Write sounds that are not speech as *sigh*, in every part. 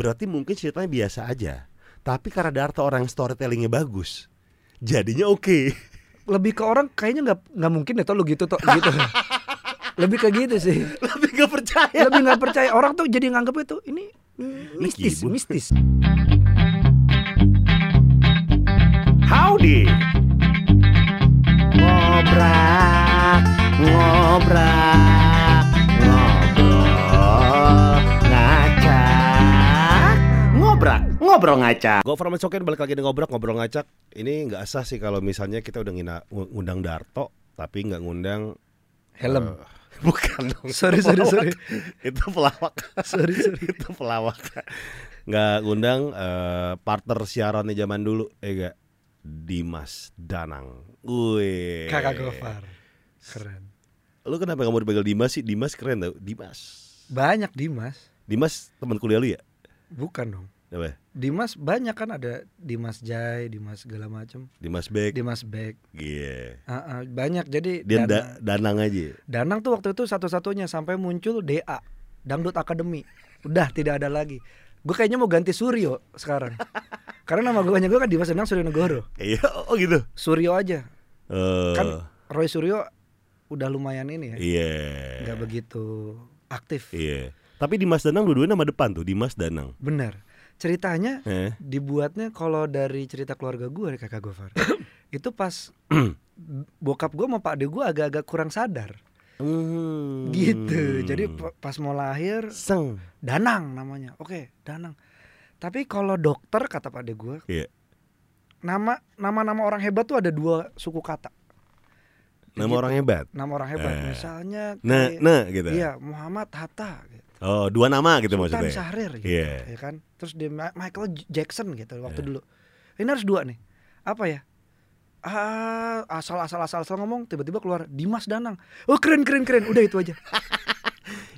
berarti mungkin ceritanya biasa aja. Tapi karena Darto orang storytellingnya bagus, jadinya oke. *laughs* Lebih ke orang kayaknya nggak nggak mungkin deh tuh lu gitu tuh gitu. *laughs* Lebih ke gitu sih. Lebih gak percaya. Lebih nggak percaya orang tuh jadi nganggep itu ini Ini mistis, kibul. mistis. Howdy. Ngobrak, ngobrak, ngobrol ngacak. Gue Farman Soken balik lagi di ngobrak, ngobrol ngacak. Ini nggak sah sih kalau misalnya kita udah ngina, ngundang Darto, tapi nggak ngundang Helm. eh, *laughs* bukan dong. Sorry, sorry, sorry. *laughs* itu pelawak. Sorry, sorry. *laughs* itu pelawak. Nggak ngundang eh, partner siarannya zaman dulu, eh gak? Dimas Danang. Wih. Kakak Gofar. Keren. Lu kenapa gak mau dipanggil Dimas sih? Dimas keren tau. Dimas. Banyak Dimas. Dimas teman kuliah lu ya? Bukan dong. Apa? Dimas banyak kan ada Dimas Jai, Dimas segala macam. Dimas Beck. Dimas Beck. Iya. Ah, ah, banyak jadi Dia Danang, da- Danang aja. Danang tuh waktu itu satu-satunya sampai muncul DA Dangdut Academy. Udah tidak ada lagi. Gue kayaknya mau ganti Suryo sekarang. *laughs* Karena nama gue gue kan Dimas Danang Suryo Negoro. Iya, oh gitu. Suryo aja. Eh, Kan Roy Suryo udah lumayan ini ya. Iya. Nggak begitu aktif. Iya. Tapi Dimas Danang dua-duanya nama depan tuh, Dimas Danang. Bener. Ceritanya Eh. dibuatnya kalau dari cerita keluarga gue kakak Gofar *clears throat* itu pas *clears throat* bokap gue sama pak ade gue agak-agak kurang sadar Hmm. gitu jadi pa- pas mau lahir Seng. Danang namanya oke Danang tapi kalau dokter kata pak ade gue Iya. nama nama nama orang hebat tuh ada dua suku kata Nama Gitu. orang hebat. nama orang hebat Eh. misalnya Nah, nah gitu. iya Muhammad Hatta gitu. Oh, dua nama gitu Sultan maksudnya. Syahrir gitu Iya. ya kan? Terus dia Ma- Michael Jackson gitu waktu Iya. dulu. Ini harus dua nih. Apa ya? Ah asal asal asal asal ngomong tiba-tiba keluar Dimas Danang. Oh keren keren keren. Udah itu aja *laughs*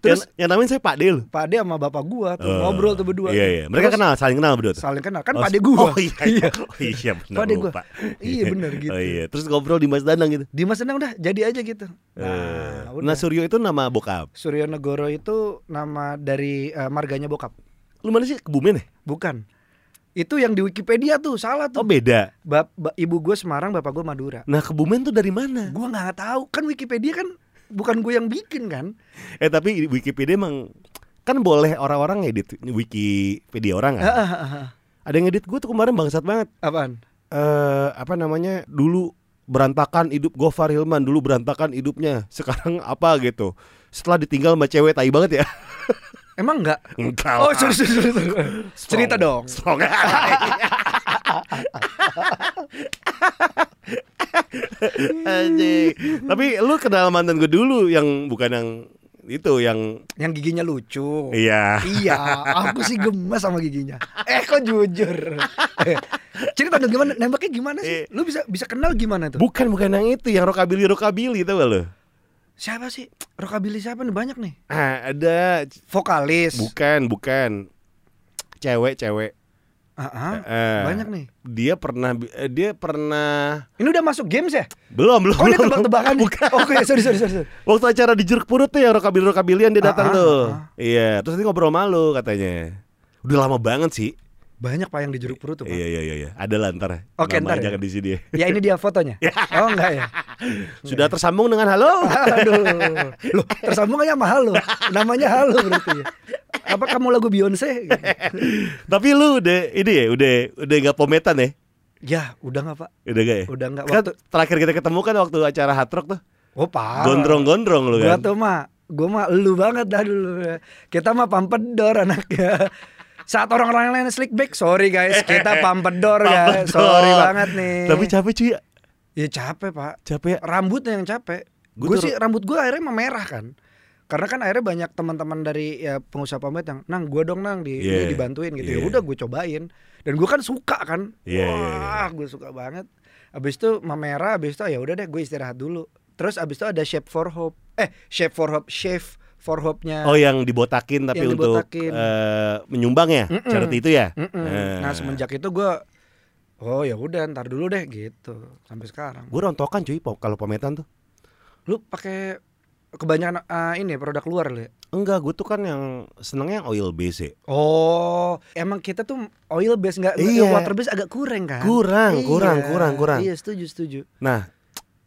terus yang, yang namanya saya Pak Del. Pak De sama bapak gua tuh Oh. ngobrol tuh berdua Iya, iya. Mereka Terus kenal, saling kenal berdua tuh. saling kenal kan Oh, Pak De gua Oh iya, iya. Oh, iya benar Pak De gua. Iya, benar gitu. *laughs* Oh iya, terus ngobrol di Mas Danang gitu. Dimas Danang udah jadi aja gitu Nah, nah, nah udah Suryo itu nama bokap. Suryo Negoro itu nama dari eh, marganya bokap Lu mana sih Kebumen ya? bukan itu yang di Wikipedia tuh salah Oh tuh beda. Bap, ba- ibu gue Semarang, bapak gue Madura. Nah Kebumen tuh dari mana? Gue nggak tahu, kan Wikipedia kan bukan gue yang bikin kan? Eh tapi Wikipedia emang kan boleh orang-orang ngedit Wikipedia orang kan? Ada yang ngedit gue tuh kemarin bangsat banget. Apaan? Eh apa namanya? Dulu berantakan hidup Gofar Hilman, dulu berantakan hidupnya. Sekarang apa gitu? Setelah ditinggal sama cewek tai banget ya. *laughs* Emang enggak? Enggak Oh, sorry, sorry, sorry. Cerita dong. Strong. *laughs* Anjing. Tapi lu kenal mantan gue dulu yang bukan yang itu yang Yang giginya lucu. iya. Iya, aku sih gemes sama giginya. Eh, kok jujur? Eh, *laughs* Cerita dong gimana? Nembaknya gimana Eh. sih? Lu bisa bisa kenal gimana tuh? Bukan bukan yang itu, yang rockabilly tau gak lu? Siapa sih? Rockabilly siapa nih? Banyak nih. Ah, ada Vokalis. bukan bukan cewek cewek. Ah, ah. Eh, Banyak nih. Dia pernah eh, dia pernah Ini udah masuk games ya? belum belum. Oh, belum. tebak-tebakan. Bukan. Oke, sorry, sorry, sorry. sorry. Waktu acara di Jeruk Purut tuh yang rockabilly rockabilian dia Ah, datang ah, tuh. ah. Iya, terus nanti ngobrol malu katanya. Udah lama banget sih. Banyak pak yang di jeruk perut tuh. Pak. Iya iya iya iya. Ada lah ntar. Oke, ntar ya. jangan di sini. Ya ini dia fotonya. *laughs* oh enggak ya? Sudah tersambung dengan halo. *laughs* Aduh. *laughs* Loh, tersambung aja sama halo. Namanya halo berarti ya. Apa kamu lagu Beyonce? Gitu. Tapi lu udah ini ya, udah udah gak pometan ya? Ya, udah enggak, Pak? Udah gak ya? Udah enggak Kan waktu terakhir kita ketemu kan waktu acara Hard Rock tuh. Oh, parah. Gondrong-gondrong lu Gua kan. tuh mah Gua mah lu banget dah dulu Kita mah pampedor anaknya Saat orang-orang lain slick back Sorry guys Kita *laughs* pampedor guys. Sorry banget nih. Tapi capek cuy. Ya capek pak. Capek ya. Rambutnya yang capek. Gua Gue sih rambut gue akhirnya memerah kan. Karena kan akhirnya banyak teman-teman dari ya pengusaha pamit yang nang gue dong nang di ini dibantuin gitu. Ya Iya. udah gue cobain. Dan gue kan suka kan. Iya, wah gue suka banget. Abis itu memerah abis itu ya udah deh gue istirahat dulu. Terus abis itu ada shape for hope eh shape for hope shave for hope nya Oh yang dibotakin tapi Yang untuk dibotakin. eh, menyumbang ya, Mm-mm. charity itu ya. Eh. nah semenjak itu gue oh ya udah ntar dulu deh gitu sampai sekarang gue rontokan cuy kalau pametan tuh. lu pakai kebanyakan ah, ini produk luar lu ya Enggak, gue tuh kan yang senengnya yang oil base ya. Oh, emang kita tuh oil base nggak Iya. water base agak kurang kan? Kurang, kurang, kurang, kurang. Iya, setuju, setuju. Nah,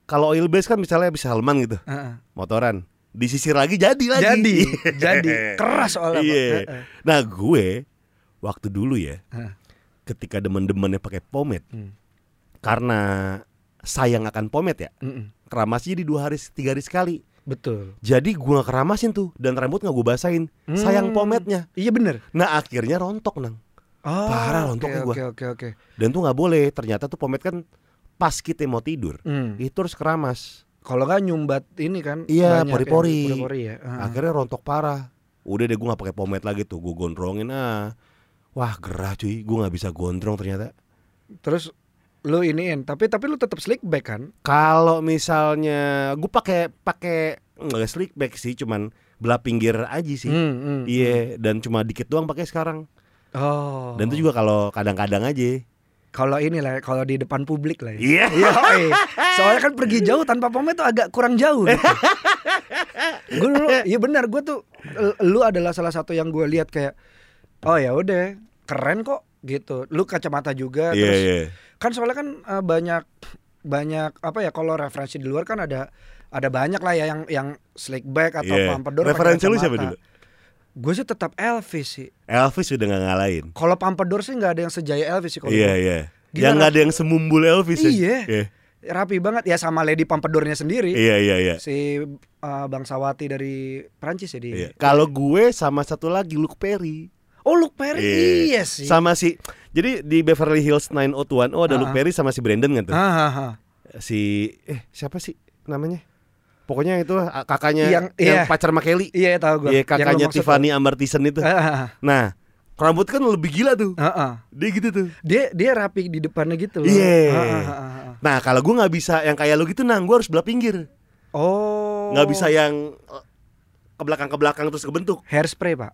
kalau oil base kan misalnya bisa helman gitu, Heeh. motoran. Disisir lagi jadi lagi. Jadi, *laughs* jadi keras soalnya. Pak. Iya. Nah, gue waktu dulu ya, ketika demen-demennya pakai pomade, Hmm. karena sayang akan pomade ya, Mm-mm. keramasnya di dua hari, tiga hari sekali. Betul. Jadi gue gak keramasin tuh dan rambut gak gue basahin. Sayang Hmm. pomade-nya. Iya bener. Nah akhirnya rontok nang. Oh, Parah oke, lontoknya Oke, gua. oke, oke. Dan tuh nggak boleh. Ternyata tuh pomade kan pas kita mau tidur Hmm. itu harus keramas. Kalau nggak nyumbat ini kan Iya, banyak pori-pori. ya. Akhirnya rontok parah. Udah deh gue nggak pakai pomade lagi tuh. Gue gondrongin ah. Wah gerah cuy. Gue nggak bisa gondrong ternyata. Terus lu iniin, tapi tapi lu tetap slick back kan? Kalau misalnya gue pakai pakai nggak slick back sih, cuman belah pinggir aja sih. Hmm, hmm. Iya, dan cuma dikit doang pakai sekarang. Oh. Dan itu juga kalau kadang-kadang aja. Kalau ini lah, kalau di depan publik lah ya. Iya. *laughs* Iya, oi. soalnya kan pergi jauh tanpa pomade tuh agak kurang jauh. Gitu. *laughs* gue dulu, iya benar, gue tuh lu adalah salah satu yang gue lihat kayak, oh ya udah, keren kok gitu. Lu kacamata juga, Iya, terus iya. kan soalnya kan eh, banyak banyak apa ya kalau referensi di luar kan ada ada banyak lah ya yang yang slick back atau Iya. pompadour pakai Referensi lu siapa dulu? Gue sih tetap Elvis sih. Elvis udah gak ngalahin. Kalau pompadour sih nggak ada yang sejaya Elvis sih kalau Iya iya. Yang nggak ada yang semumbul Elvis ya. Iya. Iya rapi banget ya sama Lady Pompadournya sendiri. iya iya. iya. Si uh, Bangsawati dari Prancis ya di. Iya. Kalau gue sama satu lagi Luke Perry. Oh Luke Perry iya, sih. Sama si Jadi di Beverly Hills 90210 ada Ah, Luke ah. Perry sama si Brandon kan tuh. Ah, ah, ah. Si eh siapa sih namanya? Pokoknya itu ah, kakaknya Yang- yang, iya. pacar sama Kelly. Iya tahu gue. Iya kakaknya Tiffany Amartison itu. Ah, ah. Nah, rambut kan lebih gila tuh. Ah, ah. Dia gitu tuh. Dia dia rapi di depannya gitu loh. Iya. Ah, ah, ah, ah. Nah, kalau gue nggak bisa yang kayak lu gitu nang, gue harus belah pinggir. Oh. Nggak bisa yang eh, ke belakang ke belakang terus kebentuk. hairspray pak.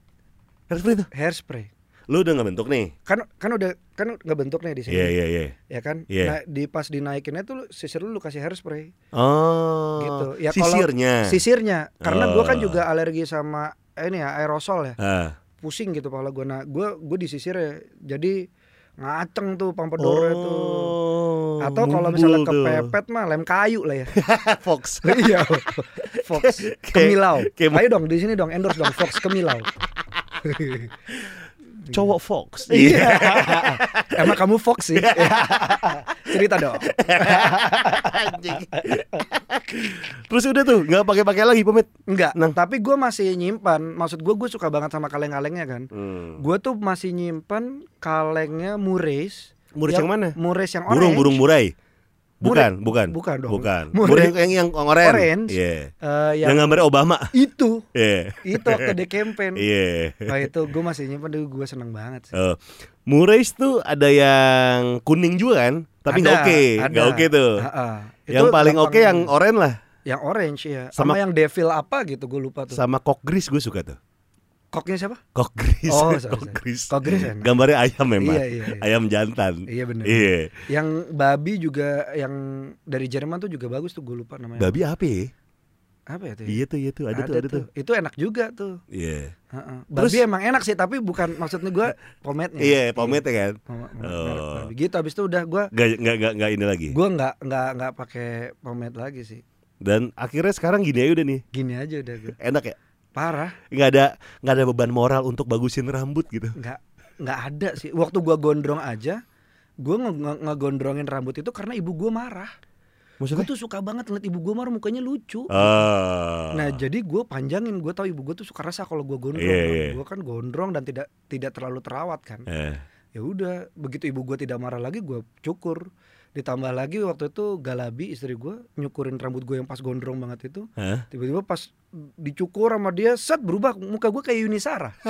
Harus itu. Hairspray. Lu udah nggak bentuk nih? Kan kan udah kan nggak bentuk nih di sini. Iya iya iya. Ya kan? Iya. Nah, di pas dinaikinnya tuh sisir lu, lu kasih hairspray Oh. gitu. Ya kalau- sisirnya. Sisirnya. Karena gua kan Oh. juga alergi sama eh, ini ya aerosol ya. Ah. pusing gitu kepala gue nah gue gue disisir ya jadi ngaceng tuh pompadournya tuh Oh. atau kalau misalnya tuh. kepepet mah lem kayu lah ya *laughs* Fox. *laughs* iya Fox kemilau kayak- ayo dong di sini dong endorse dong Fox kemilau *laughs* Cowok Fox. *laughs* iya emang kamu Fox sih cerita dong Anjing. Terus udah tuh nggak pakai-pakai lagi pomade. enggak Nang. tapi gue masih nyimpan maksud gue gue suka banget sama kaleng-kalengnya kan Hmm. gue tuh masih nyimpan kalengnya Mures Muris yang mana? Mures yang orange Burung burung murai. Bukan, bukan. Bukan dong. Bukan. Burung yang yang orange. Orange. Iya. Eh, Yang yang gambarnya Obama. itu Iya. itu waktu di campaign Iya. Wah itu gue masih nyimpan dulu gue seneng banget sih. Oh. Murais tuh ada yang kuning juga kan? Tapi nggak oke, nggak oke tuh. Ah. Yang Itu paling gampang- oke yang oranye lah. yang orange ya. Sama- Sama, yang devil apa gitu gue lupa tuh. Sama kok gris gue suka tuh. Koknya siapa? Kok gris. Oh, *laughs* sorry, kok gris. Kok gris enak. Gambarnya ayam memang. Iya, iya, iya. Ayam jantan. Iya bener. Iya. Yang babi juga yang dari Jerman tuh juga bagus tuh gue lupa namanya. Babi apa ya? Apa ya tuh? ya? Iya tuh, iya tuh, ada, tuh, ada tuh. Itu enak juga tuh. Iya. Heeh. Terus- Babi emang enak sih tapi bukan maksudnya gue pomade-nya. Iya, pomade kan. Oh. Gitu habis itu udah gue Gak, gak, gak, gak ini lagi. gue nggak nggak nggak pakai pomade lagi sih. Dan akhirnya sekarang gini aja udah nih. Gini aja udah gue. Enak ya? Parah. Nggak ada nggak ada beban moral untuk bagusin rambut gitu. nggak nggak ada sih waktu gua gondrong aja gua nge nge- ngegondrongin rambut itu karena ibu gua marah gua Maksudnya? tuh suka banget ngeliat ibu gua marah mukanya lucu Ah. nah jadi gua panjangin gua tahu ibu gua tuh suka resah kalau gua gondrong Nah, iya. gua kan gondrong dan tidak tidak terlalu terawat kan Eh. ya udah begitu ibu gua tidak marah lagi gua cukur ditambah lagi waktu itu Galabi istri gua nyukurin rambut gua yang pas gondrong banget itu Hah? tiba-tiba pas dicukur sama dia set berubah muka gue kayak Yunisara *laughs*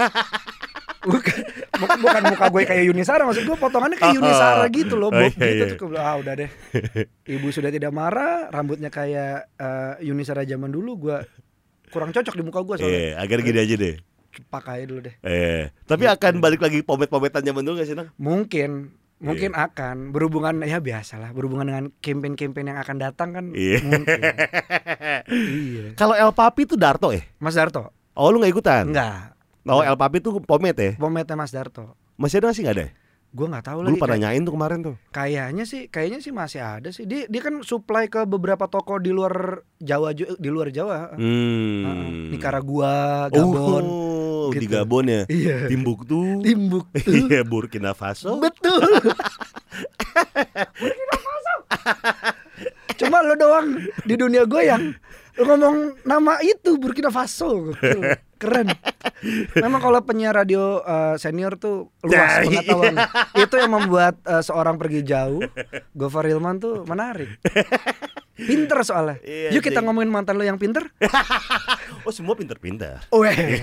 bukan, bu- bukan muka gue kayak Yunisara maksud gue potongannya kayak Yunisara gitu loh Oh, bob iya, gitu iya. Gua bilang, ah udah deh ibu sudah tidak marah rambutnya kayak eh, Yunisara zaman dulu gue kurang cocok di muka gue soalnya Iya, agar gini aja deh. cepak aja dulu deh Eh, tapi Gitu. akan balik lagi pomet-pometan zaman dulu gak sih, Nang? mungkin Mungkin akan berhubungan ya biasalah berhubungan dengan campaign-campaign yang akan datang kan Iya. mungkin *laughs* iya Kalau El Papi itu Darto eh? Mas Darto Oh lu nggak ikutan? Enggak. Oh El Papi tuh pomet ya? Pometnya Mas Darto. Masih ada sih nggak ada? Gue nggak tahu Lu lagi. pada kayak- nyain tuh kemarin tuh. Kayaknya sih, kayaknya sih masih ada sih. Dia dia kan supply ke beberapa toko di luar Jawa di luar Jawa. Hmm. Heeh. Nicaragua, Gabon. Oh, di gitu. Gabon ya. Iya. Timbuktu. Timbuktu. Iya, Burkina Faso. Betul. Cuma lo doang di dunia gue yang lo ngomong nama itu Burkina Faso. Gokil. Keren. Memang kalau penyiar radio eh, senior tuh luas iya. pengetahuan. *laughs* Itu yang membuat eh, seorang pergi jauh. Gofar Hilman tuh menarik. Pinter soalnya. Iya, Yuk kita ngomongin mantan lo yang pinter. *laughs* Oh, semua pinter-pinter. Weh.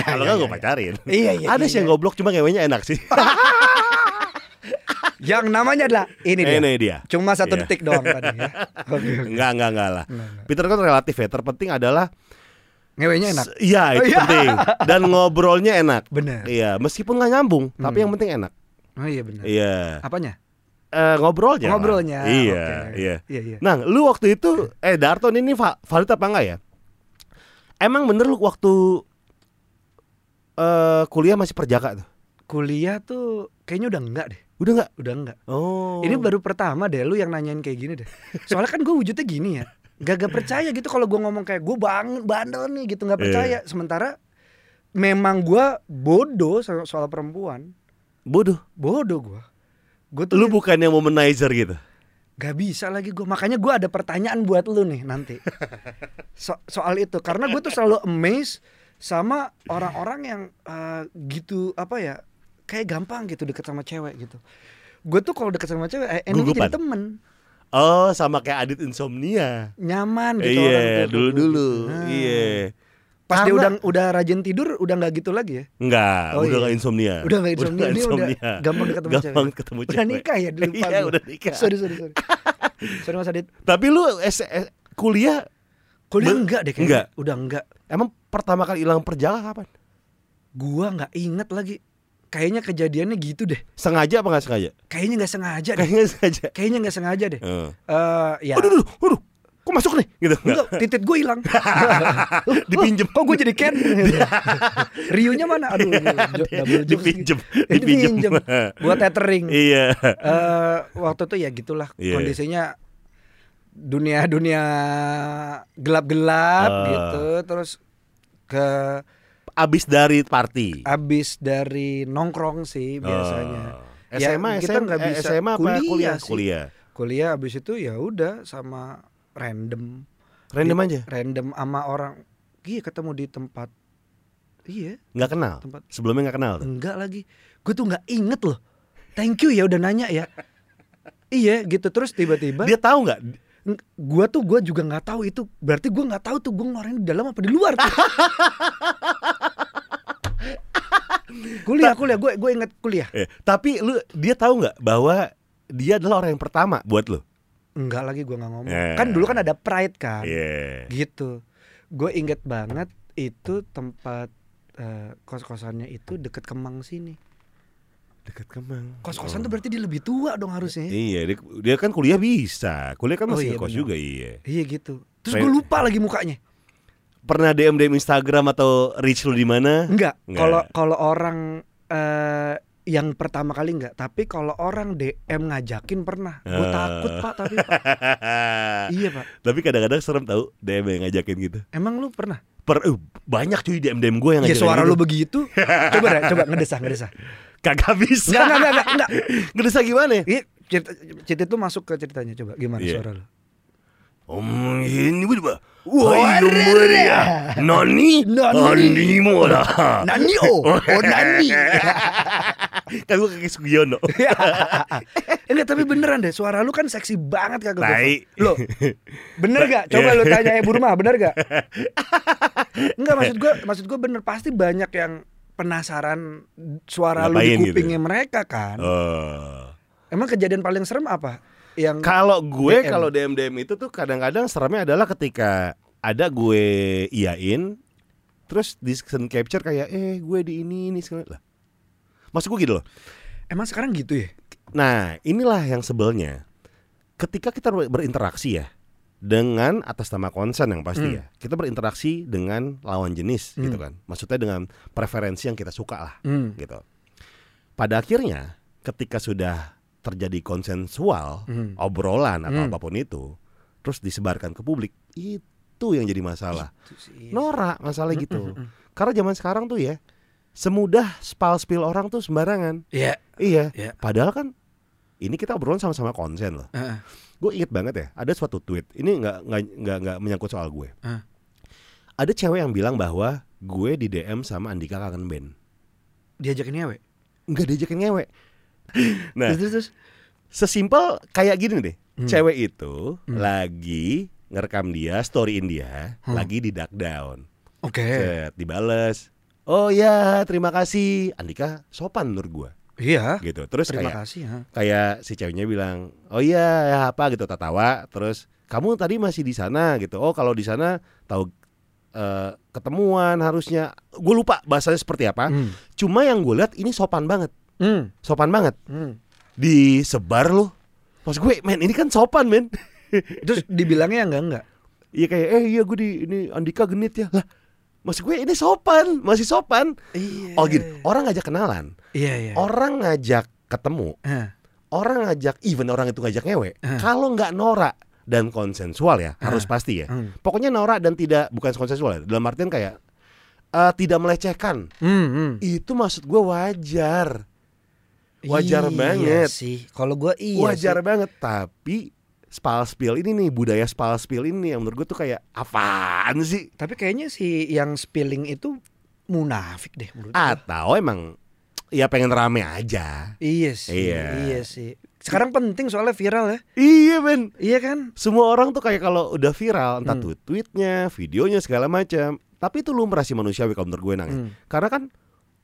Kalau nggak gue pacarin. Iya, iya, Ada iya, sih yang iya. goblok cuma ngewenya enak sih. *laughs* Yang namanya adalah ini dia. Ini dia. Cuma satu Iya. detik doang tadi ya. Oke, oke. Enggak, enggak, enggak lah. Enggak, enggak. Pinter kan relatif ya. Terpenting adalah Ngewenya enak. Iya, itu Oh, iya. penting. Dan ngobrolnya enak. Bener. Iya, meskipun nggak nyambung, tapi Hmm. yang penting enak. Oh iya benar. Iya. Apanya? Eh, ngobrolnya. lah. Ngobrolnya. Iya, Oke. iya. Iya, iya. Nah, lu waktu itu eh Darton ini va- valid apa enggak ya? Emang bener lu waktu eh kuliah masih perjaka tuh? Kuliah tuh kayaknya udah enggak deh. Udah enggak? Udah enggak. Oh. Ini baru pertama deh lu yang nanyain kayak gini deh. Soalnya kan gue wujudnya gini ya. Gak gak percaya gitu kalau gue ngomong kayak gue bang bandel nih gitu nggak Iya. percaya. Sementara memang gue bodoh so- soal perempuan. bodoh. Bodoh gue. Gue tuh Lu bukan yang womanizer gitu. Gak bisa lagi gue Makanya gue ada pertanyaan buat lu nih nanti *laughs* So- Soal itu Karena gue tuh selalu amazed Sama orang-orang yang eh, Gitu Apa ya Kayak gampang gitu deket sama cewek gitu Gue tuh kalau deket sama cewek eh, Gugupan. jadi temen Oh, sama kayak Adit Insomnia. Nyaman gitu orang Iya, tuh. dulu-dulu. Nah. Iya. Pas dia Karena- udah udah rajin tidur Udah gak gitu lagi ya Enggak, Oh, udah iya. nggak insomnia. Udah nggak insomnia, nggak dia udah insomnia. gampang ketemu Gampang cewek. ketemu Udah cewek. nikah ya di lupa Iya, udah nikah. Sorry sorry sorry *laughs* Sorry Mas Adit Tapi lu S- eh, kuliah Kuliah enggak deh kayaknya enggak. Udah enggak emang pertama kali hilang perjaka kapan? Gua nggak inget lagi. Kayaknya kejadiannya gitu deh. Sengaja apa nggak sengaja? Kayaknya nggak sengaja deh. Kayaknya sengaja. Kayaknya nggak sengaja deh. Heeh. Eh ya. Aduh, aduh, aduh, kok masuk nih? Gitu enggak? Titit gue hilang. *laughs* Dipinjem. Kok gue jadi Ken? *laughs* Riunya mana? Aduh, *laughs* Dipinjem, dipinjem. Dipinjem. Buat tethering. Iya. Eh, waktu itu ya gitulah Iya. kondisinya dunia-dunia gelap-gelap Ah. gitu. Terus ke Abis dari party. abis dari nongkrong sih biasanya. Oh. Ya, SMA, kita SMA, nggak bisa SMA apa kuliah kuliah? sih. Kuliah. Kuliah abis itu ya udah sama random. Random Di- aja. Random sama orang. Iya ketemu di tempat. Iya Nggak kenal. tempat. Sebelumnya nggak kenal. tuh? Enggak lagi. Gue tuh nggak inget loh. Thank you ya udah nanya ya. iya gitu terus tiba-tiba. Dia tahu nggak? Gua tuh gua juga nggak tahu itu. Berarti gua nggak tahu tuh gue ngeluarin di dalam apa di luar tuh. *laughs* kuliah kuliah gue gue inget kuliah. Eh, tapi lu dia tahu nggak bahwa dia adalah orang yang pertama buat lu? Enggak lagi gua nggak ngomong. Eh. Kan dulu kan ada pride kan. Iya. gitu gue inget banget itu tempat eh, kos-kosannya itu deket Kemang sini Dekat Kemang. kos-kosan Oh. tuh berarti dia lebih tua dong harusnya Iya, dia, dia kan kuliah bisa. Kuliah kan Oh, masih iya, kos benar. juga, iya. iya gitu terus gue lupa lagi mukanya Pernah DM DM Instagram atau reach lu di mana? enggak kalau kalau orang eh, yang pertama kali enggak tapi kalau orang DM ngajakin pernah gue Ah. takut pak tapi pak *laughs* iya pak Tapi kadang-kadang serem tahu DM yang ngajakin gitu. emang lu pernah Per, uh, banyak cuy DM DM gue yang ya ngajakin suara gitu. lu begitu coba deh coba ngedesah ngedesah Kagak bisa. enggak enggak enggak enggak Ngedesa gimana ya? Iya, cerita, cerita itu masuk ke ceritanya coba gimana Iya. suara lu Om ini berapa? Wah, Hai Maria. Nani? Nani. Nani mola. Nani oh, oh *laughs* Nani. Kan gue kayak Sugiono. *laughs* Enggak tapi beneran deh suara lu kan seksi banget kagak Tai. Lo bener gak? Coba lu tanya Ibu rumah bener gak? Enggak *laughs* maksud gua maksud gua bener pasti banyak yang penasaran suara lu Ngapain di gitu? kupingnya mereka kan. Oh. Emang kejadian paling serem apa? Yang Kalau gue DM. kalau DM DM itu tuh kadang-kadang seremnya adalah ketika ada gue iyain terus di screen capture kayak eh gue di ini ini segala lah. Maksud gue gitu loh. emang sekarang gitu ya? Nah, inilah yang sebelnya. Ketika kita ber- berinteraksi ya, dengan atas nama konsen yang pasti Hmm. ya. Kita berinteraksi dengan lawan jenis gitu kan. Maksudnya dengan preferensi yang kita suka lah Hmm. gitu. Pada akhirnya ketika sudah terjadi konsensual Hmm. obrolan atau Hmm. apa pun itu, terus disebarkan ke publik, itu yang jadi masalah. Sih. Norak masalah Hmm, gitu. Karena zaman sekarang tuh ya semudah spal spill orang tuh sembarangan. Iya. Iya. Iya. Padahal kan ini kita obrolan sama-sama konsen loh. Heeh. Gue inget banget ya, ada suatu tweet. Ini nggak nggak nggak menyangkut soal gue. Ah. Ada cewek yang bilang bahwa gue di DM sama Andika kangen band. Diajakin ngewe. Nggak diajakin ngewe. Nah, Terus terus. sesimpel kayak gini deh. Hmm. Cewek itu Hmm. lagi ngerekam dia, storyin dia, Hmm. lagi di duck down. Oke. Set, dibales. Oh ya, terima kasih. Andika sopan menurut gue Iya. gitu. Terus Terima kayak kasih ya. kayak si ceweknya bilang, "Oh iya, ya apa gitu tertawa." Terus, "Kamu tadi masih di sana gitu." Oh, kalau di sana tahu eh, ketemuan harusnya. Gue lupa bahasanya seperti apa. Hmm. Cuma yang gue lihat ini sopan banget. Hmm. Sopan banget. Hmm. Disebar loh. Mas gue, men, ini kan sopan, men. *laughs* Terus dibilangnya enggak enggak. Iya kayak, "Eh, iya gue di ini Andika genit ya." Lah, Mas gue ini sopan, masih sopan. Iya. Oh gini, orang ngajak kenalan, Iya iya. orang ngajak ketemu, Eh, orang ngajak even orang itu ngajak ngewe Eh. kalau nggak norak dan konsensual ya harus Eh. pasti ya Hmm. pokoknya norak dan tidak bukan konsensual ya dalam artian kayak eh, tidak melecehkan Hmm, hmm. itu maksud gue wajar Wajar Iya banget. sih. Kalau gua iya wajar sih. banget tapi spal spill ini nih budaya spal spill ini yang menurut gue tuh kayak apaan sih Tapi kayaknya si yang spilling itu munafik deh menurut gua. atau emang ya pengen rame aja Iya sih. Iya. Iya sih. Sekarang penting soalnya viral ya. iya men Iya kan? semua orang tuh kayak kalau udah viral entah Hmm. tuh tweetnya, videonya segala macam. Tapi itu lumrah sih manusiawi kalau menurut gue nang. Hmm. Karena kan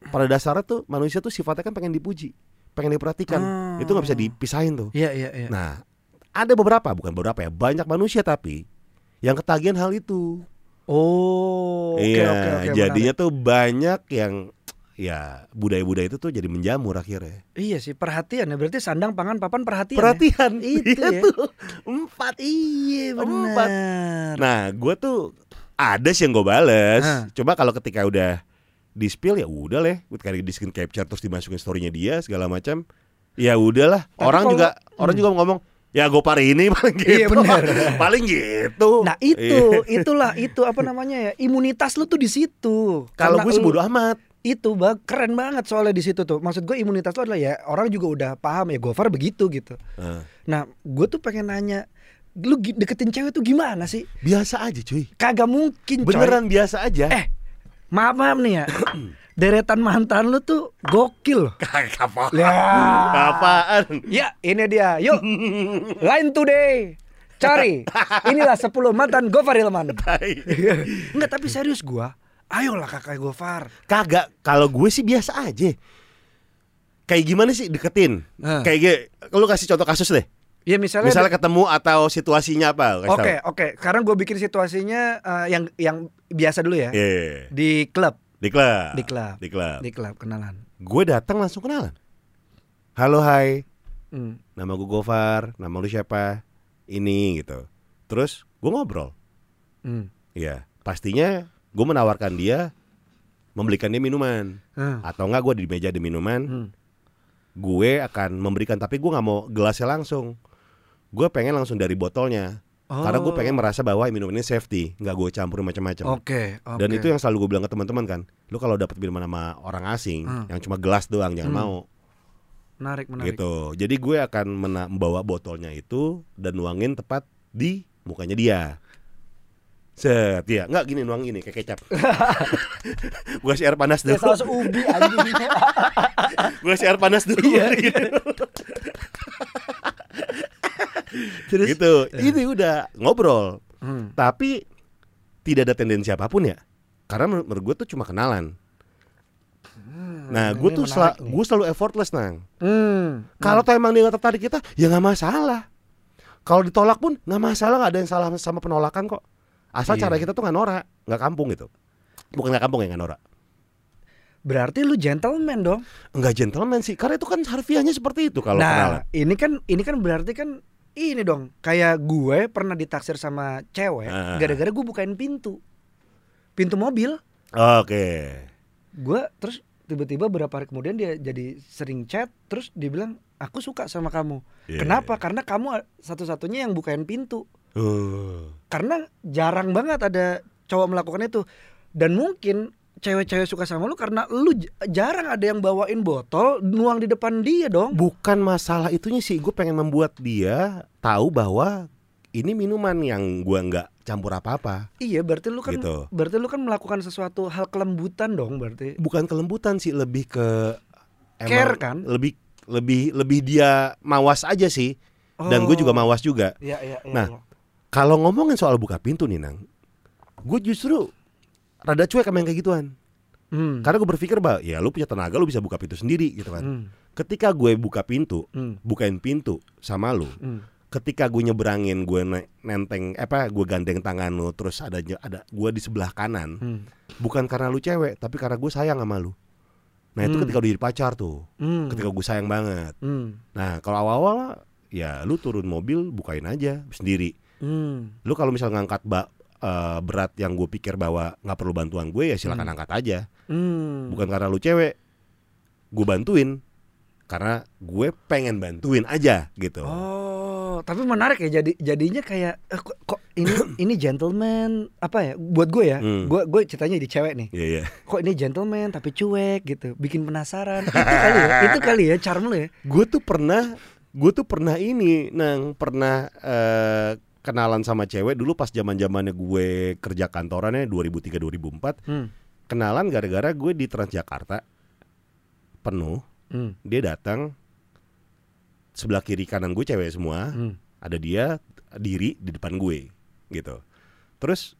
pada dasarnya tuh manusia tuh sifatnya kan pengen dipuji, pengen diperhatikan. Hmm. Itu nggak bisa dipisahin tuh. Iya iya iya. Nah, ada beberapa, bukan beberapa ya, banyak manusia tapi yang ketagihan hal itu. Oh, iya, oke oke. jadinya menarik. tuh banyak yang ya budaya-budaya itu tuh jadi menjamur akhirnya. Iya sih perhatian ya berarti sandang pangan papan perhatian. Perhatian ya? *laughs* Itu Iya ya. tuh. Empat. Iya Empat. benar. Nah, gue tuh ada sih yang gue bales. Hah. Cuma kalau ketika udah di spill ya udah leh, ketika di screen capture terus dimasukin storynya dia segala macam, ya udahlah. Tapi Orang juga orang juga ngomong ya gue pari ini *laughs* paling gitu. Iya, benar. *laughs* paling gitu. Nah itu, Iya. *laughs* itulah itu apa namanya ya imunitas lu tuh di situ. kalau gue bodo amat. itu bang keren banget soalnya di situ tuh. Maksud gue imunitas lu adalah ya orang juga udah paham ya Gofar begitu gitu. Nah, Nah gue tuh pengen nanya, lu deketin cewek tuh gimana sih? biasa aja cuy. Kagak mungkin coy. Beneran biasa aja. Eh maaf maaf nih ya. *coughs* Deretan mantan lu tuh gokil loh. Apa. Ya. Apaan? Ya ini dia. Yuk line today. Cari. Inilah 10 mantan Gofar Hilman. *laughs* Enggak tapi serius gua. Ayolah kakak Gofar. Kagak, kalau gue sih biasa aja. Kayak gimana sih deketin? Kayak gue, lu kasih contoh kasus deh. Ya misalnya Misalnya ketemu atau situasinya apa? kasih Oke, tahu. oke. Sekarang gue bikin situasinya eh, yang yang biasa dulu ya. Iya. Di klub, Di klub. Di klub. Di klub. di klub kenalan. Gue datang langsung kenalan. Halo, hai. Hmm. Nama gue Gofar. Nama lu siapa? Ini gitu. Terus gue ngobrol. Hmm. Iya. Pastinya gue menawarkan dia membelikan dia minuman Ah. atau enggak gue di meja ada minuman. Hmm. Gue akan memberikan tapi gue nggak mau gelasnya langsung. Gue pengen langsung dari botolnya. Karena gue Oh. pengen merasa bahwa minum ini safety, nggak gue campurin macam-macam. Oke, oke. Dan itu yang selalu gue bilang ke teman-teman kan, lu kalau dapat minuman sama orang asing, Hmm. yang cuma gelas doang jangan Hmm. mau, menarik, menarik. gitu. Jadi gue akan mena- membawa botolnya itu dan nuangin tepat di mukanya dia. Set, ya nggak gini nuang gini kayak kecap. gue kasih air panas dulu. Kayak saus ubi anjing. gue kasih air panas dulu. Iya, gitu. *laughs* *laughs* Terus gitu. Ini udah ngobrol. Hmm. Tapi tidak ada tendensi apa pun ya. Karena menur- menurut gue tuh cuma kenalan. Nah, gue tuh sel- gue selalu effortless nang. Hmm. Kalau tuh emang dia nggak tertarik kita, ya nggak masalah. Kalau ditolak pun nggak masalah, nggak ada yang salah sama penolakan kok. Asal Iya. cara kita tuh nggak norak, nggak kampung gitu. Bukan nggak kampung ya nggak norak. Berarti lu gentleman dong. Nggak gentleman sih, karena itu kan harfiahnya seperti itu kalau nah, kenalan. ini kan ini kan berarti kan ini dong, kayak gue pernah ditaksir sama cewek Ah. gara-gara gue bukain pintu. Pintu mobil. Oke. Gue terus tiba-tiba beberapa hari kemudian dia jadi sering chat terus dia bilang aku suka sama kamu. Iya, Kenapa? Karena kamu satu-satunya yang bukain pintu. Uh. Karena jarang banget ada cowok melakukan itu. Dan mungkin cewek-cewek suka sama lu karena lu jarang ada yang bawain botol nuang di depan dia dong. Bukan masalah itunya sih, gue pengen membuat dia tahu bahwa ini minuman yang gua nggak campur apa-apa. Iya, berarti lu kan Gitu. berarti lu kan melakukan sesuatu hal kelembutan dong berarti. Bukan kelembutan sih, lebih ke Care kan? Lebih lebih lebih dia mawas aja sih. Dan gue juga Oh. mawas juga. Iya, iya, iya. Nah, iya. Kalau ngomongin soal buka pintu nih Nang, gue justru rada cuek sama yang kayak gituan. Hmm. Karena gue berpikir bahwa ya lu punya tenaga lu bisa buka pintu sendiri gitu kan. Hmm. Ketika gue buka pintu, Hmm. bukain pintu sama lu, Hmm. ketika gue nyeberangin gue ne- nenteng apa gue gandeng tangan lu terus ada ada gue di sebelah kanan, Hmm. bukan karena lu cewek tapi karena gue sayang sama lu. Nah itu Hmm. ketika udah jadi pacar tuh, Hmm. ketika gue sayang banget. Hmm. Nah kalau awal-awal ya lu turun mobil bukain aja sendiri. Hmm. lu kalau misal ngangkat ba- eh, berat yang gue pikir bahwa nggak perlu bantuan gue ya silakan angkat aja Hmm. bukan karena lu cewek gue bantuin karena gue pengen bantuin aja gitu Oh, tapi menarik ya jadi jadinya kayak eh, kok, kok ini *clears throat* ini gentleman apa ya buat gue ya. Hmm. Gue gue ceritanya di cewek nih. Iya iya Kok ini gentleman tapi cuek gitu, bikin penasaran. *laughs* itu kali ya, itu kali ya charm lu ya. gue tuh pernah gue tuh pernah ini nang pernah eh, kenalan sama cewek dulu pas zaman zamannya gue kerja kantorannya 2003 2004 Hmm. kenalan gara-gara gue di Transjakarta. Penuh. Hmm. dia datang sebelah kiri kanan gue cewek semua. Hmm. ada dia diri di depan gue gitu. Terus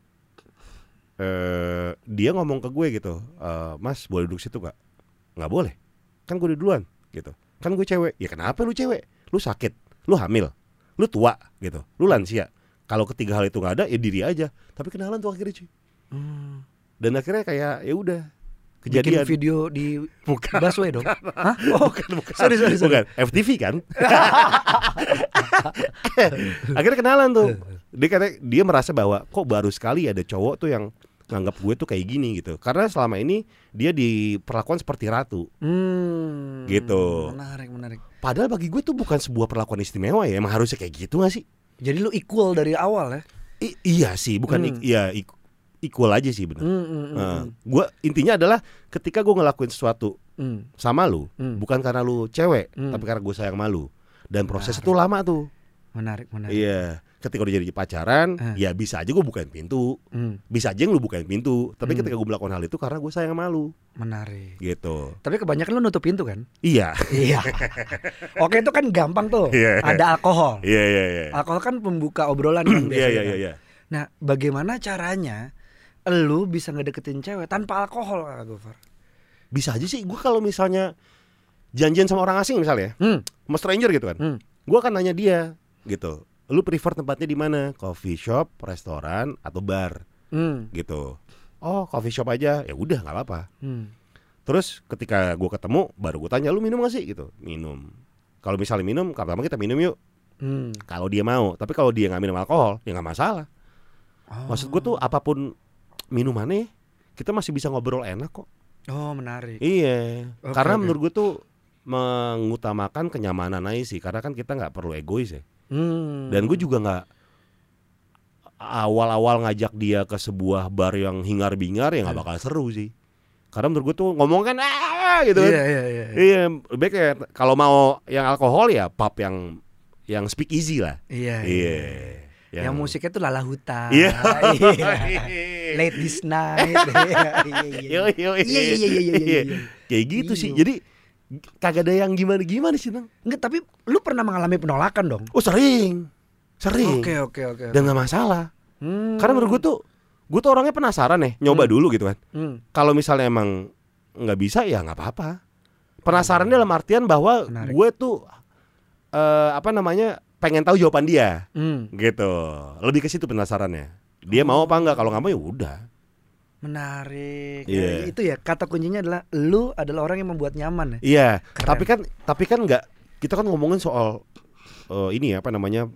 eh dia ngomong ke gue gitu "Eh, mas boleh duduk situ gak nggak boleh. Kan gue duluan gitu. Kan gue cewek. Ya kenapa lu cewek? Lu sakit. Lu hamil lu tua gitu lu lansia kalau ketiga hal itu nggak ada ya diri aja tapi kenalan tuh akhirnya cuy Hmm. dan akhirnya kayak ya udah Bikin kejadian video di bukan busway dong. Hah? Oh, *laughs* bukan, bukan. Sorry, sorry, sorry. Bukan, FTV kan? *laughs* Akhirnya kenalan tuh. Dia kata dia merasa bahwa kok baru sekali ada cowok tuh yang nganggap gue tuh kayak gini gitu. Karena selama ini dia diperlakukan seperti ratu. Hmm. Gitu. Menarik, menarik. Padahal bagi gue tuh bukan sebuah perlakuan istimewa ya. Emang harusnya kayak gitu gak sih? Jadi lu equal dari awal ya. I- iya sih, bukan Hmm. iya equal aja sih benar. Hmm, hmm, hmm, Nah, gua intinya adalah ketika gue ngelakuin sesuatu hmm. sama lu, Hmm. bukan karena lu cewek, Hmm. tapi karena gue sayang sama lu. Dan proses Menarik. itu lama tuh. Menarik, menarik. Iya, ketika udah jadi pacaran, Eh. ya bisa aja gue bukain pintu, Hmm. bisa aja yang lu bukain pintu. Tapi Hmm. ketika gue melakukan hal itu karena gue sayang sama lu, Menarik. gitu. Tapi kebanyakan lu nutup pintu kan? Iya, Iya. Oke itu kan gampang tuh. Iya. Ada alkohol. iya, iya, iya. Alkohol kan pembuka obrolan kan Iya, biasanya. iya, kan? iya, iya. Nah, bagaimana caranya lu bisa ngedeketin cewek tanpa alkohol, Kak Gofar? Bisa aja sih. Gue kalau misalnya janjian sama orang asing misalnya, Hmm. sama stranger gitu kan, Hmm. gue akan nanya dia, gitu. Lu prefer tempatnya di mana? Coffee shop, restoran, atau bar, Hmm. gitu. Oh, coffee shop aja, ya udah nggak apa-apa. Hmm. Terus ketika gue ketemu, baru gue tanya lu minum gak sih gitu. Minum. Kalau misalnya minum, pertama kita minum yuk. Hmm. Kalau dia mau, tapi kalau dia nggak minum alkohol, ya nggak masalah. Oh. Maksud gue tuh apa pun minumannya, kita masih bisa ngobrol enak kok. Oh, menarik. Iya. Oke, karena oke. menurut gue tuh mengutamakan kenyamanan aja sih. Karena kan kita nggak perlu egois ya. Hmm. Dan gue juga nggak awal-awal ngajak dia ke sebuah bar yang hingar-bingar ya nggak bakal seru sih. Karena menurut gue tuh ngomong kan ah gitu kan. Iya, iya, iya. iya. Iya, lebih kayak kalau mau yang alkohol ya pub yang yang speak easy lah. Iya. Iya. Yang musiknya tuh Lala Huta. Iya. Iya. Late this night. *laughs* Iya, iya, iya. Iya, iya, iya, iya, iya, iya. Kayak gitu sih. Iya. Jadi kagak ada yang gimana-gimana sih, Nang. Enggak, tapi lu pernah mengalami penolakan dong? Oh, sering. Sering. Oke, oke, oke. Dan nggak masalah. Hmm. Karena menurut gue tuh gue tuh orangnya penasaran nih, nyoba Hmm. dulu gitu kan. Hmm. Kalau misalnya emang nggak bisa ya nggak apa-apa. Penasaran dalam artian bahwa Menarik. gue tuh eh, apa namanya pengen tahu jawaban dia. Hmm. gitu lebih ke situ penasarannya dia mau apa enggak kalau nggak mau ya udah Menarik. Ya, itu ya kata kuncinya adalah lu adalah orang yang membuat nyaman ya. iya Keren. tapi kan tapi kan nggak kita kan ngomongin soal eh, ini ya apa namanya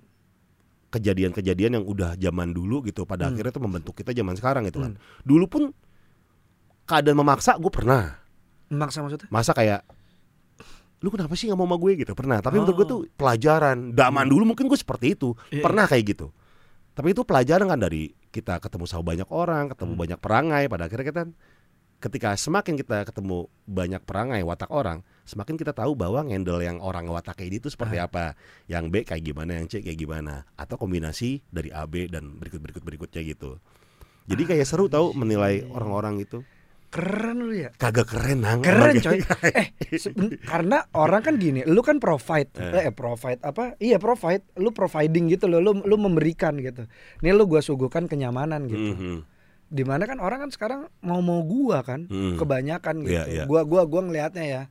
kejadian-kejadian yang udah zaman dulu gitu pada Hmm. akhirnya tuh membentuk kita zaman sekarang gitu kan. Dulu pun keadaan memaksa gue pernah. Maksa maksudnya? Masa kayak lu kenapa sih nggak mau sama gue gitu pernah tapi menurut gue Oh. tuh pelajaran zaman dulu mungkin gue seperti itu Iya, pernah kayak gitu tapi itu pelajaran kan dari kita ketemu sama banyak orang ketemu Hmm. banyak perangai pada akhirnya kita ketika semakin kita ketemu banyak perangai watak orang semakin kita tahu bahwa ngendel yang orang watak kayak itu seperti Ah. apa. Yang B kayak gimana yang C kayak gimana. Atau kombinasi dari A B dan berikut berikut berikutnya gitu. Jadi kayak seru tahu menilai orang-orang itu Keren lu ya. kagak keren nang Keren coy. kayak- Eh, karena orang kan gini, lu kan provide, Eh. eh, provide apa? Iya provide, lu providing gitu loh, lu lu memberikan gitu. Nih lu gua suguhkan kenyamanan gitu. Mhm. Di mana kan orang kan sekarang mau mau gua kan, Mhm. kebanyakan gitu. Iya, iya. Gua gua gua ngelihatnya ya.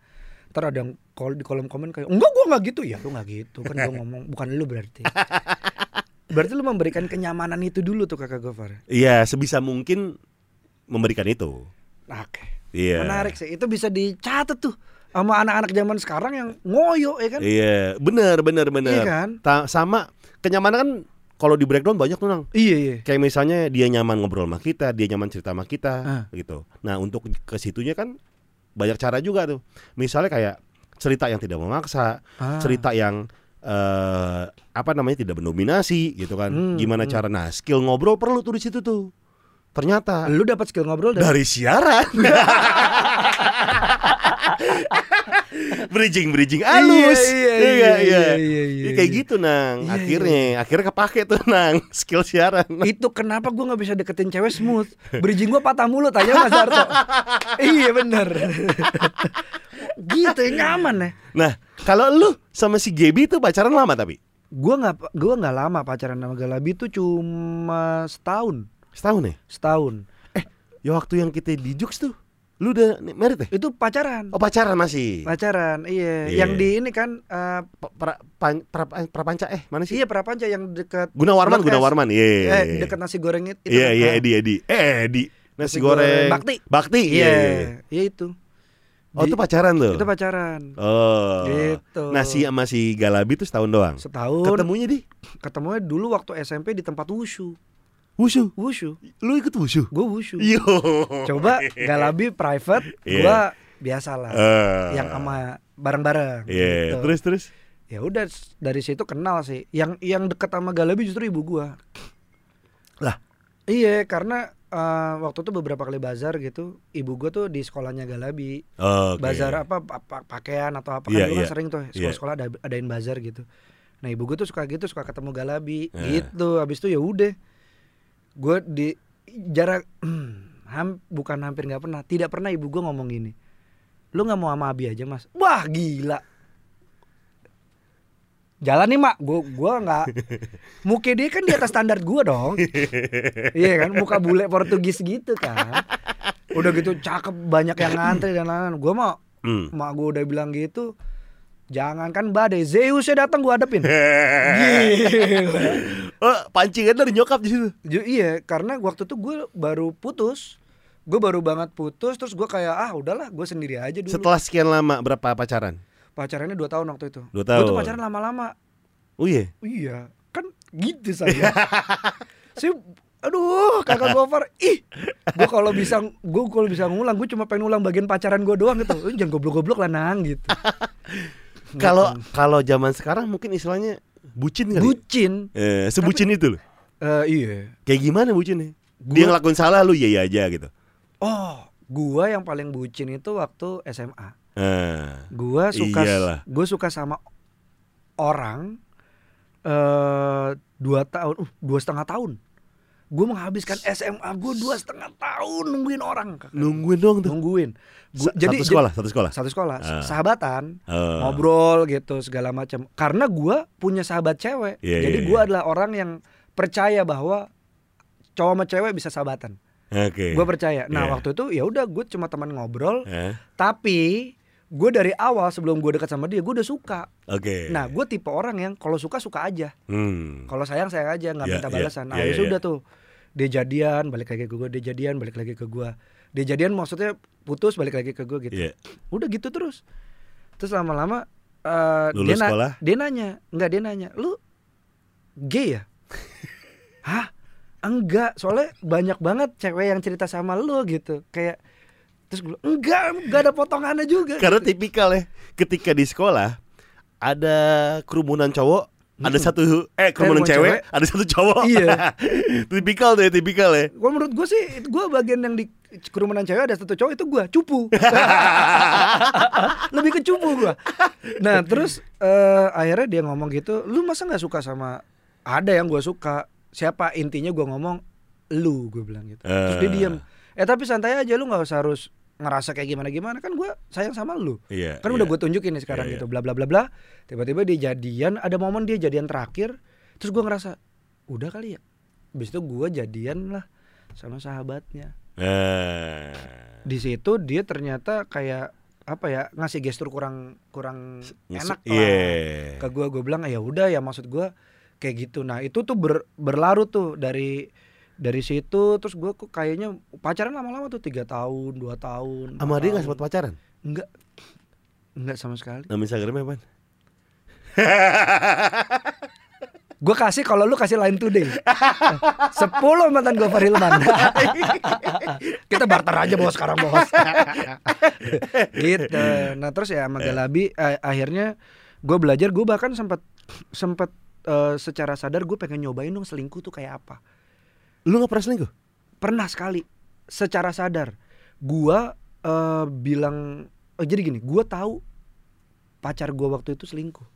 Ntar ada yang kol di kolom komen kayak enggak gua nggak gitu ya, lu nggak gitu kan gua ngomong bukan lu berarti. *laughs* berarti lu memberikan kenyamanan itu dulu tuh kakak Gofar. Iya, sebisa mungkin memberikan itu. Oke. Iya. Menarik sih. Itu bisa dicatat tuh sama anak-anak zaman sekarang yang ngoyo ya kan? Iya, benar, benar, benar. Iya kan? Ta- sama kenyamanan kan kalau di breakdown banyak tuh nang. Iya iya. Kayak misalnya dia nyaman ngobrol sama kita, dia nyaman cerita sama kita, Ah. gitu. Nah untuk ke situnya kan banyak cara juga tuh. Misalnya kayak cerita yang tidak memaksa, Ah. cerita yang eh apa namanya tidak mendominasi, gitu kan. Hmm, Gimana hmm. cara? Nah skill ngobrol perlu tuh di situ tuh. Ternyata Lu dapat skill ngobrol dari dari siaran. *laughs* bridging bridging halus. Iya, iya, Iya, iya, iya. iya, iya, Ya, iya. kayak gitu nang. Iya, akhirnya, akhirnya kepake tuh nang *laughs* skill siaran. itu kenapa gua nggak bisa deketin cewek smooth bridging gua patah mulu tanya Mas Darto *laughs* iya bener gitu ya nyaman ya Nah, kalau lu sama si Gaby tuh pacaran lama tapi gua nggak gua nggak lama pacaran sama Galabi tuh cuma setahun setahun ya. setahun Ya waktu yang kita di Jux tuh, lu udah merit ya? itu pacaran Oh pacaran masih. pacaran iya Iya. yang di ini kan eh, Pa- pra, pan- pra- eh, prapanca eh mana sih? iya Prapanca yang dekat Gunawarman, Blok S. Gunawarman. Iya. eh dekat nasi goreng itu Iya, kan? iya. Edi, Edi. Eh, Edi. Nasi, Nasi goreng. goreng Bakti. Bakti. Iya. iya iya, iya. iya itu Oh, itu pacaran tuh. itu pacaran Oh. Gitu. Nah, si sama si Galabi tuh setahun doang. setahun Ketemunya di ketemunya dulu waktu SMP di tempat wushu Wushu. wushu Lu ikut Wushu? gue wushu Yo. coba Galabi private Iya. gua biasalah Eh. yang sama bareng-bareng Iya, gitu. terus terus. ya udah dari situ kenal sih yang yang dekat sama Galabi justru ibu gua Lah. iya karena eh, waktu itu beberapa kali bazar gitu ibu gua tuh di sekolahnya Galabi Oke. bazar apa pa- pa- pakaian atau apa kan dulu kan iya. sering tuh Iya. sekolah-sekolah ada adain bazar gitu nah ibu gue tuh suka gitu suka ketemu Galabi Eh. gitu habis itu ya udah gue di jarak *clears throat* ham, bukan hampir nggak pernah tidak pernah ibu gue ngomong gini. Lu nggak mau sama Abi aja mas? Wah gila. Jalan nih mak. Gue gua nggak *laughs* muka dia kan di atas standar gue dong. *laughs* Iya kan? Muka bule Portugis gitu kan. Udah gitu cakep banyak yang *clears throat* ngantri dan lain-lain. Gue mau Hmm. mak gue udah bilang gitu jangan *laughs* kan badai Zeusnya datang gue hadapin Gila. oh, pancingan dari nyokap di situ. Iya karena waktu itu gue baru putus gue baru banget putus terus gue kayak ah udahlah gue sendiri aja dulu Setelah sekian lama berapa pacaran? pacarannya dua tahun waktu itu Dua gue tuh tahun. pacaran lama-lama Oh iya. iya kan gitu saya *laughs* saya aduh kakak Gofar ih gue kalau bisa gue kalau bisa ngulang gue cuma pengen ulang bagian pacaran gue doang gitu jangan goblok-goblok lah nang gitu *laughs* Kalau kalau zaman sekarang mungkin istilahnya bucin kali. bucin eh, sebucin itu loh. Eh, iya Kayak gimana bucinnya? Gua- Dia ngelakuin salah lu iya iya aja gitu. oh gua yang paling bucin itu waktu SMA Nah, gua suka Iyalah. gue suka sama orang eh dua tahun uh, dua setengah tahun gue menghabiskan SMA gue dua setengah tahun nungguin orang kakak. nungguin dong tuh. nungguin Gua- Sa- satu sekolah, satu sekolah. satu sekolah Ah. sahabatan Eh, ngobrol gitu segala macam karena gua punya sahabat cewek Iya, jadi iya, gua iya. adalah orang yang percaya bahwa cowok sama cewek bisa sahabatan Oke. Gua percaya nah Iya. waktu itu ya udah gue cuma teman ngobrol Eh, tapi gue dari awal sebelum gue dekat sama dia gue udah suka. Oke. nah gue tipe orang yang kalau suka suka aja. Hmm. kalau sayang sayang aja nggak Iya, minta iya, balasan nah iya, ya iya. sudah tuh. Dia jadian balik lagi ke gue dia jadian balik lagi ke gue dia jadian maksudnya putus balik lagi ke gue gitu. Iya. udah gitu terus. Terus lama-lama Lulus dia, na- sekolah? dia nanya. Nggak dia nanya lu gay ya? *laughs* Hah? Enggak. Soalnya banyak banget cewek yang cerita sama lu gitu. Kayak terus gue enggak enggak ada potongannya juga Karena tipikal ya, ketika di sekolah ada kerumunan cowok, ada satu eh kerumunan cewek, cewek. ada satu cowok. Iya. *laughs* tipikal deh, tipikal ya. Kalau menurut gue sih, gue bagian yang di kerumunan cewek ada satu cowok itu gue cupu. *laughs* Lebih ke cupu gue. Nah terus eh, akhirnya dia ngomong gitu, lu masa nggak suka sama? Ada yang gue suka. Siapa? Intinya gue ngomong lu, gue bilang gitu. Terus dia Eh. Eh tapi santai aja, lu nggak usah harus ngerasa kayak gimana gimana kan gue sayang sama lu. Iya. Kan iya. udah gue tunjukin nih sekarang Iya, gitu, bla bla bla bla. Tiba-tiba dia jadian, ada momen dia jadian terakhir, terus gue ngerasa udah kali ya. Habis itu gue jadian lah sama sahabatnya. Eh. Di situ dia ternyata kayak apa ya ngasih gestur kurang kurang enak lah Iya. ke gue. Gue bilang ya udah ya maksud gue kayak gitu. Nah itu tuh ber- berlarut tuh dari dari situ terus gue kok kayaknya pacaran lama-lama tuh tiga tahun dua tahun Sama dia nggak sempat pacaran? Enggak. Enggak sama sekali. Nama Instagramnya apa? *laughs* Gue kasih kalau lu kasih line today. Sepuluh mantan gue Farilman. *laughs* Kita barter aja bos sekarang bos. *laughs* gitu. Nah terus ya sama Galabi eh, akhirnya gue belajar gue bahkan sempat sempat eh, secara sadar gue pengen nyobain dong selingkuh tuh kayak apa. Lu nggak pernah selingkuh? Pernah sekali secara sadar gue eh, bilang oh, jadi gini gue tahu pacar gue waktu itu selingkuh.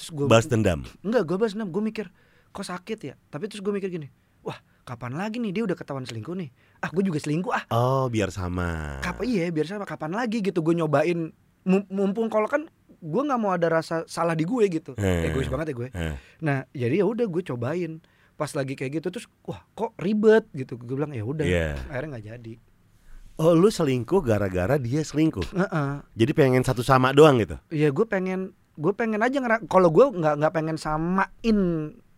Terus gue Balas dendam. Enggak, gue bahas enam, gue mikir kok sakit ya. Tapi terus gue mikir gini, wah kapan lagi nih dia udah ketahuan selingkuh nih. Ah gue juga selingkuh ah. Oh, biar sama. Kapan iya biar sama kapan lagi gitu gue nyobain. Mum- Mumpung kalau kan gue nggak mau ada rasa salah di gue gitu. Eh. Egois banget ya gue. Eh. Nah jadi ya udah gue cobain. Pas lagi kayak gitu terus wah kok ribet gitu. Gue bilang ya udah. Iya. Akhirnya nggak jadi. Oh, lu selingkuh gara-gara dia selingkuh. Heeh. Jadi pengen satu sama doang gitu. Iya gue pengen gue pengen aja kalau gue nggak nggak pengen samain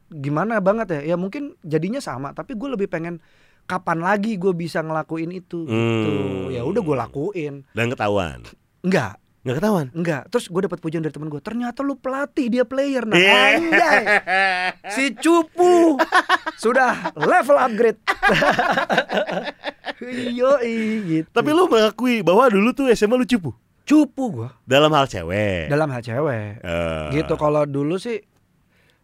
gimana banget ya ya mungkin jadinya sama tapi gue lebih pengen kapan lagi gue bisa ngelakuin itu gitu Hmm. ya udah gue lakuin Dan ketahuan. enggak Nggak ketahuan. enggak terus gue dapat pujian dari temen gue ternyata lu pelatih dia player. Nah Iya. anjay. Si cupu sudah level upgrade. *laughs* Yo gitu. Tapi lu mengakui bahwa dulu tuh SMA lu cupu? Cupu gue dalam hal cewek. dalam hal cewek. Eh. gitu. Kalau dulu sih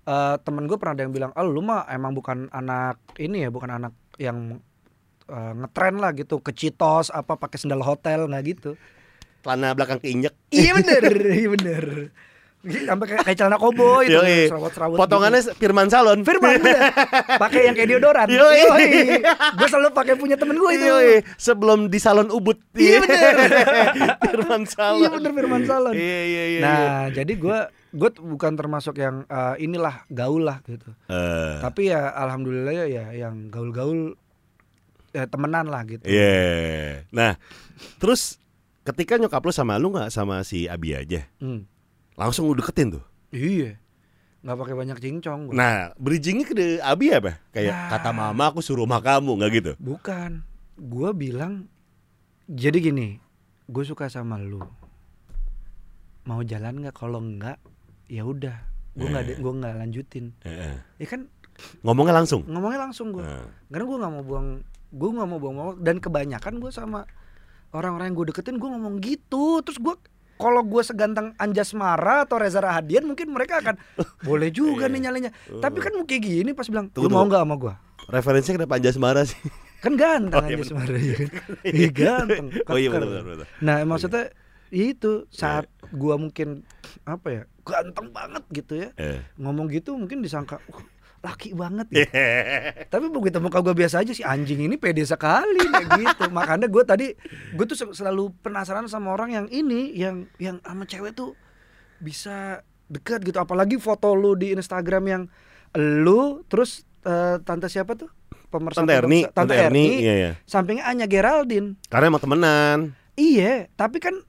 eh temen gue pernah ada yang bilang oh lu mah emang bukan anak ini ya bukan anak yang eh, ngetren lah gitu ke Citos apa pakai sendal hotel. Nggak gitu Celana belakang keinjek. iya *laughs* bener iya bener sampai kayak, kayak celana koboi tuh Yoi. serawat serawat Potongannya Firman Salon. Firman *laughs* bener pakai yang kayak deodoran Yoi. gue selalu pakai punya temen gue itu Yoi, sebelum di salon Ubud. Iya, bener. *laughs* Firman Salon. iya bener Firman Salon Iya iya iya. nah jadi gue gue bukan termasuk yang eh, inilah gaul lah gitu Eh, tapi ya alhamdulillah ya, ya yang gaul-gaul ya temenan lah gitu Iya. Nah, terus ketika nyokap lu sama lu nggak sama si Abi aja, Hmm. langsung lu deketin tuh. iya nggak pakai banyak cincong gua. Nah, bridgingnya ke Abi apa? Kayak Nah. kata mama aku suruh rumah kamu nggak gitu? bukan gue bilang jadi gini gue suka sama lu mau jalan nggak kalau nggak ya udah gue nggak Eh. gue nggak lanjutin Heeh. ya kan Ngomongnya langsung. ngomongnya langsung gue Heeh. karena gue nggak mau buang gue nggak mau buang waktu dan kebanyakan gue sama orang-orang yang gue deketin gue ngomong gitu terus gue kalau gue seganteng Anjas Mara atau Reza Rahadian mungkin mereka akan *laughs* boleh juga Iya. nih nyalinya tapi kan kayak gini pas bilang lu mau nggak sama gue Referensinya kenapa Anjas marah sih? *laughs* kan ganteng Oh, iya Anjas Mara ya? Iya ganteng Oh iya benar benar. nah maksudnya itu saat Iya. gua mungkin apa ya ganteng banget gitu ya Eh. ngomong gitu mungkin disangka "Uh, laki banget ya. *laughs* Tapi begitu muka gue biasa aja sih anjing ini pede sekali kayak gitu. Makanya gue tadi gue tuh sel- selalu penasaran sama orang yang ini yang yang sama cewek tuh bisa dekat gitu. Apalagi foto lu di Instagram yang lu terus eh, tante siapa tuh? Pemersatu Tante Erni, bangsa- Tante, Erni. iya iya. Sampingnya Anya Geraldine. Karena emang temenan. Iya, tapi kan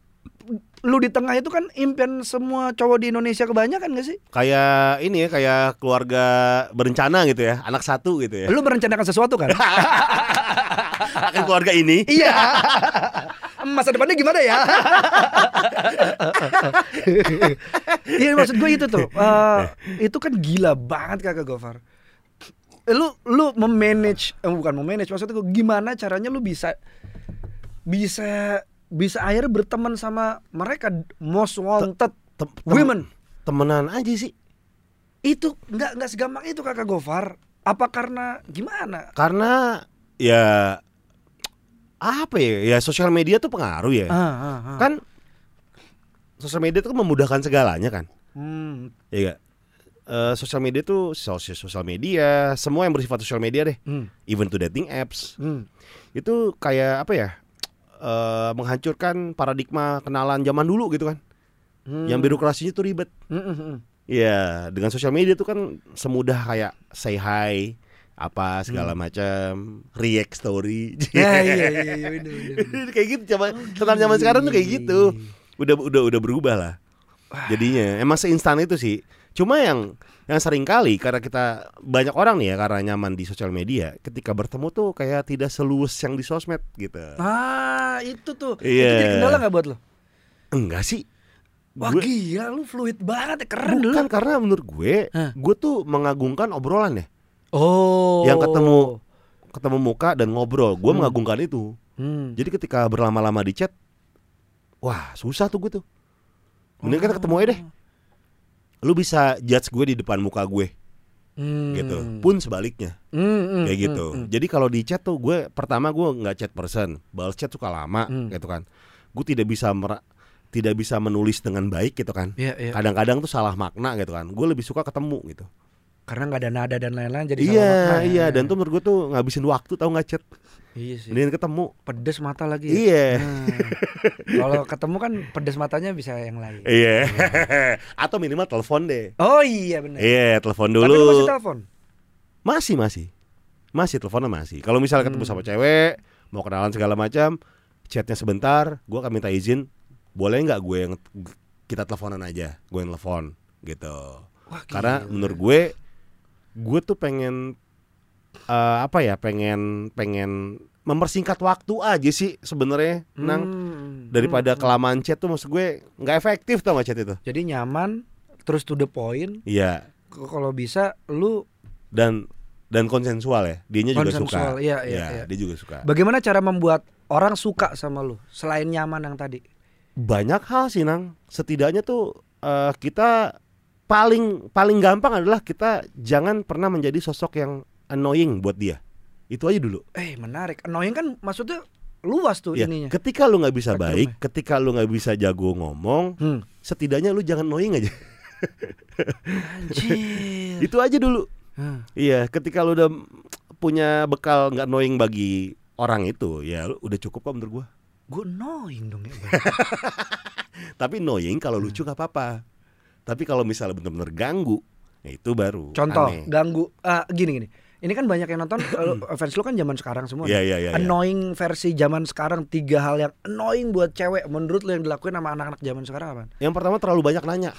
lu di tengah itu kan impian semua cowok di Indonesia kebanyakan gak sih? Kayak ini ya, kayak keluarga berencana gitu ya, anak satu gitu ya. Lu merencanakan sesuatu kan? *laughs* Akan keluarga ini. Iya. Masa depannya gimana ya? *laughs* Iya maksud gue itu tuh. *laughs* eh, itu kan gila banget kakak Gofar. lu lu memanage eh, bukan memanage maksudnya gua, gimana caranya lu bisa bisa bisa akhirnya berteman sama mereka most wanted Tem- tem- women temenan aja sih. itu nggak nggak segampang itu kakak Gofar apa karena gimana Karena ya apa ya? Ya sosial media tuh pengaruh ya. ah, ah, ah. Kan sosial media tuh kan memudahkan segalanya kan. Hmm, Iya gak? Eh, sosial media tuh sosial sosial media, semua yang bersifat sosial media deh, hmm, even to dating apps. hmm. Itu kayak apa ya? Eh menghancurkan paradigma kenalan zaman dulu gitu kan. Hmm. Yang birokrasinya tuh ribet. Hmm, hmm, hmm. Iya, dengan sosial media tuh kan semudah kayak say hi apa segala macam, react story. Ya, *laughs* iya, iya, iya, *laughs* kayak gitu coba kenalan zaman sekarang tuh kayak gitu. Udah udah udah berubah lah. Jadinya emang seinstan itu sih. Cuma yang yang sering kali karena kita banyak orang nih ya karena nyaman di sosial media, ketika bertemu tuh kayak tidak seluas yang di sosmed gitu. Ah, itu tuh. Iya. Itu jadi kendala nggak buat lo? Enggak sih. Wah Gue- gila lu fluid banget ya keren. Bukan karena menurut gue, Hah. gue tuh mengagungkan obrolan ya. Oh. Yang ketemu ketemu muka dan ngobrol, gue Hmm. mengagungkan itu. Hmm. Jadi ketika berlama-lama di chat, wah susah tuh gue tuh. Mending kan ketemu aja deh. Lu bisa judge gue di depan muka gue, Hmm. gitu. Pun sebaliknya, Hmm, hmm, kayak hmm, gitu. hmm. Jadi kalau di chat tuh gue pertama gue nggak chat person, balas chat suka lama, Hmm. gitu kan. Gue tidak bisa mera- tidak bisa menulis dengan baik gitu kan. Iya, iya. Kadang-kadang tuh salah makna gitu kan. Gue lebih suka ketemu gitu. Karena nggak ada nada dan lain-lain jadi iya, ya. iya. Dan tuh menurut gue tuh ngabisin waktu tau nggak chat. Iya sih. Mendingan ketemu. Pedes mata lagi. ya. Iya. Hmm. Kalau ketemu kan pedes matanya bisa yang lain. Iya. *laughs* Atau minimal telepon deh. Oh iya benar. Iya, telepon Tapi lu dulu. masih telepon. Masih, masih. Masih teleponnya masih. Kalau misalnya ketemu Hmm. sama cewek, mau kenalan segala macam, chatnya sebentar, gua akan minta izin, boleh nggak gue yang kita teleponan aja, gue yang telepon gitu. Wah, Karena menurut gue, gue tuh pengen eh, apa ya, pengen pengen mempersingkat waktu aja sih sebenarnya, nang Hmm. daripada Hmm. kelamaan chat tuh maksud gue nggak efektif tau gak chat itu. Jadi nyaman terus to the point. Iya. K- Kalau bisa lu Dan dan konsensual ya, dianya juga suka. iya, iya, iya. dia juga suka. bagaimana cara membuat orang suka sama lu selain nyaman yang tadi? banyak hal sih nang setidaknya tuh eh, kita paling paling gampang adalah kita jangan pernah menjadi sosok yang annoying buat dia itu aja dulu Eh menarik. Annoying kan maksudnya luas tuh ya ininya. ketika lu nggak bisa baik ketika lu nggak bisa jago ngomong Hmm. setidaknya lu jangan annoying aja Anjir. *laughs* itu aja dulu Hmm. iya ketika lu udah punya bekal nggak annoying bagi orang itu ya lu udah cukup kok menurut gua Gue annoying dong ya. *laughs* Tapi annoying kalau lucu Hmm. nggak apa-apa tapi kalau misalnya bener-bener ganggu ya itu baru Contoh aneh. ganggu ah, gini gini. Ini kan banyak yang nonton *clears throat* fans lu kan zaman sekarang semua. Iya nih. iya iya. Annoying versi zaman sekarang tiga hal yang annoying buat cewek menurut lu yang dilakuin sama anak-anak zaman sekarang apa? Yang pertama terlalu banyak nanya.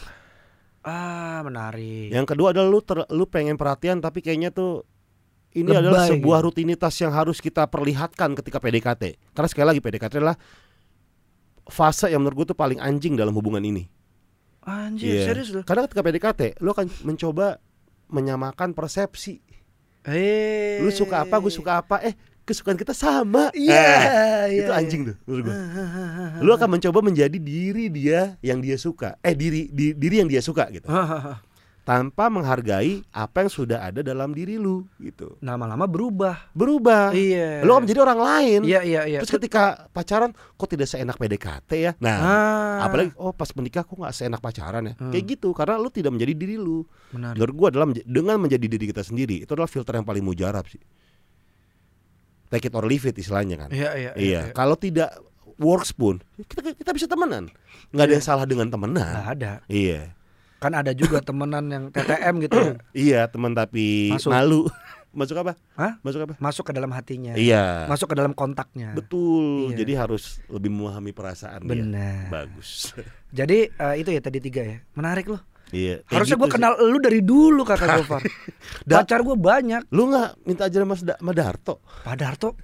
Ah menarik. Yang kedua adalah lu ter- lu pengen perhatian tapi kayaknya tuh ini Lebay adalah sebuah gitu. rutinitas yang harus kita perlihatkan ketika PDKT. Karena sekali lagi PDKT adalah fase yang menurut gue tuh paling anjing dalam hubungan ini. Anjir Iya. serius lu. Karena ketika PDKT lu akan mencoba menyamakan persepsi. Eh. Lu suka apa, gue suka apa. Eh, kesukaan kita sama. Iya, Eh, iya, itu iya. anjing tuh menurut gue. Lu akan mencoba menjadi diri dia yang dia suka. Eh, diri di- diri yang dia suka gitu. *laughs* Tanpa menghargai apa yang sudah ada dalam diri lu gitu. Lama-lama berubah. Berubah. Iya. Lu akan menjadi orang lain. Iya iya iya. Terus ketika pacaran kok tidak seenak PDKT ya? Nah, ah, apalagi oh pas menikah kok nggak seenak pacaran ya? Hmm. Kayak gitu karena lu tidak menjadi diri lu. menarik. Menurut gua adalah dengan menjadi diri kita sendiri itu adalah filter yang paling mujarab sih. Take it or leave it istilahnya kan. Iya iya. Iya, kalau tidak works pun kita kita bisa temenan. Nggak ada yang salah dengan temenan. Nggak ada. Iya. Kan ada juga *laughs* temenan yang TTM gitu ya. Iya, teman tapi Masuk. malu. *laughs* Masuk apa? Hah? Masuk apa? Masuk ke dalam hatinya. Iya. Masuk ke dalam kontaknya. Betul. Iya. Jadi harus lebih memahami perasaan dia. Benar. Bagus. *laughs* Jadi eh, itu ya tadi tiga ya. Menarik loh. iya. Harusnya gitu gue sih. kenal lu dari dulu kakak Gofar. Pacar gue banyak. Lu nggak minta ajaran Mas da Mas Darto? Pak Darto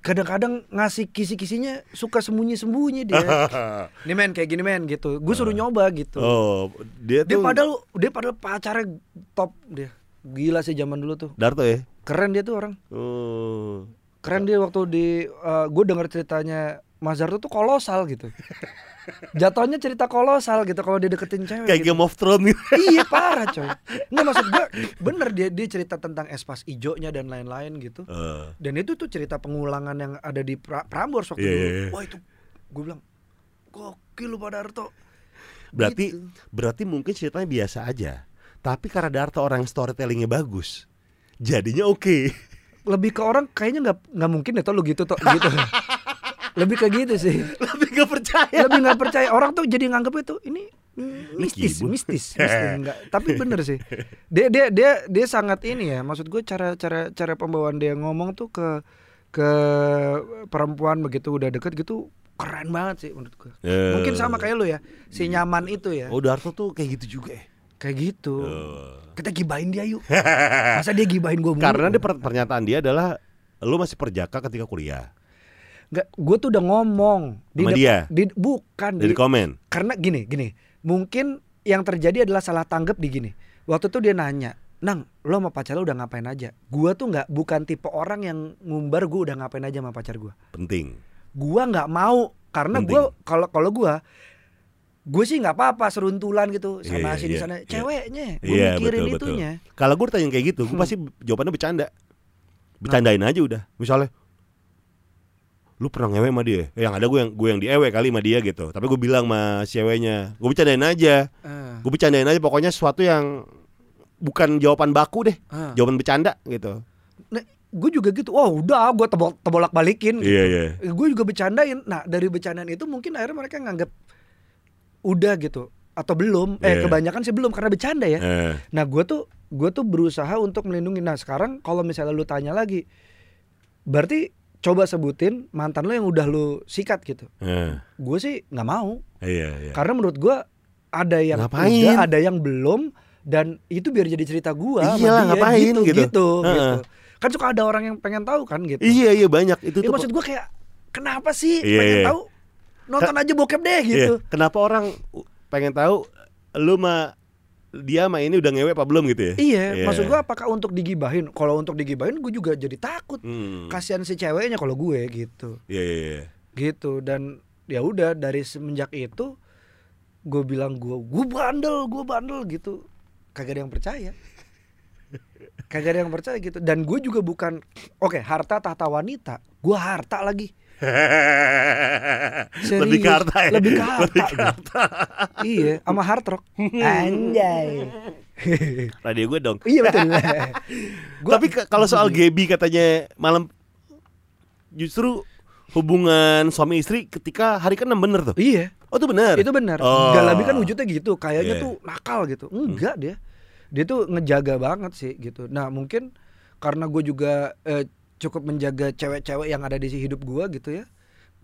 kadang-kadang ngasih kisi-kisinya suka sembunyi-sembunyi dia. *laughs* Nih men kayak gini men gitu. Gue suruh nyoba gitu. oh, dia Dia tuh padahal dia padahal pacarnya top dia. Gila sih zaman dulu tuh. Darto ya. Keren dia tuh orang. Oh. Keren dia waktu di gue denger ceritanya Mas Darto tuh kolosal gitu. *laughs* Jatuhnya cerita kolosal gitu kalau dia deketin cewek. Kayak gitu. Game of Thrones gitu. iya parah coy. *laughs* Enggak maksud gue bener dia dia cerita tentang espas ijonya dan lain-lain gitu. Eh, Dan itu tuh cerita pengulangan yang ada di pra Prambors waktu Iya, dulu. iya, iya. Wah itu gue bilang gokil lu Pak Darto. berarti Gitu. berarti mungkin ceritanya biasa aja. Tapi karena Darto orang storytellingnya bagus, jadinya oke. lebih ke orang kayaknya nggak nggak mungkin ya lu gitu toh gitu. *laughs* lebih ke gitu sih. *laughs* Lebih gak percaya. lebih nggak percaya orang tuh jadi nganggep itu ini mistis mistis *laughs* mistis enggak tapi bener sih dia dia dia dia sangat ini ya maksud gue cara cara cara pembawaan dia ngomong tuh ke ke perempuan begitu udah deket gitu keren banget sih menurut gue Eh. mungkin sama kayak lu ya si nyaman itu ya Oh Darto tuh kayak gitu juga ya. kayak gitu Eh. kita gibahin dia yuk *laughs* masa dia gibahin gue Karena dia per- pernyataan dia adalah lu masih perjaka ketika kuliah. Nggak gue tuh udah ngomong Sama dep- dia? di, bukan Dari di- komen. karena gini gini mungkin yang terjadi adalah salah tanggap di gini waktu itu dia nanya nang lo sama pacar lo udah ngapain aja gua tuh nggak bukan tipe orang yang ngumbar gua udah ngapain aja sama pacar gua Penting. gua nggak mau karena gua kalau kalau gua gue sih nggak apa-apa seruntulan gitu Iya, sana iya, sini iya, sana iya. ceweknya gue Iya mikirin betul itunya Kalau gue tanya kayak gitu, gue pasti jawabannya bercanda. Bercandain aja udah. Misalnya, lu pernah ngewe sama dia? Eh, yang ada gue yang gue yang diewe kali sama dia gitu. Tapi gue bilang sama si ceweknya, gue bercandain aja. Ah, Gue bercandain aja pokoknya sesuatu yang bukan jawaban baku deh, ah. jawaban bercanda gitu. Nah, gue juga gitu oh udah gue tebol tebolak balikin gitu. Iya iya. gue juga bercandain nah dari bercandaan itu mungkin akhirnya mereka nganggap udah gitu atau belum eh Iya. kebanyakan sih belum karena bercanda ya Eh, nah gue tuh gue tuh berusaha untuk melindungi nah sekarang kalau misalnya lu tanya lagi berarti coba sebutin mantan lo yang udah lu sikat gitu eh, gue sih nggak mau iya iya. karena menurut gue ada yang Ngapain? udah ada yang belum dan itu biar jadi cerita gue Iyalah, ngapain gitu gitu. gitu, Heeh. gitu. kan suka ada orang yang pengen tahu kan gitu Iya iya banyak itu Ya tuh. maksud gue kayak kenapa sih Iya, pengen iya. tahu nonton aja bokep deh Iya, gitu. Kenapa orang pengen tahu lu mah dia mah ini udah ngewe apa belum gitu ya? Iya, maksud gue apakah untuk digibahin? Kalau untuk digibahin gue juga jadi takut. Hmm. Kasihan si ceweknya kalau gue gitu. Iya iya iya. Gitu dan ya udah dari semenjak itu gue bilang gue gue bandel, gue bandel gitu. Kagak ada yang percaya. Kagak ada yang percaya gitu. Dan gue juga bukan oke, harta tahta wanita. Gue harta lagi. *laughs* Lebih ke Serius, harta ya? Lebih ke harta. Lebih ke harta. iya, sama hard rock. *laughs* Anjay. Radio gue dong. iya betul. *laughs* Gua- Tapi kalau soal Gebi katanya malam justru hubungan suami istri ketika hari ke-6 bener tuh. iya, Oh itu bener. itu benar. Oh. Galabi kan wujudnya gitu, kayaknya Iya. tuh nakal gitu. Enggak dia. Dia tuh ngejaga banget sih gitu. Nah, mungkin karena gue juga eh, cukup menjaga cewek-cewek yang ada di si hidup gua gitu ya.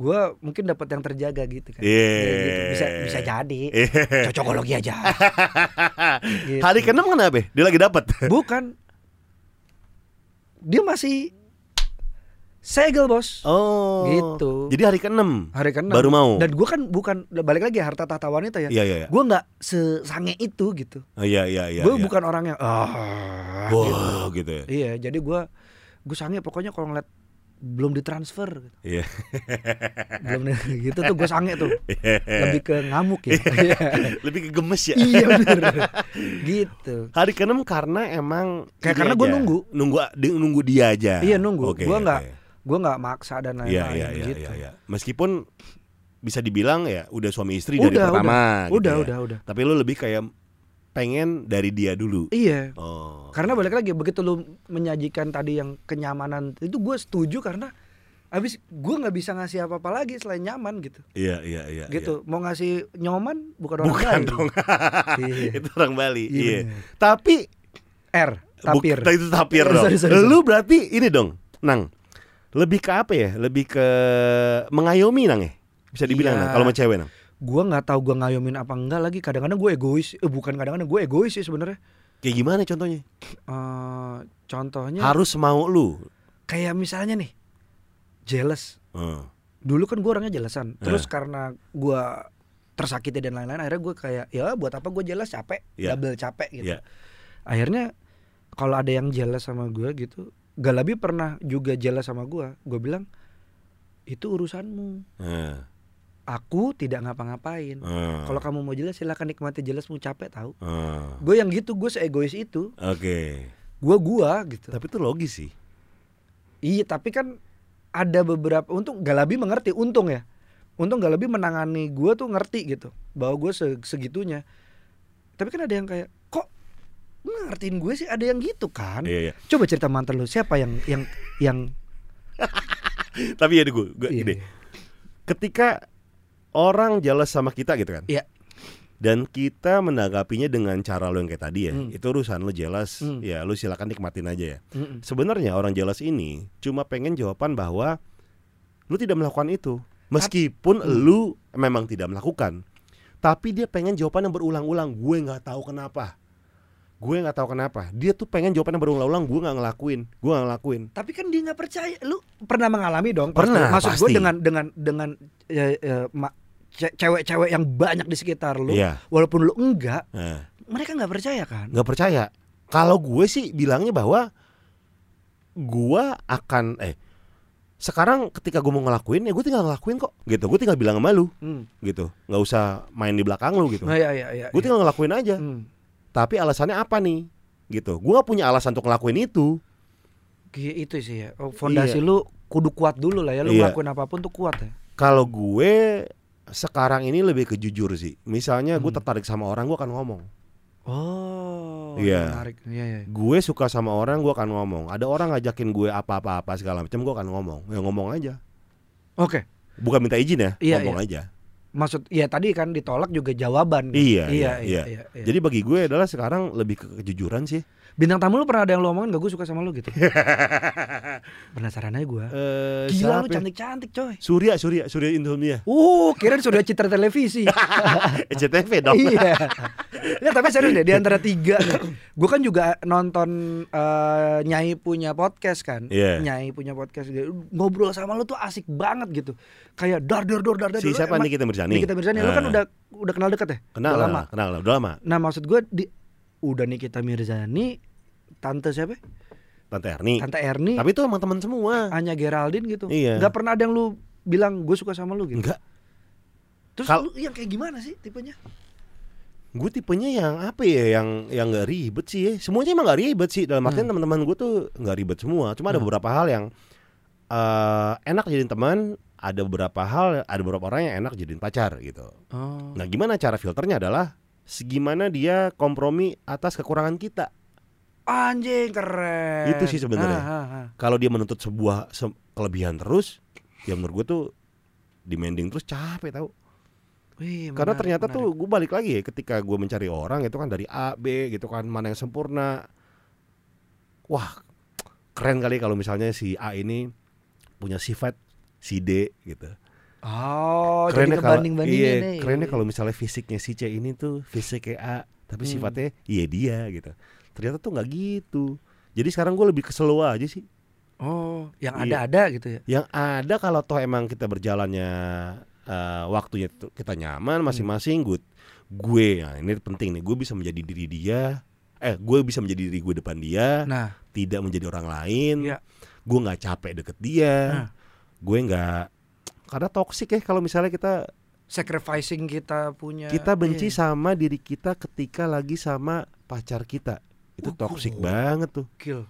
Gua mungkin dapat yang terjaga gitu kan. Iya. Ya, gitu. Bisa bisa jadi. Iya. Cocokologi aja. *laughs* Gitu. Hari ke-6 kenapa? Dia lagi dapat. *laughs* Bukan. Dia masih segel, Bos. Oh. Gitu. Jadi hari ke-6 Hari ke baru mau. Dan gue kan bukan balik lagi harta tahta wanita ya. Iya iya iya. Gue nggak sesange itu gitu. Oh, iya iya iya. gue iya. bukan orang yang ah gitu. Wah, gitu ya. Iya, jadi gue gue sange pokoknya kalau ngeliat belum ditransfer gitu. Iya. *laughs* belum gitu tuh gue sange tuh lebih ke ngamuk ya Iya. *laughs* Lebih ke gemes ya. iya bener gitu Hari ke-6 karena emang Kayak karena gua aja. nunggu. Nunggu di- nunggu dia aja. iya nunggu Oke, gue nggak oke. gue nggak maksa dan lain-lain Iya iya iya gitu iya iya. Meskipun bisa dibilang ya udah suami istri dari Udah, pertama gitu udah ya. udah udah Tapi lu lebih kayak pengen dari dia dulu. iya Oh. karena balik lagi begitu lu menyajikan tadi yang kenyamanan itu gue setuju karena habis gue nggak bisa ngasih apa-apa lagi selain nyaman gitu Iya iya iya. gitu mau ngasih nyoman bukan iya. orang Bukan Bali. dong. *laughs* Iya. itu orang Bali. Iya, Iya. Tapi R tapir Buk- itu tapir Eh, dong. sorry, sorry, sorry. Lu berarti ini dong, Nang. Lebih ke apa ya? Lebih ke mengayomi Nang ya? Bisa dibilang Iya. Nang kalau sama cewek Nang. Gue nggak tahu gue ngayomin apa enggak lagi kadang-kadang gue egois eh, bukan kadang-kadang gue egois sih sebenarnya Kayak gimana contohnya? Eh, contohnya Harus mau lu. kayak misalnya nih jealous Eh. dulu kan gue orangnya jealousan terus Eh. karena gue tersakiti dan lain-lain akhirnya gue kayak ya buat apa gue jealous capek Iya. double capek gitu Iya. akhirnya kalau ada yang jealous sama gue gitu Galabi pernah juga jealous sama gue gue bilang itu urusanmu Eh, aku tidak ngapa-ngapain eh, kalau kamu mau jelas silakan nikmati jelasmu capek tahu eh. gue yang gitu gue seegois itu Oke. gue gua gitu Tapi itu logis sih. iya tapi kan ada beberapa untung Galabi mengerti untung ya untung Galabi menangani gue tuh ngerti gitu bahwa gue se- segitunya tapi kan ada yang kayak kok ngertiin gue sih ada yang gitu kan Iya, iya. coba cerita mantan lu siapa yang yang yang *laughs* Tapi ya gue, gue Iya. gini. Ketika orang jealous sama kita gitu kan. Iya. Dan kita menanggapinya dengan cara lo yang kayak tadi ya. Hmm. Itu urusan lo jealous, Hmm. ya lo silakan nikmatin aja ya. Mm-mm. Sebenarnya orang jealous ini cuma pengen jawaban bahwa lu tidak melakukan itu. Meskipun Hmm. lu memang tidak melakukan. Tapi dia pengen jawaban yang berulang-ulang. Gue nggak tahu kenapa. Gue nggak tahu kenapa. Dia tuh pengen jawaban yang berulang-ulang. Gue nggak ngelakuin. Gue nggak ngelakuin. tapi kan dia nggak percaya lu pernah mengalami dong Pernah, maksud gue pasti. dengan dengan dengan ya, ya, ma- cewek-cewek yang banyak di sekitar lu Iya. walaupun lu enggak Nah, mereka nggak percaya kan nggak percaya. Kalau gue sih bilangnya bahwa gue akan eh sekarang ketika gue mau ngelakuin ya gue tinggal ngelakuin kok gitu. Gue tinggal bilang sama lu Hmm. gitu. Nggak usah main di belakang lu gitu. Nah, iya, iya, iya, Gue iya. tinggal ngelakuin aja. Hmm. Tapi alasannya apa nih? Gitu. Gue gak punya alasan untuk ngelakuin itu. Itu sih ya. Oh, fondasi lu kudu kuat dulu lah ya. Lu Iya. ngelakuin apa pun tuh kuat ya. Kalau gue sekarang ini lebih ke jujur sih. Misalnya gue Hmm. tertarik sama orang, gue akan ngomong. Oh, Iya. menarik. Iya, iya. Gue suka sama orang, gue akan ngomong. Ada orang ngajakin gue apa-apa-apa segala macam, gue akan ngomong. Ya ngomong aja. Oke. Bukan minta izin ya, Iya, ngomong aja. Maksud ya tadi kan ditolak juga jawaban. Iya, iya, iya, iya, iya. Jadi bagi gue adalah sekarang lebih ke kejujuran sih. Bintang tamu lu pernah ada yang lu omongin gak gue suka sama lu gitu. *laughs* Penasaran aja gue. Eh, Gila lu cantik-cantik coy. Surya, Surya, Surya Insomnia. Uh, kirain *laughs* sudah citra televisi. *laughs* SCTV dong. iya. Ya, tapi serius deh di antara tiga nih. Gue kan juga nonton eh, Nyai punya podcast kan. Iya. Nyai punya podcast ngobrol sama lu tuh asik banget gitu. Kayak dar dar dar dar dar. Si siapa emang- Nikita Mirzani? Nikita Mirzani lu kan Ah. udah udah kenal deket ya? Kenal Udah lama. kenal udah lama. Nah, maksud gue di udah Nikita Mirzani, tante siapa? Tante Erni. Tante Erni, Tapi itu emang teman semua. Anya Geraldine gitu. Iya. Gak pernah ada yang lu bilang gue suka sama lu gitu. Enggak. Terus Kal- lu yang kayak gimana sih tipenya? Gue tipenya yang apa ya yang yang nggak ribet sih ya. Semuanya emang nggak ribet sih. Dalam artian teman-teman gue tuh nggak ribet semua. Cuma ada Hmm. beberapa hal yang eh enak jadiin teman. Ada beberapa hal, ada beberapa orang yang enak jadiin pacar gitu. Oh. Nah, gimana cara filternya adalah segimana dia kompromi atas kekurangan kita. Anjing keren. Itu sih sebenarnya. Ah, ah, ah. Kalau dia menuntut sebuah se- kelebihan terus, ya menurut gue tuh demanding terus capek tau. Wih, Karena menarik, ternyata menarik. tuh gue balik lagi ya ketika gue mencari orang itu kan dari A B gitu kan mana yang sempurna. Wah keren kali kalau misalnya si A ini punya sifat si D gitu. Oh, kerennya jadi kalau kebanding-bandingin iya, nih. kerennya kalau misalnya fisiknya si C ini tuh fisik kayak A tapi Hmm. sifatnya iya dia gitu. Ternyata tuh nggak gitu. Jadi sekarang gue lebih kesel aja sih. Oh, yang Iya. ada-ada gitu ya. Yang ada kalau toh emang kita berjalannya eh, waktunya tuh kita Hmm. nyaman masing-masing good. Gue, nah ini penting nih, gue bisa menjadi diri dia. Eh, gue bisa menjadi diri gue depan dia, Nah, tidak menjadi orang lain. Iya. Gue nggak capek deket dia. Nah. Gue nggak karena toksik ya kalau misalnya kita sacrificing kita punya kita benci iya, sama diri kita ketika lagi sama pacar kita. Itu Oh, toksik banget tuh. kill.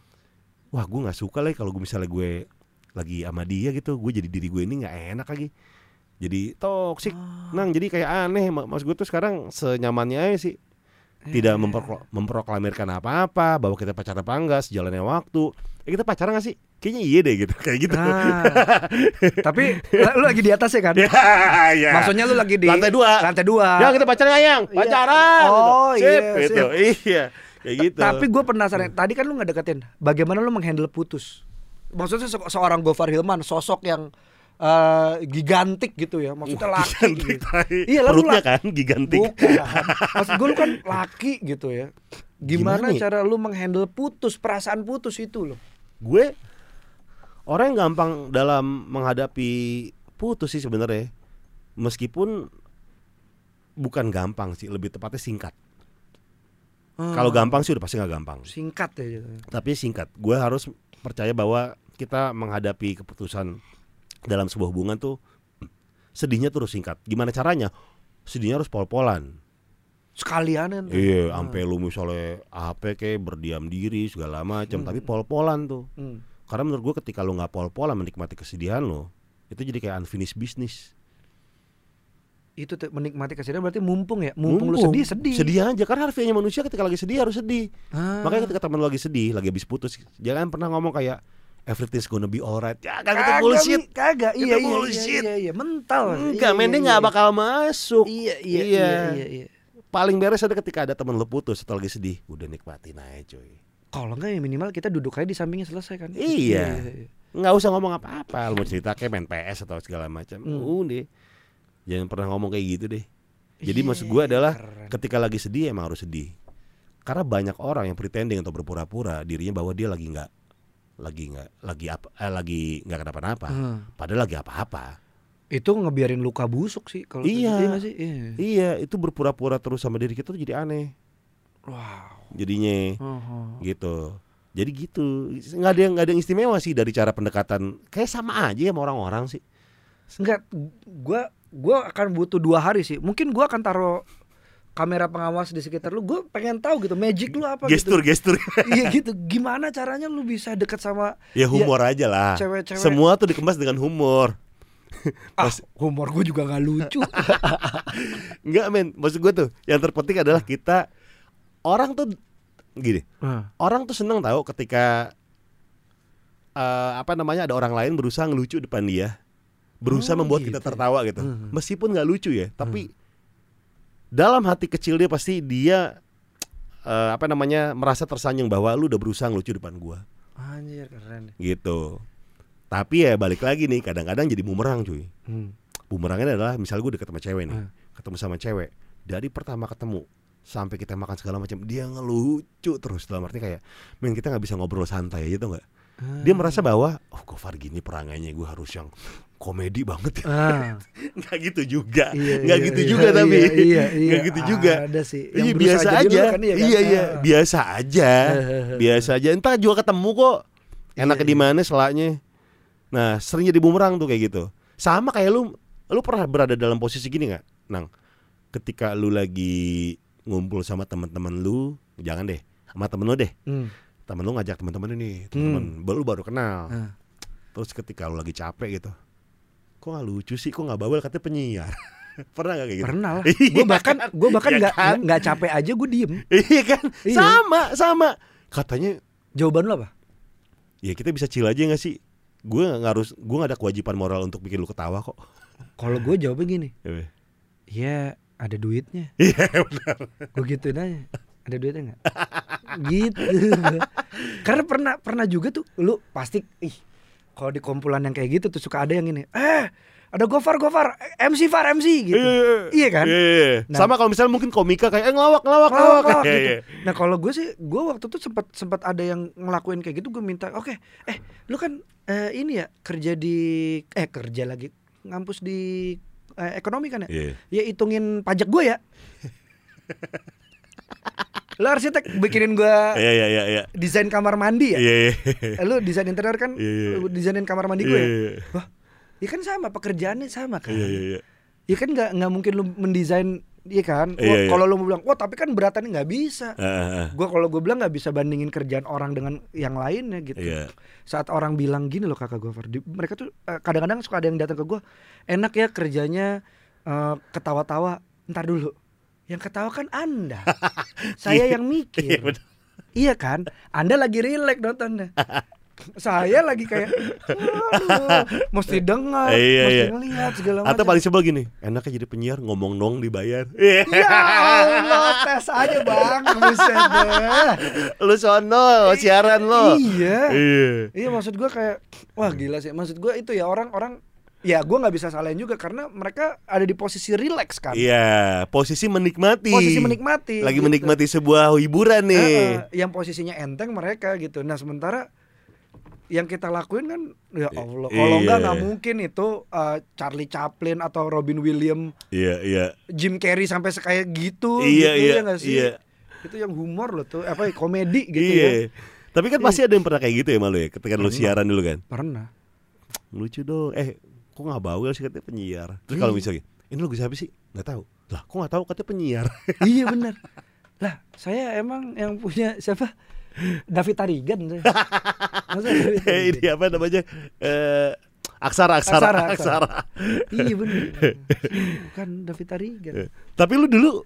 Wah, gue nggak suka lah kalau gue misalnya gue lagi sama dia gitu, gue jadi diri gue ini nggak enak lagi. Jadi toksik. Ah. Nang jadi kayak aneh Ma- Mas gue tuh sekarang senyamannya aja sih Tidak Iya. memperklo- memproklamirkan apa-apa Bahwa kita pacaran apa enggak Sejalannya waktu eh, Kita pacaran gak sih? Kayaknya iya deh gitu Kayak gitu Ah. *laughs* Tapi lu lagi di atas ya kan? *laughs* Ya, ya. Maksudnya lu lagi di Lantai dua. Lantai dua. Ya kita pacaran gak yang? Iya. Pacaran Oh, gitu. iya, gitu. Iya Kayak gitu Tapi gue penasaran. Tadi kan lu nggak deketin. Bagaimana lu menghandle putus? Maksudnya se- seorang Gofar Hilman, sosok yang eh, gigantik gitu ya. Maksudnya Wah, laki gigantik, gitu. tai. Iya, lalu Perutnya laki. kan gigantik Bukan. Maksud gue lu kan laki gitu ya. Gimana, Gimana ya? cara lu menghandle putus, perasaan putus itu loh? Gue Orang yang gampang dalam menghadapi putus sih sebenarnya Meskipun Bukan gampang sih Lebih tepatnya singkat Hmm. Kalau gampang sih udah pasti nggak gampang. singkat ya gitu. Tapi singkat, gue harus percaya bahwa kita menghadapi keputusan dalam sebuah hubungan tuh sedihnya terus singkat. Gimana caranya? Sedihnya harus pol-polan. sekalianan tuh. Iya, sampai lu misalnya apa kayak berdiam diri segala macam, tapi pol-polan tuh. Hmm. Karena menurut gue ketika lu nggak pol-polan menikmati kesedihan lo, itu jadi kayak unfinished business. Itu menikmati kesedihan berarti mumpung ya mumpung, lu sedih sedih Sedih aja karena harfiahnya manusia ketika lagi sedih harus sedih. Ah. Makanya ketika teman lu lagi sedih, lagi habis putus, jangan pernah ngomong kayak everything's gonna be alright. Ya kan Kagak, bullshit. Kagak iya iya, bullshit. iya iya mental Enggak, Iya, dia iya, nggak iya. bakal masuk. iya iya Iya. iya iya, iya. Paling beres ada ketika ada teman lu putus atau lagi sedih, udah nikmatin aja cuy. kalau enggak ya minimal kita duduk aja di sampingnya selesai kan Iya. Nggak usah ngomong apa-apa, lu mau cerita kayak main PS atau segala macam. Hmm. Udah. Jangan pernah ngomong kayak gitu deh. Jadi Iya, maksud gue adalah keren. ketika lagi sedih emang harus sedih. Karena banyak orang yang pretending atau berpura-pura dirinya bahwa dia lagi nggak lagi nggak lagi apa eh, lagi nggak kenapa-napa. Hmm. Padahal lagi apa-apa. itu ngebiarin luka busuk sih kalau Iya. iya nggak sih iya. Iya, itu berpura-pura terus sama diri kita tuh jadi aneh. wow Jadinya Oh, gitu. Jadi gitu. Nggak ada yang nggak ada yang istimewa sih dari cara pendekatan. Kayak sama aja ya sama orang-orang sih. Enggak, gua gua akan butuh dua hari sih. Mungkin gua akan taruh kamera pengawas di sekitar lu. Gua pengen tahu gitu magic lu apa Gestur, gitu. gestur. *laughs* Iya gitu. Gimana caranya lu bisa deket sama ya humor aja lah. cewek-cewek. Semua tuh dikemas dengan humor. *laughs* ah, humor gue juga nggak lucu. *laughs* Enggak men, maksud gue tuh yang terpenting adalah kita orang tuh gini, Ah, orang tuh seneng tahu ketika eh, apa namanya ada orang lain berusaha ngelucu depan dia, berusaha Oh, membuat gitu. kita tertawa gitu, Hmm. meskipun nggak lucu ya, tapi dalam hati kecil dia pasti dia eh, apa namanya merasa tersanjung bahwa lu udah berusaha ngelucu depan gua, Anjir keren. gitu. Tapi ya balik lagi nih, kadang-kadang jadi bumerang cuy. Hmm. Bumerangnya adalah misalnya gue deket sama cewek nih, Hmm. ketemu sama cewek, dari pertama ketemu sampai kita makan segala macam dia ngelucu terus dalam arti kayak men kita nggak bisa ngobrol santai aja tuh nggak dia merasa bahwa oh Gofar gini perangainya gue harus yang komedi banget ya. Ah, *laughs* nggak gitu juga. Iya, nggak iya, gitu iya, juga iya, tapi. iya, iya, nggak gitu juga. Ada sih. iya Yang berusaha biasa aja kan, iya kan? iya iya Ah. biasa aja. *laughs* Biasa aja. Entar juga ketemu kok. Enaknya Iya, di mana selaknya nah sering jadi bumerang tuh kayak gitu. Sama kayak lu lu pernah berada dalam posisi gini nggak nang? Ketika lu lagi ngumpul sama teman-teman lu jangan deh sama temen lu deh. Hmm. Temen lu ngajak teman-teman ini teman lu baru kenal Ah. terus ketika lu lagi capek gitu kok nggak lucu sih kok nggak bawel katanya penyiar *laughs* pernah gak kayak gitu Pernah lah. *laughs* Iya Gue bahkan kan? gue bahkan Iya nggak kan? nggak capek aja gue diem. *laughs* iya kan Iya. sama sama katanya Jawaban lu apa? ya kita bisa chill aja gak sih gue nggak harus gue nggak ada kewajiban moral untuk bikin lu ketawa kok Kalau gue jawabnya gini. Ya, Ya ada duitnya. iya benar Gue gituin aja. Ada duitnya nggak? Gitu. *laughs* Karena pernah pernah juga tuh lu pasti ih kalau di kumpulan yang kayak gitu tuh suka ada yang ini. Eh, ada Gofar Gofar, MC Far MC gitu. Iya kan? Iya, iya. Nah. sama kalau misalnya mungkin komika kayak eh ngelawak ngelawak Ngelawak, ngelawak Iya, gitu. iya. Nah kalau gue sih, gue waktu itu sempat sempat ada yang ngelakuin kayak gitu, gue minta, oke, eh lu kan eh, ini ya kerja di, eh kerja lagi ngampus di eh, ekonomi kan ya, Iya. ya hitungin pajak gue ya. *laughs* lu arsitek bikinin gue Iya iya iya iya. desain kamar mandi ya. Iya iya. Eh, lu desain interior kan, Iya, iya. lu desainin kamar mandi gue Iya, ya. iya. Wah, ya kan sama pekerjaannya sama kan. Iya iya iya. Ya kan nggak nggak mungkin lu mendesain, iya kan. Iya, iya. Kalau lu mau bilang, wah tapi kan beratannya nggak bisa. Ah, ah, ah. Gua kalau gue bilang nggak bisa bandingin kerjaan orang dengan yang lainnya gitu. Iya. Saat orang bilang gini loh kakak gue, mereka tuh eh, kadang-kadang suka ada yang datang ke gue, enak ya kerjanya eh, ketawa-tawa. Ntar dulu, yang ketawa kan anda, *laughs* saya yang Iya mikir. benar. Iya kan, anda lagi rileks nontonnya. *laughs* saya lagi kayak, mesti dengar, Iya, mesti iya. ngeliat segala Atau macam. paling sebel gini, enaknya jadi penyiar ngomong dong dibayar. Iya. *laughs* Ya Allah, tes aja bang. Lu sono siaran lo. Iya. Iya. Iya maksud gua kayak wah gila sih. Maksud gua itu ya orang-orang ya gua nggak bisa salahin juga karena mereka ada di posisi relax kan. Iya, posisi menikmati. Posisi menikmati. Lagi gitu. menikmati sebuah hiburan nih. Heeh, yang posisinya enteng mereka gitu. Nah sementara yang kita lakuin kan ya Allah kalau Iya. nggak nggak mungkin itu uh, Charlie Chaplin atau Robin Williams Iya, iya. Jim Carrey sampai kayak gitu Iya, gitu iya, ya sih iya. itu yang humor loh tuh apa ya, komedi gitu iya. ya Tapi kan pasti ada yang pernah kayak gitu ya malu ya ketika lu siaran dulu kan. pernah Lucu dong. Eh, kok nggak bawel sih katanya penyiar. Terus kalau Iya. misalnya, ini lagu siapa sih? Nggak tahu. Lah, kok nggak tahu katanya penyiar. *laughs* iya bener lah saya emang yang punya siapa David Tarigan saya. Masa David *laughs* Eh, ini apa namanya? Eh aksara, aksara, Aksara, aksara. aksara. iya bener *laughs* bukan David Tarigan Eh, Tapi lu dulu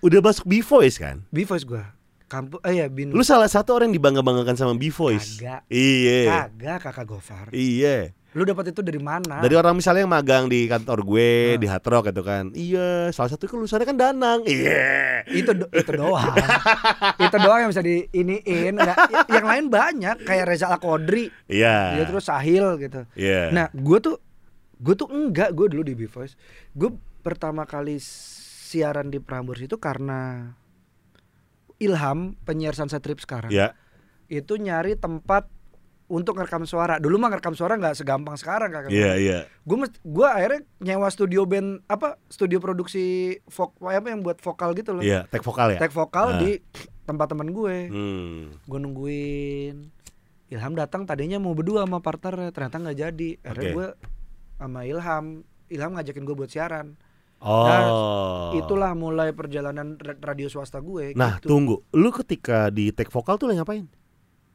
udah masuk B Voice kan? B Voice gua kampus eh ya bin Lu salah satu orang yang dibangga-banggakan sama B Voice. Kagak. Iya. kagak kakak Gofar Iya. Lu dapat itu dari mana Dari orang misalnya yang magang di kantor gue Ah. di Hard Rock gitu kan. Iya, salah satu kan lulusannya kan Danang. Iya. itu do- itu doang *laughs* itu doang yang bisa di iniin nggak yang lain banyak kayak Reza Alkodri Iya. dia terus Sahil gitu Iya. nah gue tuh gue tuh enggak gue dulu di B Voice gue pertama kali siaran di Prambors itu karena Ilham penyiar Sunset Trip sekarang ya. itu nyari tempat untuk ngerekam suara dulu mah ngerekam suara nggak segampang sekarang kakak Iya, iya. gue gue akhirnya nyewa studio band apa studio produksi vok apa yang buat vokal gitu loh Iya, tag vokal ya. tag vokal Ah. di tempat teman gue Hmm. gue nungguin Ilham datang tadinya mau berdua sama partner ternyata nggak jadi akhirnya Oke. gue sama Ilham Ilham ngajakin gue buat siaran Oh. itulah mulai perjalanan ra- radio swasta gue Nah, gitu. tunggu. Lu ketika di tag vokal tuh lagi ngapain?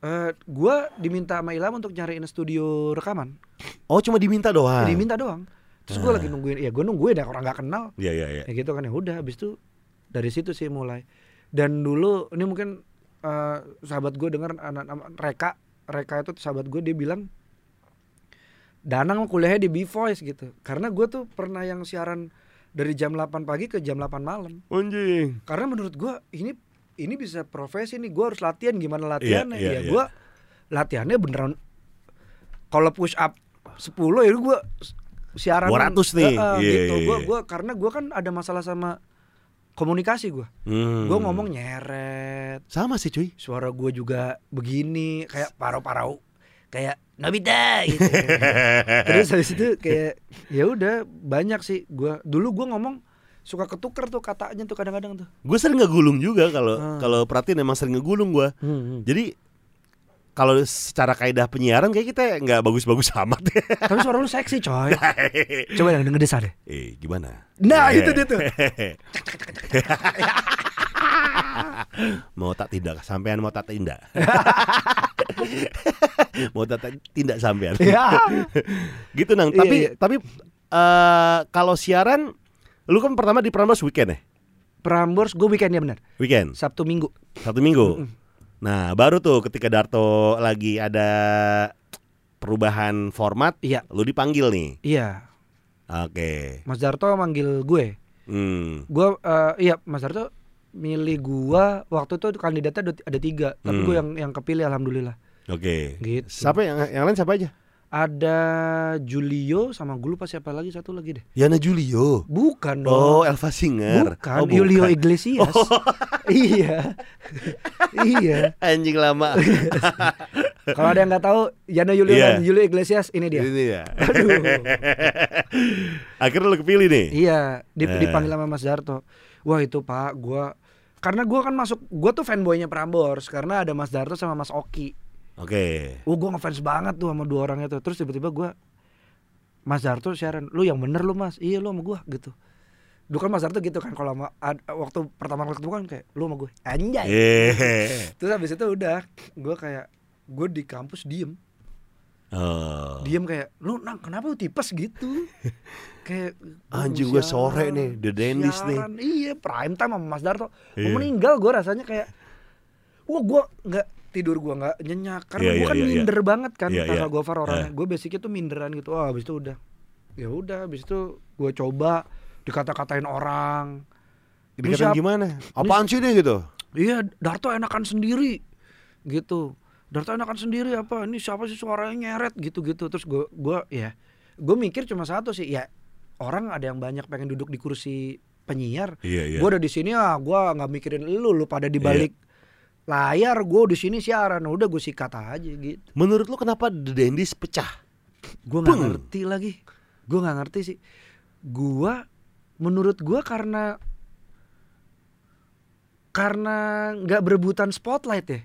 Eh, gue diminta sama Ilham untuk nyariin studio rekaman Oh, cuma diminta doang. diminta doang terus gue Ah. lagi nungguin ya gue nungguin ya orang nggak kenal Iya, iya, iya. ya gitu kan ya udah habis itu dari situ sih mulai dan dulu ini mungkin eh, sahabat gue denger anak anak- Reka Reka itu sahabat gue dia bilang Danang kuliahnya di B Voice gitu karena gue tuh pernah yang siaran dari jam 8 pagi ke jam 8 malam Anjing. karena menurut gue ini ini bisa profesi nih gue harus latihan gimana latihannya iya, ya iya. gue latihannya beneran kalau push up 10 ya gue siaran 200 nih. Eh, Iya, gitu iya, gue iya. gua karena gue kan ada masalah sama komunikasi gue Hmm. gue ngomong nyeret sama sih, cuy. suara gue juga begini kayak parau-parau kayak Nobita gitu *laughs* terus habis itu kayak ya udah banyak sih gue dulu gue ngomong suka ketuker tuh katanya tuh kadang-kadang tuh Gue sering ngegulung juga kalau Ah. kalau perhatiin emang sering ngegulung gua. Hmm, Jadi kalau secara kaidah penyiaran kayak kita nggak bagus-bagus amat. *laughs* Tapi suara lu seksi coy *laughs* Coba yang ngedesa deh eh, gimana? Nah Eh. itu dia tuh *laughs* mau tak tidak sampean mau tak tindak. mau tak tindak sampean. Ya gitu nang. Iya, Tapi iya. tapi eh kalau siaran lu kan pertama di Prambors weekend ya? Prambors gue weekend ya bener Weekend. Sabtu minggu Satu minggu. Nah, baru tuh ketika Darto lagi ada perubahan format, Iya lu dipanggil nih. Iya Oke. Mas Darto manggil gue Hmm. Gue eh, Iya Mas Darto milih gua waktu itu kandidatnya ada, tiga tapi Hmm. gue yang yang kepilih alhamdulillah Oke. Gitu. Siapa yang yang lain siapa aja? Ada Julio sama gue lupa siapa lagi satu lagi deh Yana Julio. bukan dong Oh, Elva Singer. bukan Oh, Julio bukan. Iglesias *laughs* iya iya Anjing lama. *laughs* kalau ada yang nggak tahu Yana Julio Iya. dan Julio Iglesias ini dia Ini ya. *laughs* Aduh. Akhirnya lu kepilih nih. Iya, dip- Eh. dipanggil sama Mas Darto. Wah itu Pak, gua karena gua kan masuk, gua tuh fanboynya Prambors karena ada Mas Darto sama Mas Oki. Oke. Oh gua ngefans banget tuh sama dua orang itu. Terus tiba-tiba gua Mas Darto siaran, lu yang bener lu Mas, iya lu sama gua gitu. Dulu kan Mas Darto gitu kan kalau sama- ad- waktu pertama kali ketemu kan kayak lu sama gue, anjay. Eh. Terus habis itu udah, gua kayak gue di kampus diem, Oh. diem kayak lu nang kenapa lu tipes gitu kayak Anjing, gua sore nih, The Dentist nih. iya prime time sama Mas Darto mau meninggal gue rasanya kayak wah gua nggak tidur gua nggak nyenyak karena Iya, gua iya, kan iya, iya. minder banget kan Iya, kakak iya. Gofar orangnya Eh. gue basicnya tuh minderan gitu wah habis itu udah ya udah habis itu gua coba dikata-katain orang Ini Dikatain siapa- gimana? Apaan sih dia gitu? Iya, Darto enakan sendiri. Gitu. Darto enakan sendiri apa? Ini siapa sih suaranya nyeret gitu-gitu. Terus gua gua ya, gue mikir cuma satu sih, ya orang ada yang banyak pengen duduk di kursi penyiar. Iya, iya. Gua udah di sini ah, gua nggak mikirin lu, lu pada di balik layar, gua di sini siaran. Udah gue sikat aja gitu. Menurut lu kenapa The Dentist pecah? Gua nggak ngerti lagi. Gua nggak ngerti sih. Gua menurut gua karena karena nggak berebutan spotlight ya.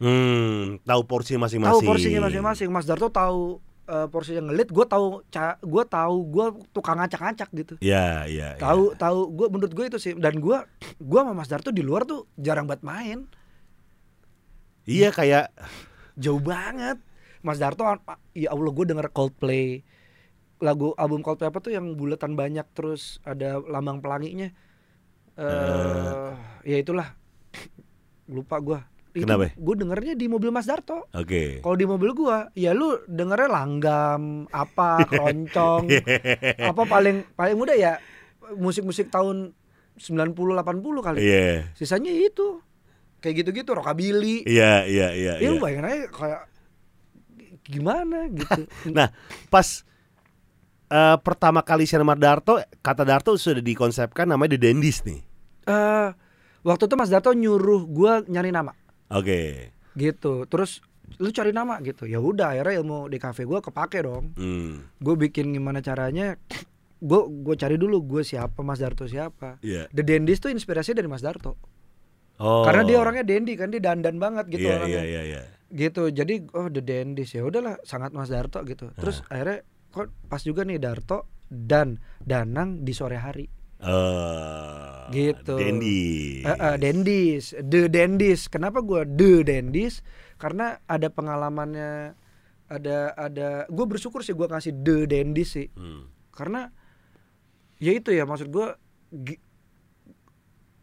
Hmm, tahu porsi masing-masing. Tahu porsinya masing-masing. Mas Darto tahu uh, porsinya ngelit, gue tahu gue tahu gue tukang ngacak-ngacak gitu. Iya, iya. iya. Tahu tahu gue menurut gue itu sih dan gue gue sama Mas Darto di luar tuh jarang banget main. Iya kayak Jauh banget. Mas Darto ah, ya Allah gue denger Coldplay lagu album Coldplay apa tuh yang bulatan banyak terus ada lambang pelanginya. Eh ya itulah lupa gue. Kenapa? Gue dengernya di mobil Mas Darto. Oke. Kalau di mobil gua, ya lu dengernya langgam, apa, *laughs* keroncong, apa paling paling mudah ya musik-musik tahun 90 80 kali. Iya. Sisanya itu kayak gitu-gitu rockabilly. Iya, iya, iya. Ya iya. lu bayangin aja kayak gimana gitu. *laughs* Nah, pas eh, pertama kali sama Darto, kata Darto sudah dikonsepkan namanya The Dandies nih. Eh waktu itu Mas Darto nyuruh gua nyari nama Oke. gitu. Terus lu cari nama gitu. Ya udah akhirnya ilmu di kafe gua kepake dong. Hmm. Gue bikin gimana caranya gue gue cari dulu gue siapa Mas Darto siapa Iya. The Dendis tuh inspirasi dari Mas Darto Oh. karena dia orangnya dandy kan dia dandan banget gitu Iya, orangnya iya, iya, iya. gitu jadi oh The Dendis ya udahlah sangat Mas Darto gitu terus akhirnya kok pas juga nih Darto dan Danang di sore hari Eh, Gitu. Dandies. Eh, eh, Dendis The Dendis kenapa gue The Dendis karena ada pengalamannya ada ada gue bersyukur sih gue kasih The Dendis sih Hmm. karena ya itu ya maksud gue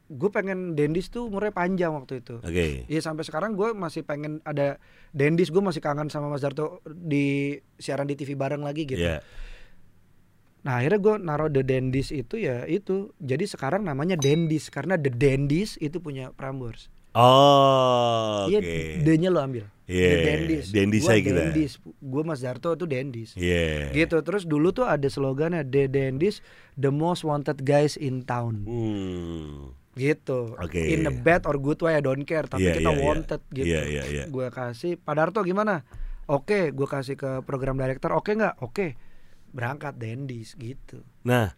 gue pengen Dendis tuh umurnya panjang waktu itu Oke. Iya sampai sekarang gue masih pengen ada Dendis gue masih kangen sama Mas Darto di siaran di TV bareng lagi gitu. Iya. Nah akhirnya gue naruh The Dendis itu ya itu jadi sekarang namanya Dendis karena The Dendis itu punya Prambors. Oh, Iya oke. D-nya lo ambil. Iya, The Dendis. Dendis Gua saya. Dendis. Gue Mas Darto itu Dendis. Iya. Gitu terus dulu tuh ada slogannya The Dendis the most wanted guys in town. Hmm. Gitu. Oke. in a bad or good way I don't care. Tapi Iya, kita iya, iya. wanted gitu. Iya, iya, iya. gue kasih. Pak Darto gimana? Oke gue kasih ke program director. Oke nggak? Oke. Berangkat Dendis gitu. Nah,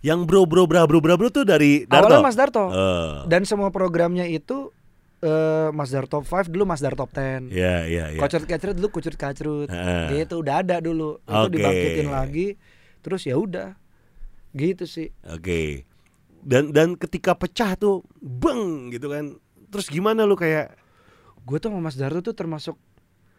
yang bro bro bra bro bra bro tuh dari Darto. awalnya Mas Darto. Eh, dan semua programnya itu eh, Mas Darto 5 dulu Mas Darto 10 Iya, iya, iya. Kocret kacrut dulu kucut kacrut Heeh. gitu udah ada dulu. Itu Oke. dibangkitin lagi. Terus ya udah. Gitu sih. Oke. Dan dan ketika pecah tuh, beng gitu kan. Terus gimana lu kayak? Gue tuh sama Mas Darto tuh termasuk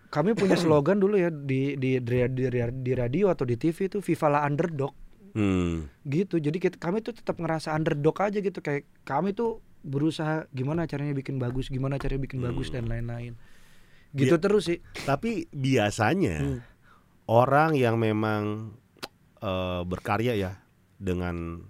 kami punya *clears throat* slogan dulu ya di di di, di, di radio atau di TV itu Viva la Underdog. Hmm, gitu. Jadi kita, kami tuh tetap ngerasa underdog aja gitu. Kayak kami tuh berusaha gimana caranya bikin bagus gimana caranya bikin bagus dan lain-lain. Gitu Ya. terus sih. Tapi biasanya Hmm. orang yang memang eh, berkarya ya dengan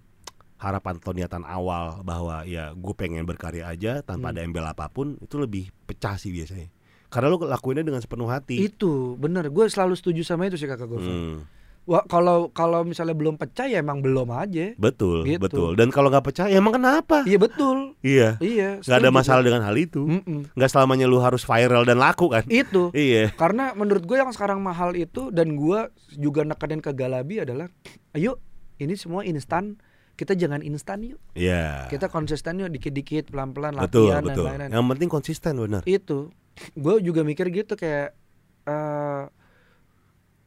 harapan atau niatan awal bahwa ya gue pengen berkarya aja tanpa Hmm. ada embel apa pun itu lebih pecah sih biasanya. Karena lu lakuinnya dengan sepenuh hati. itu bener gue selalu setuju sama itu sih kakak gue Hmm, Wah kalau kalau misalnya belum pecah ya emang belum aja betul, Gitu. betul. Dan kalau nggak pecah, ya emang kenapa? iya betul Iya. iya Nggak ada masalah gue. dengan hal itu. Mm-mm. Nggak selamanya lu harus viral dan laku kan? itu *laughs* Iya. Karena menurut gue yang sekarang mahal itu dan gue juga nekenin ke Galabi adalah, ayo ini semua instan, kita jangan instan yuk, Iya. kita konsisten yuk dikit-dikit, pelan-pelan betul, latihan betul. dan lain-lain. Yang penting konsisten benar. Itu, gue juga mikir gitu kayak eh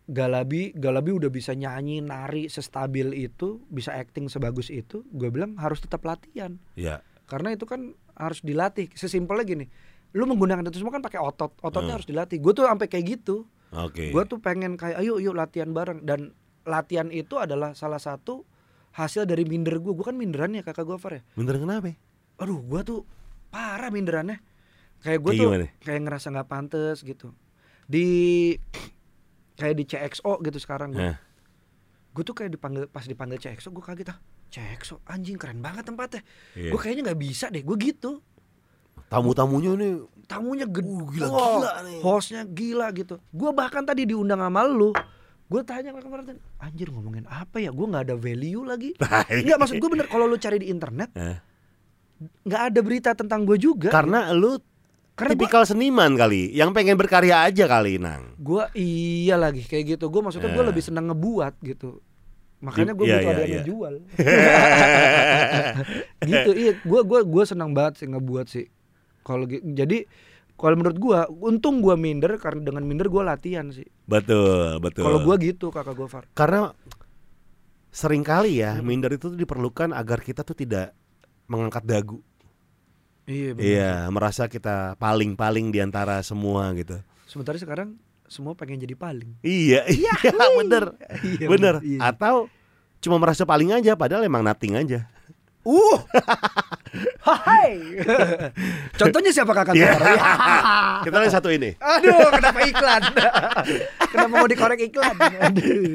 Galabi, Galabi udah bisa nyanyi, nari sestabil itu, bisa acting sebagus itu, gue bilang harus tetap latihan, Iya. karena itu kan harus dilatih. Sesimpel gini, lu menggunakan itu semua kan pakai otot, ototnya Hmm. harus dilatih. Gue tuh sampai kayak gitu. Oke. Gue tuh pengen kayak ayo yuk latihan bareng dan latihan itu adalah salah satu hasil dari minder gue. Gue kan minderan ya kakak gue Far ya. Bener kenapa? ya? Aduh gue tuh parah minderannya. Kayak gue tuh gimana? kayak ngerasa nggak pantas gitu. Di kayak di CXO gitu sekarang gue. Nah. Gue tuh kayak dipanggil pas dipanggil CXO gue kaget ah. CXO anjing keren banget tempatnya. Iya. Gue kayaknya nggak bisa deh. Gue gitu. Tamu-tamunya nih Tamunya gede, Uh, gila, gila nih. hostnya gila gitu. Gue bahkan tadi diundang sama lu, gue tanya ke kemarin, anjir ngomongin apa ya? Gue nggak ada value lagi. *laughs* Enggak maksud gue bener kalau lu cari di internet Eh. nggak ada berita tentang gue juga. Karena lu Karena gua- tipikal seniman kali, yang pengen berkarya aja kali, Nang. gue iya lagi kayak gitu. Gue maksudnya gue Eh. lebih senang ngebuat gitu. makanya gue Iya, butuh iya, ada yang iya. ngejual *laughs* gitu iya gue gue gue senang banget sih ngebuat sih kalau jadi kalau menurut gue untung gue minder karena dengan minder gue latihan sih betul, betul. kalau gue gitu kakak gue Far karena sering kali ya Hmm. minder itu tuh diperlukan agar kita tuh tidak mengangkat dagu. iya benar Iya, merasa kita paling-paling di antara semua gitu. sementara sekarang semua pengen jadi paling Iya, *laughs* iya, bener, Iya, bener. iya. Atau cuma merasa paling aja, padahal emang nothing aja. Uh, *laughs* hai. *laughs* Contohnya siapa kakak gue? *laughs* Kita lihat satu ini. Aduh, kenapa iklan? *laughs* kenapa mau dikorek iklan? Aduh.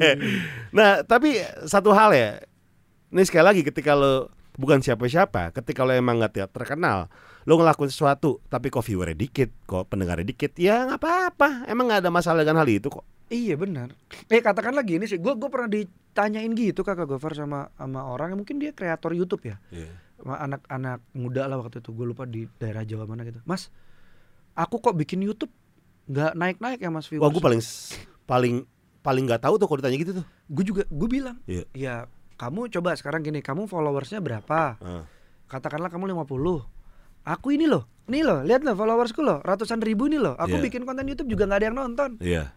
Nah, tapi satu hal ya. Ini sekali lagi ketika lo bukan siapa-siapa, ketika lo emang nggak ter- terkenal, lo ngelakuin sesuatu, tapi kok viewernya dikit, kok pendengarnya dikit, ya nggak apa-apa. Emang nggak ada masalah dengan hal itu kok. Iya benar. Eh katakan lagi ini sih, gue gue pernah ditanyain gitu kakak Gofar sama sama orang yang mungkin dia kreator YouTube ya, sama anak-anak muda lah waktu itu gue lupa di daerah Jawa mana gitu. Mas, aku kok bikin YouTube nggak naik-naik ya Mas viewers? Wah, gue paling paling paling nggak tahu tuh kalau ditanya gitu tuh. Gue juga gue bilang, Iya. ya kamu coba sekarang gini, kamu followersnya berapa? Ah. Katakanlah kamu 50 Aku ini loh, nih loh, lihat loh followersku loh, ratusan ribu nih loh. Aku Iya. bikin konten YouTube juga nggak ada yang nonton. Iya.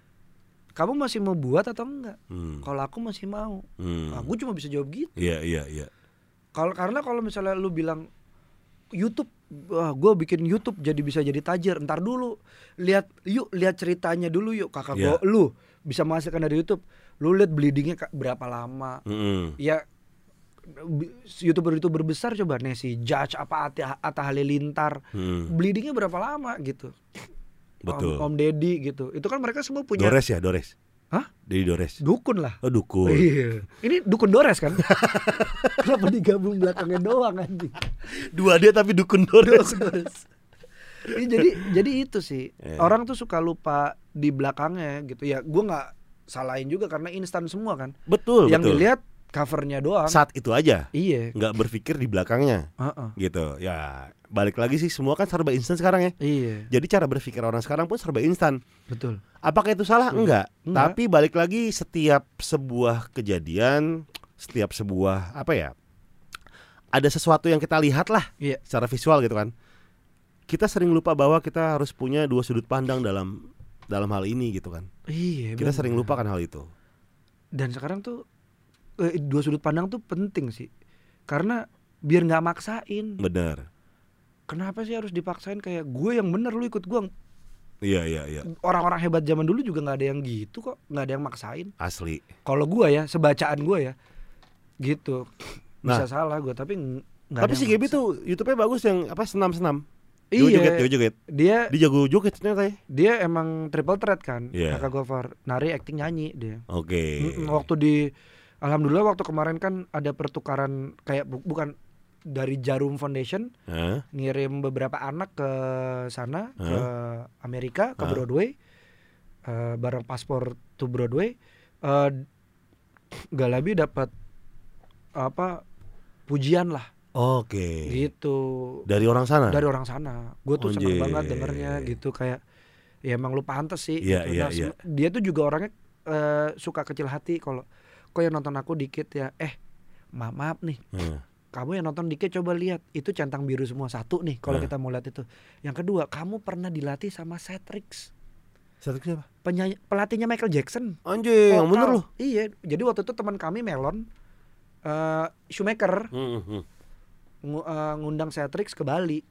Kamu masih mau buat atau enggak? Hmm. Kalau aku masih mau, Hmm. aku cuma bisa jawab gitu. Iya, iya, iya. Kalau karena kalau misalnya lu bilang YouTube, wah gue bikin YouTube jadi bisa jadi tajir. Ntar dulu, lihat yuk lihat ceritanya dulu yuk kakak Iya. gua lu bisa menghasilkan dari YouTube. Lu lihat bleedingnya berapa lama? Mm-mm. Ya bi- youtuber youtuber besar coba nih si Judge apa Atta Halilintar Hmm. bleedingnya berapa lama gitu. Betul. Om, Om Deddy gitu. Itu kan mereka semua punya Dores ya, Dores. Hah? Dari Dores. dukun lah. Oh, dukun. Iya. Ini dukun Dores kan? *laughs* Kenapa digabung belakangnya doang anjing? Dua dia tapi dukun Dores. Dukun Dores. Iya, jadi jadi itu sih. Iya. Orang tuh suka lupa di belakangnya gitu. Ya gua nggak salahin juga karena instan semua kan. betul, Yang betul. dilihat covernya doang. Saat itu aja, Iya. nggak berpikir di belakangnya. Heeh. gitu ya balik lagi sih semua kan serba instan sekarang ya Iya, jadi cara berpikir orang sekarang pun serba instan betul. apakah itu salah Betul. enggak Enggak. tapi balik lagi setiap sebuah kejadian setiap sebuah apa ya ada sesuatu yang kita lihat lah Iya. secara visual gitu kan kita sering lupa bahwa kita harus punya dua sudut pandang dalam dalam hal ini gitu kan Iya. kita bener. sering lupakan hal itu Dan sekarang tuh eh, dua sudut pandang tuh penting sih. Karena biar nggak maksain. benar Kenapa sih harus dipaksain kayak gue yang bener lu ikut gue iya iya iya. Orang-orang hebat zaman dulu juga nggak ada yang gitu kok nggak ada yang maksain. Asli. Kalau gua ya sebacaan gua ya gitu. Bisa Nah. salah gua tapi ng- nggak tapi ada si Gaby tuh YouTube-nya bagus yang apa senam senam iya. Joget joget dia dia jago joget ternyata ya? dia emang triple threat kan Iya. kakak Gofar nari acting nyanyi dia. Oke. Mm-mm, waktu di alhamdulillah waktu kemarin kan ada pertukaran kayak bu- bukan dari Jarum Foundation Hah? ngirim beberapa anak ke sana ke Amerika ke Hah? Broadway eh, bareng paspor to Broadway eh Galabi dapat apa pujian lah Oke. gitu Dari orang sana. dari orang sana gue tuh seneng Anjir. banget dengernya gitu kayak ya emang lu pantes sih Iya, gitu. iya, Nah, iya. sem- dia tuh juga orangnya eh, suka kecil hati kalau kok yang nonton aku dikit ya eh maaf, maaf nih Hmm. Kamu yang nonton dikit coba lihat itu centang biru semua satu nih kalau Nah. kita mau lihat itu yang kedua kamu pernah dilatih sama Cedric Satu siapa? penyanyi pelatihnya Michael Jackson Anjing, yang bener loh. iya jadi waktu itu teman kami Melon eh Shoemaker Hmm, hmm. ngu- eh, ngundang Cedric ke Bali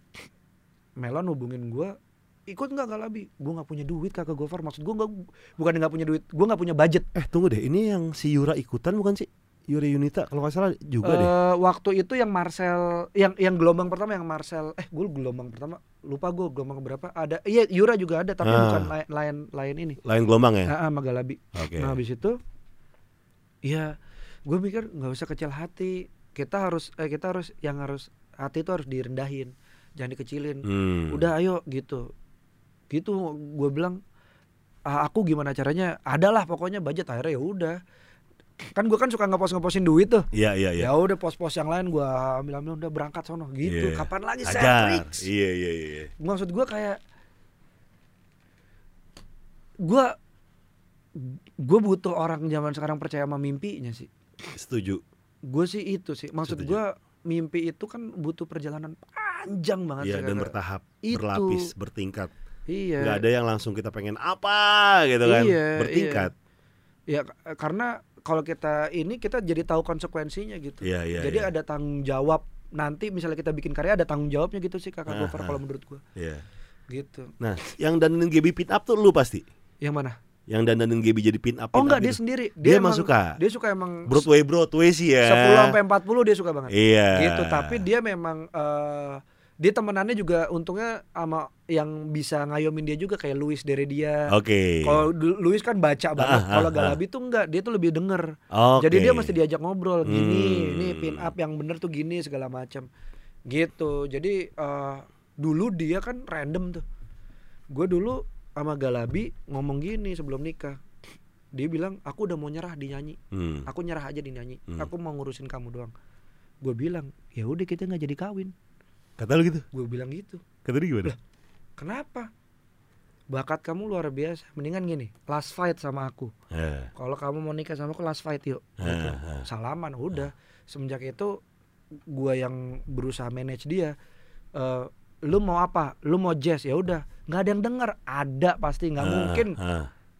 Melon hubungin gua ikut nggak Galabi gue nggak punya duit kakak Gofar maksud gue nggak bukan nggak punya duit gue nggak punya budget Eh tunggu deh, ini yang si Yura ikutan bukan sih? Yura Yunita kalau nggak salah juga deh. Eh, waktu itu yang Marcel yang yang gelombang pertama yang Marcel eh gue gelombang pertama lupa gue gelombang berapa ada iya Yura juga ada tapi Ah. bukan lain lain lain ini Lain gelombang ya? ah, ah, Magalabi Oke. nah habis itu ya gue mikir nggak usah kecil hati kita harus eh, kita harus yang harus hati itu harus direndahin jangan dikecilin Hmm. udah ayo gitu gitu gue bilang "Ah, aku gimana caranya adalah pokoknya budget akhirnya ya udah kan gue kan suka ngepost ngepostin duit tuh Iya iya iya. ya udah pos-pos yang lain gua ambil ambil udah berangkat sono gitu Iya. kapan lagi. Cedric Iya iya iya. maksud gua kayak gua gua butuh orang zaman sekarang percaya sama mimpinya sih Setuju. Gue sih itu sih. Maksud gue mimpi itu kan butuh perjalanan panjang banget. Iya dan bertahap, Itu. berlapis, bertingkat. Iya. Nggak ada yang langsung kita pengen apa gitu kan. Iya, bertingkat. Ya k- karena kalau kita ini kita jadi tahu konsekuensinya gitu. Iya, iya. jadi iya. ada tanggung jawab nanti misalnya kita bikin karya ada tanggung jawabnya gitu sih kakak ah. kalau menurut gua Iya. gitu. Nah, yang dandanin Gaby pin up tuh lu pasti. Yang mana? Yang dandanin Gaby jadi pin up. Oh pin enggak up dia gitu. sendiri. Dia emang emang suka? Dia suka emang Broadway Broadway sih ya. 10 sampai 40 dia suka banget. Iya. Gitu, tapi dia memang eh dia temenannya juga untungnya sama yang bisa ngayomin dia juga kayak Luis Deredia. Oke. Kalau du- Luis kan baca banget, Ah, ah, kalau ah. Galabi tuh enggak, dia tuh lebih denger. Oke. Jadi dia mesti diajak ngobrol gini, Hmm. ini pin up yang bener tuh gini segala macam. Gitu. Jadi eh dulu dia kan random tuh. Gue dulu sama Galabi ngomong gini sebelum nikah. Dia bilang, "Aku udah mau nyerah di nyanyi. Hmm. Aku nyerah aja di nyanyi. Hmm. Aku mau ngurusin kamu doang." Gue bilang, "Ya udah kita nggak jadi kawin." Kata lu gitu. Gue bilang gitu. Kata dia gimana? Kenapa? Bakat kamu luar biasa. Mendingan gini, last fight sama aku. Eh. Kalau kamu mau nikah sama aku last fight yuk. Gitu. Ah, ah. Salaman udah. Semenjak itu gua yang berusaha manage dia. Eh, lu mau apa? Lu mau jazz ya udah. nggak ada yang dengar. Ada pasti nggak mungkin.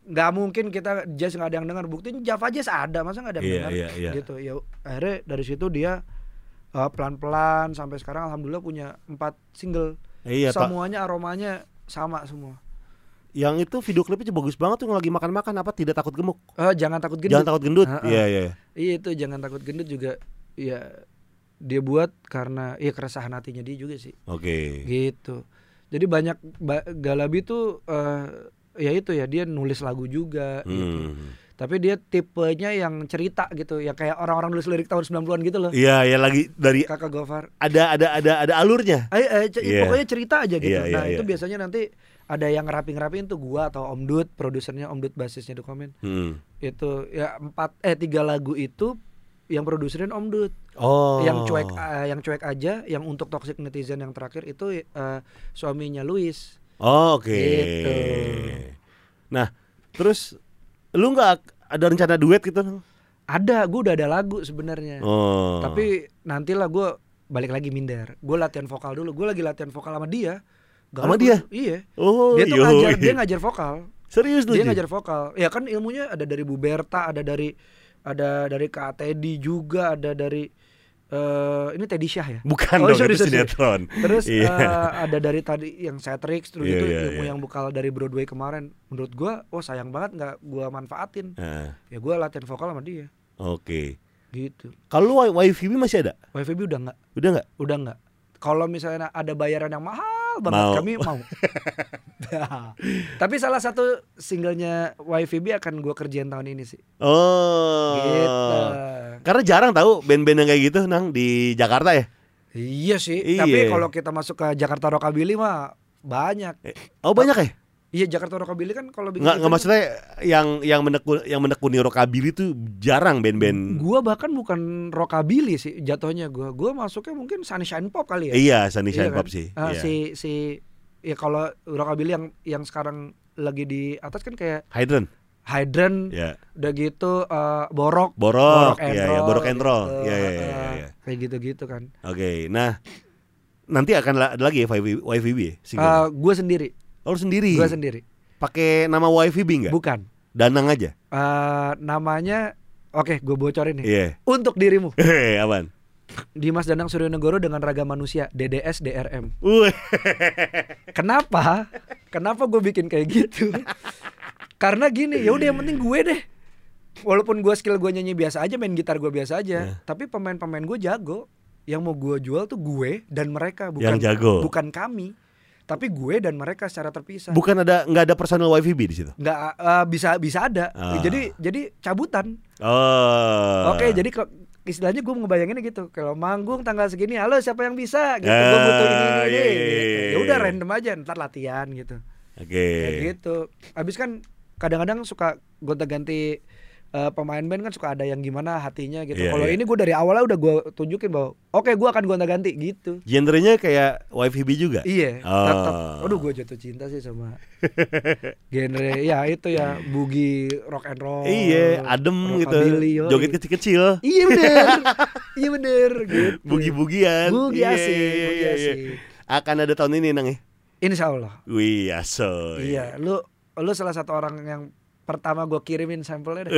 Nggak mungkin kita jazz nggak ada yang dengar. Buktinya Java Jazz ada, masa nggak ada yang Iya, dengar? iya, iya. Gitu. Ya akhirnya dari situ dia eh, pelan-pelan sampai sekarang alhamdulillah punya empat single. Iya. Semuanya aromanya sama semua. Yang itu video klipnya bagus banget tuh yang lagi makan-makan apa tidak takut gemuk. Eh, jangan takut gendut. Jangan takut gendut. Ah, ah. Iya, iya. Iya itu jangan takut gendut juga ya dia buat karena ya keresahan hatinya dia juga sih Oke. gitu. Jadi banyak ba- Galabi tuh eh, ya itu ya dia nulis lagu juga gitu. Tapi dia tipenya yang cerita gitu ya kayak orang-orang nulis lirik tahun 90-an gitu loh. Iya, ya lagi dari Kakak Gofar. ada ada ada ada alurnya. Eh, eh, c- Iya. pokoknya cerita aja gitu. Iya, iya, nah, itu iya. biasanya nanti ada yang ngerapin-ngerapin tuh gua atau Om Dut, produsernya Om Dut basisnya The Comment. Hmm. Itu ya empat eh tiga lagu itu yang produserin Om Dut. Oh. yang cuek eh, yang cuek aja yang untuk toxic netizen yang terakhir itu eh, suaminya Luis Oh, Oke. Gitu. Nah, terus lu nggak ada rencana duet gitu? Ada gue udah ada lagu sebenarnya Oh. tapi nantilah gue balik lagi minder gue latihan vokal dulu gue lagi latihan vokal sama dia Sama Galau dia? gua- iya oh, dia tuh yoi. ngajar dia ngajar vokal Serius lu? dia ngajar vokal ya kan ilmunya ada dari Bu Berta ada dari ada dari Kak Teddy juga ada dari eh ini Teddy Syah ya Bukan Oh, dong, sorry, itu sorry. sinetron. Terus Iya. eh, ada dari tadi yang Cetrix terus Iya, itu iya, ilmu iya. yang bekal dari Broadway kemarin. Menurut gua, wah sayang banget nggak gua manfaatin. Nah, Ya gua latihan vokal sama dia. Oke. Gitu. Kalau YFB masih ada? WFB udah nggak, Udah nggak? udah nggak. Kalau misalnya ada bayaran yang mahal banget Mau. kami mau. *laughs* Tapi salah satu singlenya YFB akan gua kerjain tahun ini sih. Oh. Gitu. Karena jarang tahu band-band yang kayak gitu nang di Jakarta ya. Iya sih. Iya. Tapi kalau kita masuk ke Jakarta Rockabilly mah banyak. Eh, Oh banyak ya? Iya Jakarta Rockabilly kan kalau bikin Nggak nggak maksudnya yang yang menekun yang menekuni rockabilly itu jarang band-band. Gua bahkan bukan rockabilly sih jatuhnya gua. Gua masuknya mungkin sunshine pop kali ya. Iya, Sunny Iya kan? Pop sih. Ah, Iya. Si si ya kalau rockabilly yang yang sekarang lagi di atas kan kayak Hydrant. Hydrant, Ya. udah gitu eh, borok, Borok, and iya, iya, roll borok and roll. gitu. Iya, iya, iya, Eh, iya. Kayak gitu-gitu kan. Oke, nah nanti akan ada lagi ya YFB ya? Eh, single? gue sendiri, lu sendiri. gue sendiri. Pakai nama YFB enggak? Bukan. Danang aja. Eh, namanya Oke, gue bocorin nih. Iya. Untuk dirimu, *laughs* Hehe, Apaan? Dimas Danang Suryanegoro dengan ragam manusia, DDS DRM. *laughs* Kenapa? Kenapa gue bikin kayak gitu? Karena gini, ya udah yang penting gue deh. Walaupun gue skill gue nyanyi biasa aja, main gitar gue biasa aja, Nah. tapi pemain-pemain gue jago. Yang mau gue jual tuh gue dan mereka, bukan Yang jago. bukan kami. Tapi gue dan mereka secara terpisah. Bukan ada nggak ada personal YFB di situ. Nggak eh, bisa bisa ada. Ah. Jadi jadi cabutan. Oh. Oke, jadi kok istilahnya gue ngebayanginnya gitu. Kalau manggung tanggal segini, halo siapa yang bisa? Gitu. gue butuh ini ini, Ah, ini. iya, iya, gitu. iya, Ya udah random aja, ntar latihan gitu. Oke. Kayak gitu. Abis kan kadang-kadang suka gonta-ganti eh, pemain band kan suka ada yang gimana hatinya gitu. Iya, Kalau iya. ini gue dari awalnya udah gue tunjukin bahwa oke gue akan gonta-ganti gitu. Genrenya kayak YFB juga. Iya, Oh. tetap. Aduh gue jatuh cinta sih sama *laughs* genre ya itu ya boogie rock and roll. Iya, adem gitu. yoi. Joget kecil-kecil. Iya bener, *laughs* iya bener gitu. Bugi-bugian. Bugi Iya, asik, iya, bugi iya, iya. asik. Akan ada tahun ini nang ya. Insya Allah. Wih, aso. Iya, lu lu salah satu orang yang pertama gue kirimin sampelnya deh.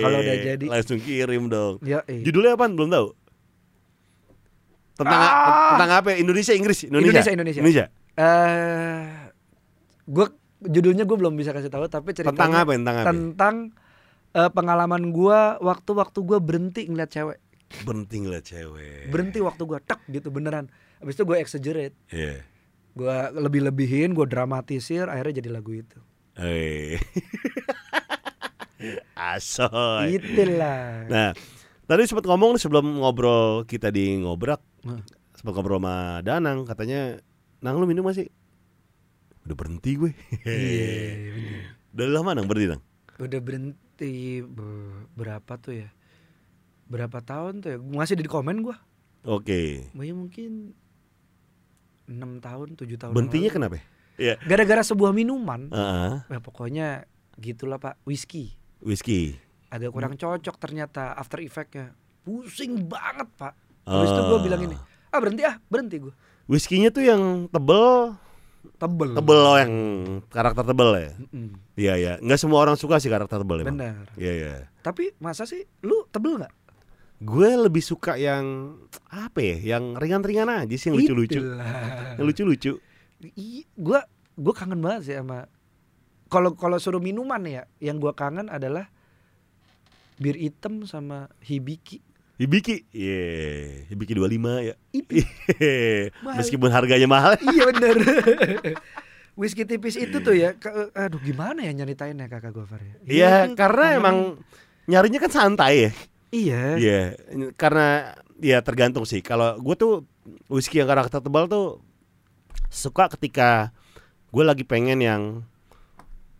Kalau udah jadi. langsung kirim dong. Ya, iya. Judulnya apa? Belum tahu. Tentang Ah. tentang apa? Indonesia, Inggris, Indonesia. Indonesia, Indonesia. Indonesia. Eh, gue judulnya gue belum bisa kasih tahu, tapi ceritanya Tentang apa? Tentang apa? tentang eh, pengalaman gue waktu-waktu gue berhenti ngeliat cewek, Berhenti ngeliat cewek. berhenti waktu gue tek gitu beneran. Habis itu gue exaggerate, Iya. gue lebih-lebihin, gue dramatisir, akhirnya jadi lagu itu. Eh. *laughs* Asoy. Itulah. Nah, tadi sempat ngomong nih sebelum ngobrol kita di ngobrak, sempat ngobrol sama Danang, katanya, Nang lu minum masih? Udah berhenti gue. Iya. *laughs* Udah lama Nang berhenti Nang? Udah berhenti be- berapa tuh ya? Berapa tahun tuh ya? Masih di komen gue. Oke. Ya mungkin 6 tahun, 7 tahun. Berhentinya kenapa? Iya. Gara-gara sebuah minuman. Heeh. Nah, pokoknya gitulah Pak, whisky. Whisky. Agak kurang cocok ternyata after effectnya. Pusing banget Pak. Habis itu gue bilang ini, ah berhenti ah, berhenti gue. Whiskynya tuh yang tebel, Tebel. tebel loh yang karakter tebel ya. Mm-mm. Iya ya, nggak semua orang suka sih karakter tebel emang. Benar. Iya iya. Tapi masa sih lu tebel nggak? Gue lebih suka yang apa ya, yang ringan-ringan aja sih yang lucu-lucu. Yang lucu-lucu. Ih, gua kangen banget sih sama kalau kalau suruh minuman ya, yang gua kangen adalah bir hitam sama hibiki. Hibiki, iya, Hibiki 25 ya. Mahal. Meskipun harganya mahal. iya bener. *laughs* Whisky tipis itu tuh ya, ke- aduh gimana ya nyeritainnya kakak Gofar ya? Iya, itu karena kangen. emang nyarinya kan santai ya. iya. Iya, karena ya tergantung sih. Kalau gue tuh whisky yang karakter tebal tuh suka ketika gue lagi pengen yang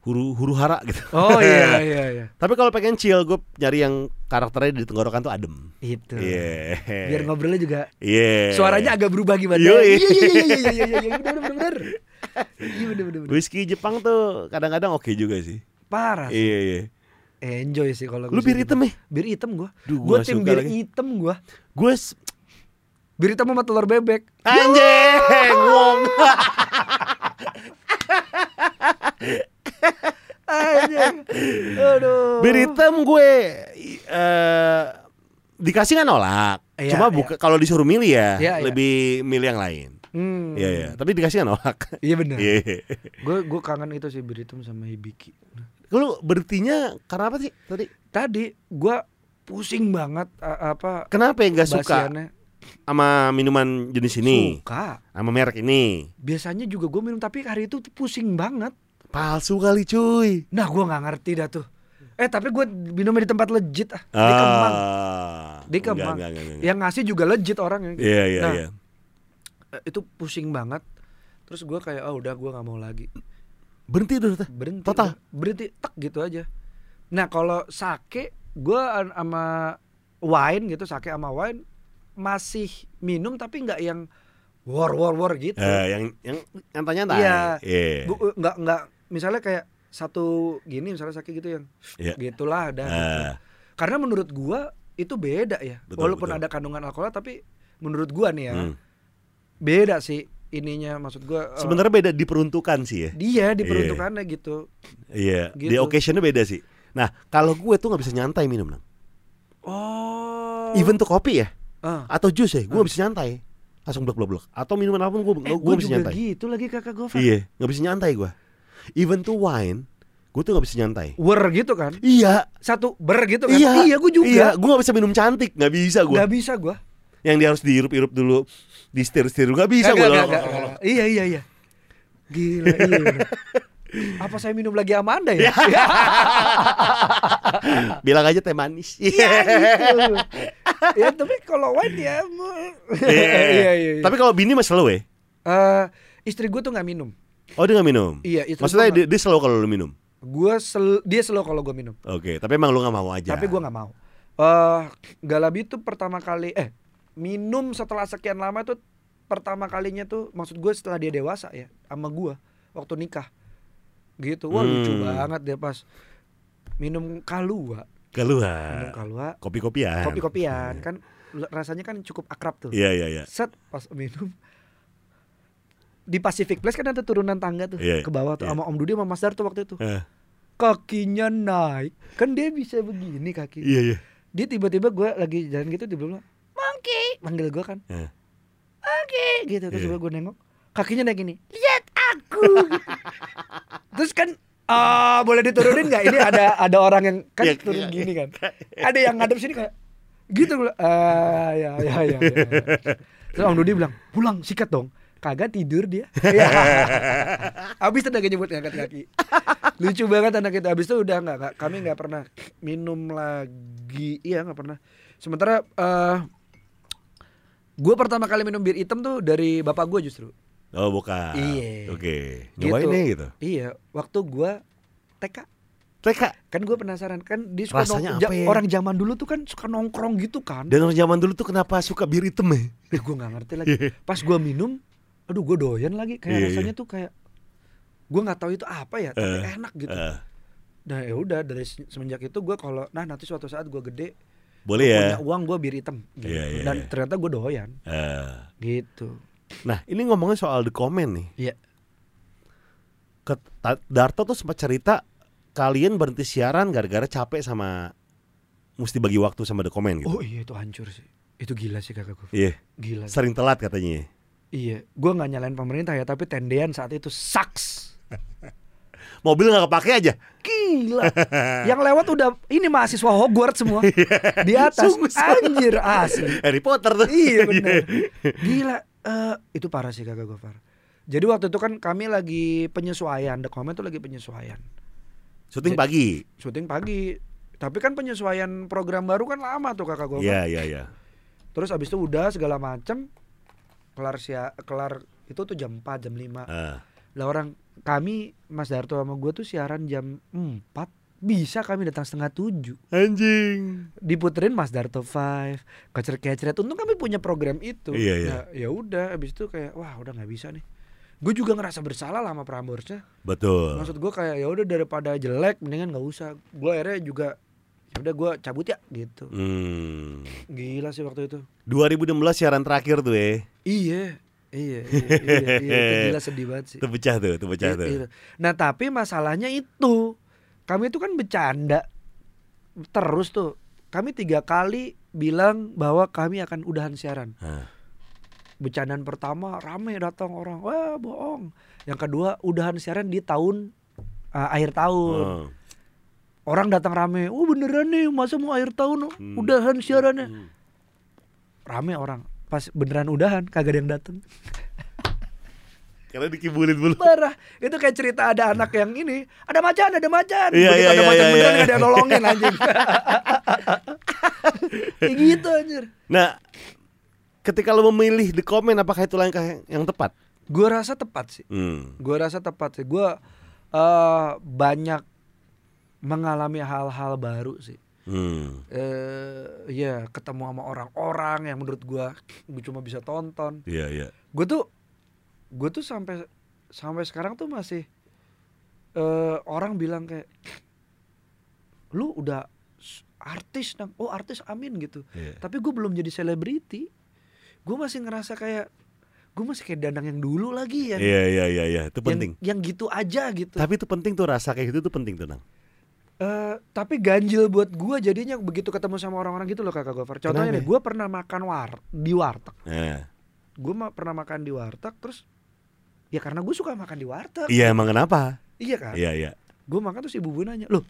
huru huru hara gitu. Oh iya *laughs* iya iya. Tapi kalau pengen chill, gue nyari yang karakternya di tenggorokan tuh adem. Itu. Iya. Biar ngobrolnya juga Iya. suaranya agak berubah gimana? Iya iya iya iya iya iya iya bener bener bener. *laughs* Iya bener bener bener. Whisky Jepang tuh kadang-kadang oke juga sih. Parah. sih. Iya iya. Enjoy sih kalau Lu bir hitam ya? Bir hitam gua. Duh, Gua gua tim bir lagi. hitam gua. Gue Bir hitam sama telur bebek. anjing ngomong. *laughs* Aduh. Bir hitam gue eh dikasih kan nolak. Iya, Cuma iya. buka kalau disuruh milih ya, iya. lebih milih yang lain. Hmm. Iya iya, tapi dikasih kan nolak. Iya benar. Iya. Gue gue kangen itu sih bir hitam sama hibiki. Lu berhentinya karena apa sih tadi? Tadi gua pusing banget apa Kenapa ya nggak suka sama minuman jenis ini, Suka. sama merek ini? Biasanya juga gue minum tapi hari itu pusing banget. Palsu kali cuy. Nah gua nggak ngerti dah tuh. Eh tapi gue minumnya di tempat legit ah. Di Kemang. Ah, Di enggak, Kemang. enggak, enggak, enggak. Yang ngasih juga legit orangnya. Iya iya Nah, iya. Eh, Itu pusing banget. Terus gue kayak oh udah gue nggak mau lagi. Berhenti dulu teh. berhenti Total? udah. berhenti tek gitu aja nah kalau sake gua an- sama wine gitu sake sama wine masih minum tapi nggak yang war war war gitu Eh, yang yang nyantai-nyantai. Iya. Iya. Bu- nggak nggak misalnya kayak satu gini misalnya sake gitu yang Iya. gitulah ada gitu. Ah, karena menurut gua itu beda ya Betul, walaupun betul. ada kandungan alkohol tapi menurut gua nih ya hmm. beda sih ininya maksud gua eh, Sebenarnya beda diperuntukkan sih ya. dia diperuntukannya gitu Iya, di Gitu. occasionnya beda sih. Nah, kalau gue tuh nggak bisa nyantai minum, Nang. oh Even tuh kopi ya, Ah. atau jus ya, gue nggak bisa nyantai. Langsung blek blek blek. Atau minuman apa pun gue Eh, gue gue bisa nyantai. gitu lagi kakak Gofar. Iya, nggak bisa nyantai gue. Even tuh wine, gue tuh nggak bisa nyantai. Wer gitu kan? Iya, Satu ber gitu kan? iya, gue juga. Iya, gue nggak bisa minum cantik, nggak bisa gue. Gak bisa gue. Yang dia harus dihirup-hirup dulu, di setir setir nggak bisa gue. Iya iya iya. Gila iya. *laughs* Apa saya minum lagi sama anda ya? *laughs* Bilang aja teh manis. Iya gitu. ya tapi kalau wine ya. Iya. *laughs* Iya iya. iya. Tapi kalau bini mah slow ya. Eh, istri gue tuh nggak minum. Oh dia nggak minum. Iya istri Maksudnya dia, dia slow kalau lu minum. Gua sel- dia slow kalau gue minum. Oke, tapi emang lu nggak mau aja. Tapi gue nggak mau. Eh Galabi itu pertama kali eh minum setelah sekian lama tuh pertama kalinya tuh maksud gue setelah dia dewasa ya sama gue waktu nikah gitu. Wah lucu Hmm. banget dia pas minum kalua, minum keluar. kalua, Kopi-kopian. kopi-kopian kan l- rasanya kan cukup akrab tuh. Iya iya iya. Set pas minum di Pacific Place kan ada turunan tangga tuh Iya, ke bawah tuh iya. sama Om Dudi sama Mas Dar tuh waktu itu. Eh, Kakinya naik. Kan dia bisa begini kaki. Iya iya. dia tiba-tiba gue lagi jalan gitu dia bilang monkey manggil gue kan Eh. monkey gitu terus Iya. gue nengok kakinya naik gini lihat aku *laughs* terus kan ah boleh diturunin nggak ini ada ada orang yang kan Iya, turun iya, gini kan ada yang ngadep sini kayak gitu gue ah ya ya ya, ya. terus Om Dudi bilang pulang sikat dong kagak tidur dia *laughs* ya. habis tenaga nyebut ngangkat kaki lucu banget anak itu habis itu udah nggak kami nggak pernah minum lagi iya nggak pernah sementara eh gue pertama kali minum bir hitam tuh dari bapak gue justru Oh bukan. Iya. Oke. Gitu. Nyobain nih gitu. iya waktu gue TK TK. kan gue penasaran kan dia suka Rasanya apa ya? orang zaman dulu tuh kan suka nongkrong gitu kan Dan orang zaman dulu tuh kenapa suka bir hitam ya? eh, gue nggak ngerti lagi *laughs* pas gue minum aduh gue doyan lagi kayak Iya, rasanya tuh kayak gue nggak tahu itu apa ya tapi Eh, enak gitu Eh, nah ya udah dari se- semenjak itu gue kalau nah nanti suatu saat gue gede boleh ya. punya uang gue bir hitam gitu. Iya, iya, dan iya. ternyata gue doyan Eh. gitu Nah ini ngomongin soal the comment nih. Iya. Ke, Darto tuh sempat cerita kalian berhenti siaran gara-gara capek sama mesti bagi waktu sama the comment gitu. oh iya itu hancur sih itu gila sih kakak gue Iya. gila sih. Sering telat katanya. Iya gue nggak nyalain pemerintah ya tapi tendean saat itu sucks. *laughs* Mobil nggak kepake aja. gila. *laughs* Yang lewat udah ini mahasiswa Hogwarts semua. *laughs* Di atas. Sungguh-sungguh. anjir asli. Harry Potter tuh. iya bener. Gila eh, itu parah sih kakak gue parah jadi waktu itu kan kami lagi penyesuaian The Comment tuh lagi penyesuaian. Syuting pagi. syuting pagi. Tapi kan penyesuaian program baru kan lama tuh kakak gue Iya iya iya. terus abis itu udah segala macem kelar sia kelar itu tuh jam 4 jam 5 Ah. lah orang kami Mas Darto sama gue tuh siaran jam 4 bisa kami datang setengah tujuh Anjing. diputerin Mas Darto Five keceret keceret untung kami punya program itu Iya, iya. Nah, ya udah abis itu kayak wah udah nggak bisa nih gue juga ngerasa bersalah lah sama Prambors Betul. maksud gue kayak ya udah daripada jelek mendingan nggak usah gue akhirnya juga udah gue cabut ya gitu Hmm. gila sih waktu itu 2016 siaran terakhir tuh eh. iya iya iya, iya, iya, gila sedih banget sih Itu pecah tuh, itu pecah I- tuh. itu. nah tapi masalahnya itu kami itu kan bercanda terus tuh kami tiga kali bilang bahwa kami akan udahan siaran Hah. bercandaan pertama rame datang orang wah bohong yang kedua udahan siaran di tahun uh, akhir tahun Oh. Orang datang rame oh beneran nih masa mau akhir tahun Hmm. udahan siarannya Hmm. rame orang pas beneran udahan kagak ada yang datang Karena dikibulin dulu. parah itu kayak cerita ada anak yang ini ada macan ada macan Iya, Begitu iya, ada iya, macan iya, beneran iya. nggak ada yang nolongin anjing *laughs* kayak gitu anjir Nah, ketika lo memilih the comment apakah itu langkah yang, tepat? gua rasa tepat sih Hmm. gua rasa tepat sih gua eh, banyak mengalami hal-hal baru sih Hmm. eh ya ketemu sama orang-orang yang menurut gua gua *clears throat* cuma bisa tonton Iya, iya. gue tuh gue tuh sampai sampai sekarang tuh masih eh orang bilang kayak *clears throat* lu udah artis nang oh artis amin gitu Iya. tapi gue belum jadi selebriti gue masih ngerasa kayak gue masih kayak danang yang dulu lagi ya Iya, iya, iya, iya. Itu yang, penting. yang gitu aja gitu Tapi itu penting tuh rasa kayak gitu tuh penting tuh, Nang. Eh, tapi ganjil buat gue jadinya begitu ketemu sama orang-orang gitu loh kakak Gofar. Contohnya Kenapa? nih gue pernah makan war di warteg. Nah. gue ma- pernah makan di warteg terus ya karena gue suka makan di warteg. Iya, emang kenapa? iya kan? Iya, iya. gue makan terus ibu-ibu nanya loh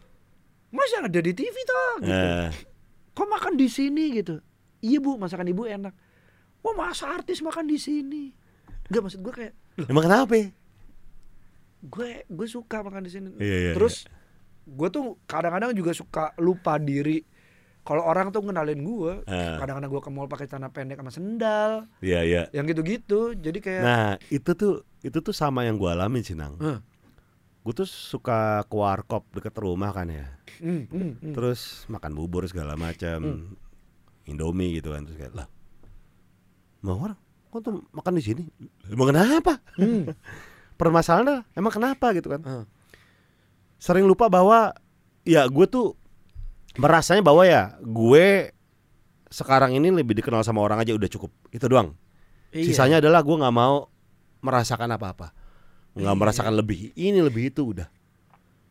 masa ada di TV toh? Gitu. Eh, kok makan di sini? Gitu. Iya bu masakan ibu enak. Wah masa artis makan di sini? Gak maksud gue kayak loh. Emang kenapa? gue gue suka makan di sini. Iya, iya, terus gue tuh kadang-kadang juga suka lupa diri kalau orang tuh ngenalin gue Eh. kadang-kadang gue ke mall pakai celana pendek sama sendal Iya, iya. yang gitu-gitu jadi kayak Nah, itu tuh itu tuh sama yang gua alamin sih, Nang. Hah. gue tuh suka ke warkop deket rumah kan ya. Hmm, hmm, hmm. Terus makan bubur segala macam, Indomie gitu kan terus kayak lah, mau orang, kok tuh makan di sini? Emang kenapa? Hmm. *laughs* Permasalahannya emang kenapa gitu kan? Ah. Sering lupa bahwa ya gue tuh merasanya bahwa ya gue sekarang ini lebih dikenal sama orang aja udah cukup itu doang. Iya. Sisanya adalah gue nggak mau merasakan apa-apa, nggak Iya. merasakan lebih ini lebih itu udah.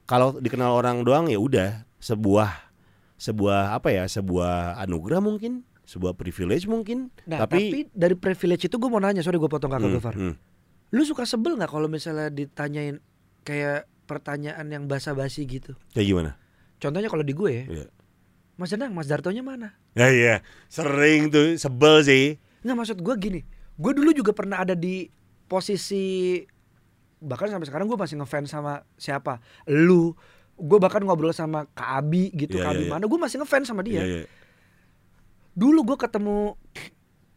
Kalau dikenal orang doang ya udah sebuah sebuah apa ya sebuah anugerah mungkin, sebuah privilege mungkin. Nah, tapi, dari privilege itu gue mau nanya, sorry gue potong kakak Hmm, hmm. Lu suka sebel nggak kalau misalnya ditanyain kayak pertanyaan yang basa-basi gitu? kayak gimana? Contohnya kalau di gue ya, Iya. Mas Danang, Mas Dartonya mana? Ya iya, sering tuh sebel sih. Nggak maksud gue gini, gue dulu juga pernah ada di posisi bahkan sampai sekarang gue masih ngefans sama siapa, lu, gue bahkan ngobrol sama Kak Abi gitu, Iya, Kak iya, Abi iya. mana, gue masih ngefans sama dia. Iya, iya. Dulu gue ketemu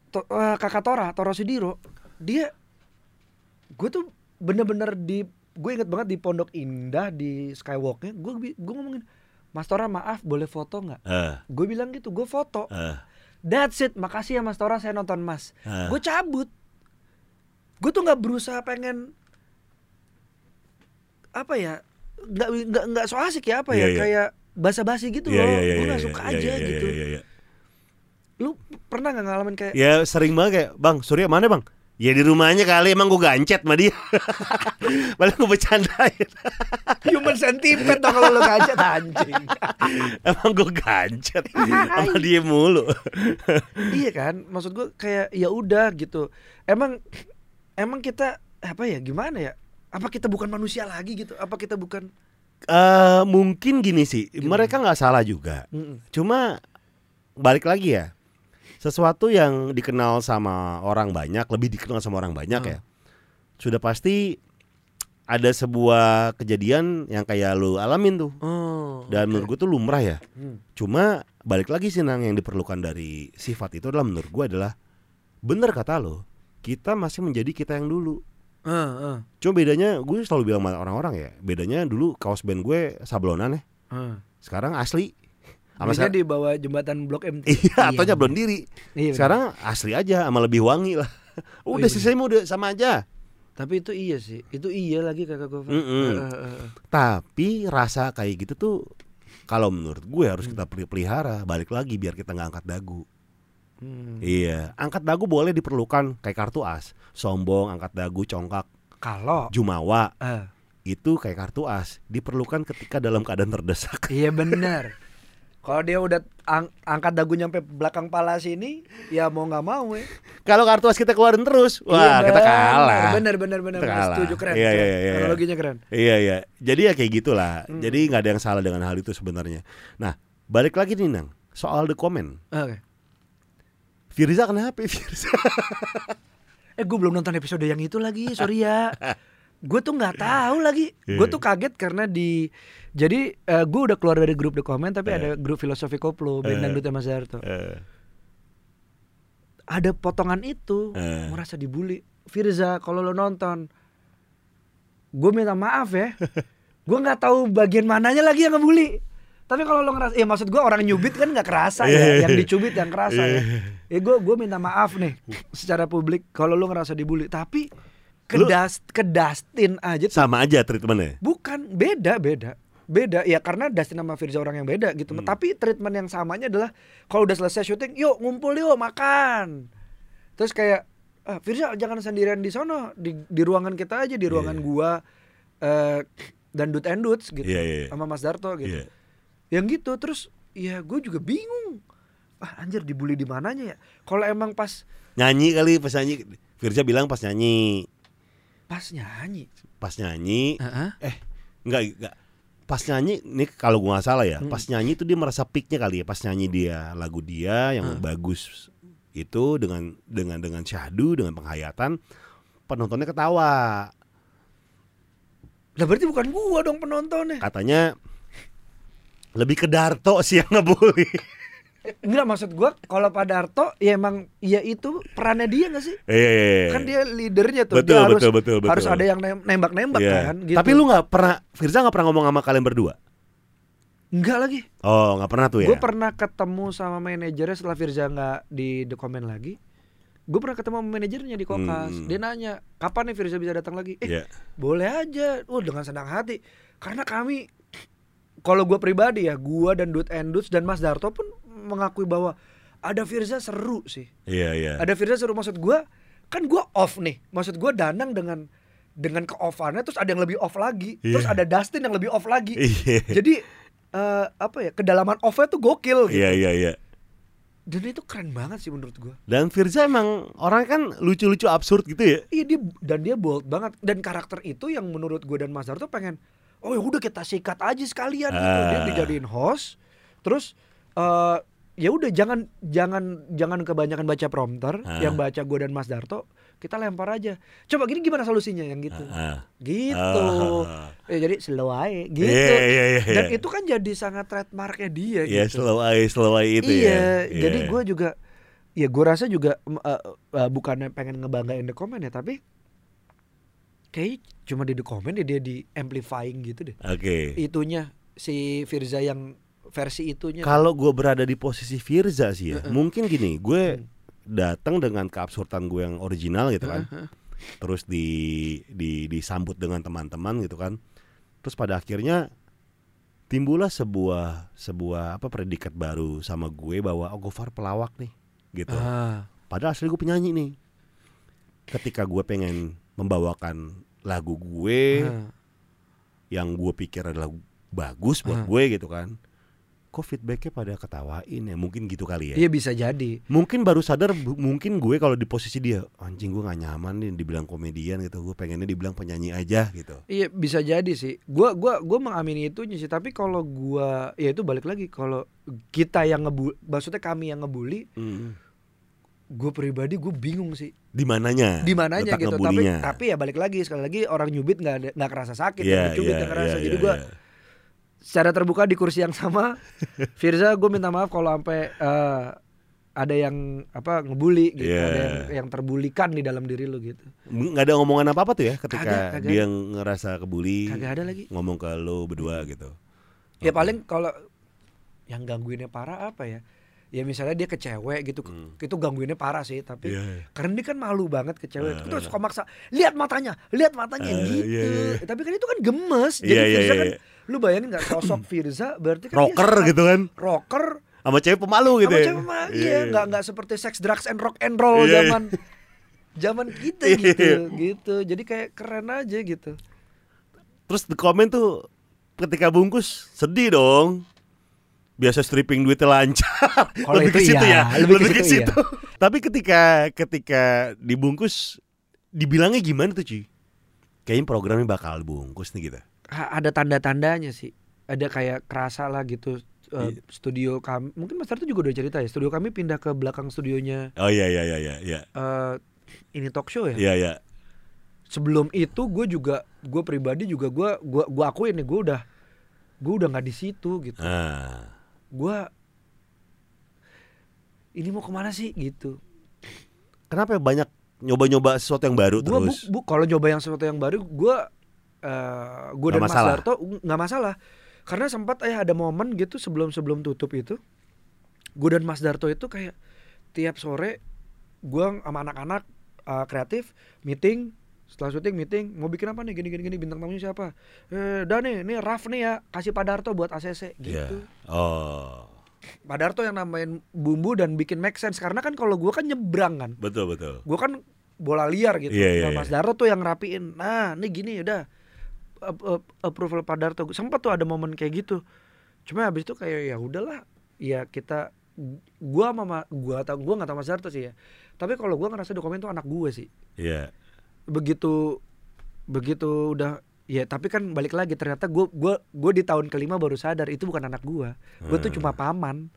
to- eh, kakak Tora, Toro Sidiro, dia, gue tuh bener-bener di, gue inget banget di Pondok Indah di Skywalknya, gue gue ngomongin, Mas Tora maaf boleh foto nggak? Eh, Gue bilang gitu, gue foto. eh, That's it, makasih ya Mas Tora saya nonton Mas. eh. Gue cabut. Gue tuh nggak berusaha pengen apa ya? Nggak nggak nggak so asik ya apa Iya, ya? iya. Kayak basa-basi gitu Iya, loh. iya, iya, gue nggak iya, suka iya, aja iya, gitu. iya, iya, iya. Lu pernah nggak ngalamin kayak Ya sering banget kayak Bang Surya mana bang? Ya di rumahnya kali emang gue gancet sama dia *laughs* Malah gue bercandain *laughs* human centipede dong kalau lu ngajak anjing. *laughs* Emang gue gancet Sama dia mulu iya kan? Maksud gue kayak ya udah gitu. Emang emang kita apa ya? Gimana ya? Apa kita bukan manusia lagi gitu? Apa kita bukan Eh Mungkin gini sih Mereka nggak salah juga Mm-mm. Cuma Balik lagi ya Sesuatu yang dikenal sama orang banyak Lebih dikenal sama orang banyak Hmm. ya Sudah pasti Ada sebuah kejadian Yang kayak lu alamin tuh Oh. Dan menurut gue tuh lumrah ya Hmm. Cuma balik lagi sih Nang yang diperlukan dari sifat itu adalah menurut gue adalah bener kata lo kita masih menjadi kita yang dulu. Ah, ah, Cuma bedanya gue selalu bilang sama orang-orang ya bedanya dulu kaos band gue sablonan ya ah. sekarang asli. Sama sekarang- di bawah jembatan Blok M. iya atau nyablon diri. Iya, Sekarang asli aja sama lebih wangi lah. Oh, Udah iya. selesai mah udah sama aja. Tapi itu iya sih. Itu iya lagi kakak gue. Mm-mm. Tapi rasa kayak gitu tuh kalau menurut gue harus kita peli- pelihara balik lagi biar kita nggak angkat dagu. Hmm. Iya, angkat dagu boleh diperlukan kayak kartu as, sombong, angkat dagu, congkak, Kalau jumawa eh, itu kayak kartu as diperlukan ketika dalam keadaan terdesak. iya benar. Kalau dia udah ang- angkat dagu nyampe belakang pala sini, ya mau nggak mau ya. Kalau kartu as kita keluarin terus, wah Iya, kita benar. kalah. Benar. Kita benar. kalah. Setuju keren. Iya, keren. iya, iya, iya. Analoginya keren. Iya iya. Jadi ya kayak gitulah. Hmm. Jadi nggak ada yang salah dengan hal itu sebenarnya. Nah balik lagi nih nang soal the comment. Oke. Firza kenapa Firza? *laughs* Eh gue belum nonton episode yang itu lagi, sorry ya. *laughs* gue tuh nggak tahu lagi. Iya. Gue tuh kaget karena di jadi eh, gue udah keluar dari grup The Comment tapi Eh. ada grup filosofi koplo band Eh. dangdut Mas Darto. Eh, Ada potongan itu Eh. merasa dibully. Firza kalau lo nonton, gue minta maaf ya. *laughs* gue nggak tahu bagian mananya lagi yang ngebully. Tapi kalau lo ngerasa, ya maksud gue orang nyubit kan nggak kerasa Iya, ya, iya, yang iya. dicubit yang kerasa ya. Ya gue gue minta maaf nih secara publik kalau lo ngerasa dibully. Tapi Lu- kedas kedastin aja tuh sama aja treatmentnya. bukan beda beda beda ya karena Dustin sama Firza orang yang beda gitu. Hmm. Tapi treatment yang samanya adalah kalau udah selesai syuting, yuk ngumpul yuk makan. Terus kayak ah, Firza jangan sendirian di sono di di ruangan kita aja di ruangan Iya. gua eh dan Dut and Duts gitu Iya, iya, iya. sama Mas Darto gitu. Iya. Yang gitu terus ya gue juga bingung. Ah anjir dibully di mananya ya? Kalau emang pas Nyanyi kali pas nyanyi. Firza bilang pas nyanyi, pas nyanyi. pas nyanyi. Heeh. Eh enggak enggak. Pas nyanyi nih kalau gua nggak salah ya, Hmm. pas nyanyi tuh dia merasa peaknya kali ya. Pas nyanyi dia lagu dia yang Hmm. bagus itu dengan dengan dengan syahdu dengan penghayatan penontonnya ketawa. Lah berarti bukan gua dong penontonnya. Katanya lebih ke Darto sih yang ngebully. *laughs* Enggak maksud gua kalau Pak Darto ya emang ya itu perannya dia gak sih? Iya, iya, iya. Kan dia leadernya tuh. Betul, dia harus betul, betul, betul. harus ada yang nem- nembak-nembak Iya. kan gitu. Tapi lu nggak pernah Firza nggak pernah ngomong sama kalian berdua? enggak lagi. Oh, nggak pernah tuh ya? Gue pernah ketemu sama manajernya setelah Firza nggak di The Comment lagi. Gue pernah ketemu sama manajernya di Kokas. Hmm. Dia nanya, kapan nih Firza bisa datang lagi? Eh, Iya. boleh aja. Oh, dengan senang hati. Karena kami, kalau gue pribadi ya, gue dan Dut Endus dan Mas Darto pun mengakui bahwa ada Firza seru sih. Iya, iya. Ada Firza seru maksud gue, kan gue off nih. Maksud gue Danang dengan dengan ke-offannya terus ada yang lebih off lagi. Terus Iya. ada Dustin yang lebih off lagi. Iya. Jadi eh, apa ya kedalaman offnya tuh gokil gitu. Iya, iya, iya. Dan itu keren banget sih menurut gua. Dan Firza emang orang kan lucu-lucu absurd gitu ya. Iya dia dan dia bold banget dan karakter itu yang menurut gua dan Mas Darto pengen oh ya udah kita sikat aja sekalian gitu. Dia Ah. dijadiin host. Terus eh ya udah jangan jangan jangan kebanyakan baca prompter, Ah. yang baca gua dan Mas Darto kita lempar aja. Coba gini gimana solusinya yang gitu. Ah. Gitu. Ah. Ya jadi slow aja gitu. Iya, iya, iya, Dan iya. itu kan jadi sangat trademarknya dia Iya, gitu. slow eye itu iya, ya. jadi Iya. gue juga ya gue rasa juga eh, eh, bukannya pengen ngebanggain the comment ya tapi kayak cuma di the comment ya dia di amplifying gitu deh Oke. itunya si Firza yang versi itunya Kalau gue berada di posisi Firza sih ya, Heeh. mungkin gini, gue Hmm. datang dengan keabsurdan gue yang original gitu kan, Heeh. terus di, di disambut dengan teman-teman gitu kan, terus pada akhirnya timbullah sebuah sebuah apa predikat baru sama gue bahwa oh Gofar pelawak nih, gitu. ah Padahal asli gue penyanyi nih. Ketika gue pengen membawakan lagu gue ah. yang gue pikir adalah bagus buat Ah. gue gitu kan kok feedbacknya pada ketawain ya? Mungkin gitu kali ya? Iya bisa jadi. Mungkin baru sadar mungkin gue kalau di posisi dia anjing gue gak nyaman nih dibilang komedian gitu gue pengennya dibilang penyanyi aja gitu. Iya bisa jadi sih. Gua gua gua mengamini itunya sih. Tapi kalau gua ya itu balik lagi kalau kita yang ngebully maksudnya kami yang ngebully Hmm. gue pribadi gue bingung sih. Di mananya? Di mananya gitu. Tapi ngebulinya. tapi ya balik lagi sekali lagi orang nyubit nggak nggak kerasa sakit yang dicubit iya, nggak kerasa. iya, jadi iya, gua iya. Secara terbuka di kursi yang sama *laughs* Firza gue minta maaf kalau sampai eh, ada yang apa ngebully gitu Iya. ada yang, yang terbulikan di dalam diri lu gitu nggak ada omongan apa apa tuh ya ketika Kagak, kagak dia ngerasa kebuli kagak ada lagi ngomong ke lo berdua gitu ya Oke. paling kalau yang gangguinnya parah apa ya ya misalnya dia ke cewek gitu Hmm. itu gangguinnya parah sih tapi Iya. karena dia kan malu banget ke cewek Ah, itu ah. suka maksa lihat matanya lihat matanya Ah, gitu iya, iya. tapi kan itu kan gemes jadi iya, Firza iya, kan iya. Lu bayangin nggak sosok *clears throat* Firza berarti kan rocker gitu kan rocker sama cewek pemalu gitu sama ya cewek mah Iya, iya nggak nggak seperti sex drugs and rock and roll Iya, iya. zaman zaman kita Iya, gitu gitu jadi kayak keren aja gitu Terus di komen tuh ketika bungkus sedih dong. Biasa stripping duitnya lancar. Kalau lebih ke situ iya, ya. lebih ke situ iya. Tapi ketika ketika dibungkus dibilangnya gimana tuh, Ci? Kayaknya programnya bakal bungkus nih gitu. Ada tanda-tandanya sih ada kayak kerasa lah gitu eh, Iya. studio kami mungkin Mas Tarto juga udah cerita ya studio kami pindah ke belakang studionya Oh iya iya iya iya iya. eh, ini talk show ya Iya iya. sebelum itu gue juga gue pribadi juga gue gua gua akuin nih gue udah gue udah nggak di situ gitu Ah. gue ini mau ke mana sih gitu Kenapa ya banyak nyoba-nyoba sesuatu yang baru gue bu, terus? bu kalau coba yang sesuatu yang baru gue eh gue dan Mas? Darto nggak masalah karena sempat ya ada momen gitu sebelum sebelum tutup itu gue dan Mas Darto itu kayak tiap sore gue sama anak-anak eh, kreatif meeting setelah syuting meeting mau bikin apa nih gini gini gini bintang tamunya siapa eh dah nih ini Raf nih ya kasih Pak Darto buat ACC Iya. gitu Oh. Pak Darto yang namain bumbu dan bikin make sense karena kan kalau gue kan nyebrang kan Betul betul. gue kan bola liar gitu. Iya, iya, Nah, Mas Darto tuh yang rapiin. Nah, ini gini udah approval Pak Darto. Sempat tuh ada momen kayak gitu. Cuma habis itu kayak ya udahlah. Ya kita gua sama Ma- gua atau gua nggak tahu Mas Darto sih ya. Tapi kalau gua ngerasa dokumen tuh anak gue sih. Iya. Begitu begitu udah ya tapi kan balik lagi ternyata gua gua gua di tahun kelima baru sadar itu bukan anak gua. Gua tuh Hmm. cuma paman.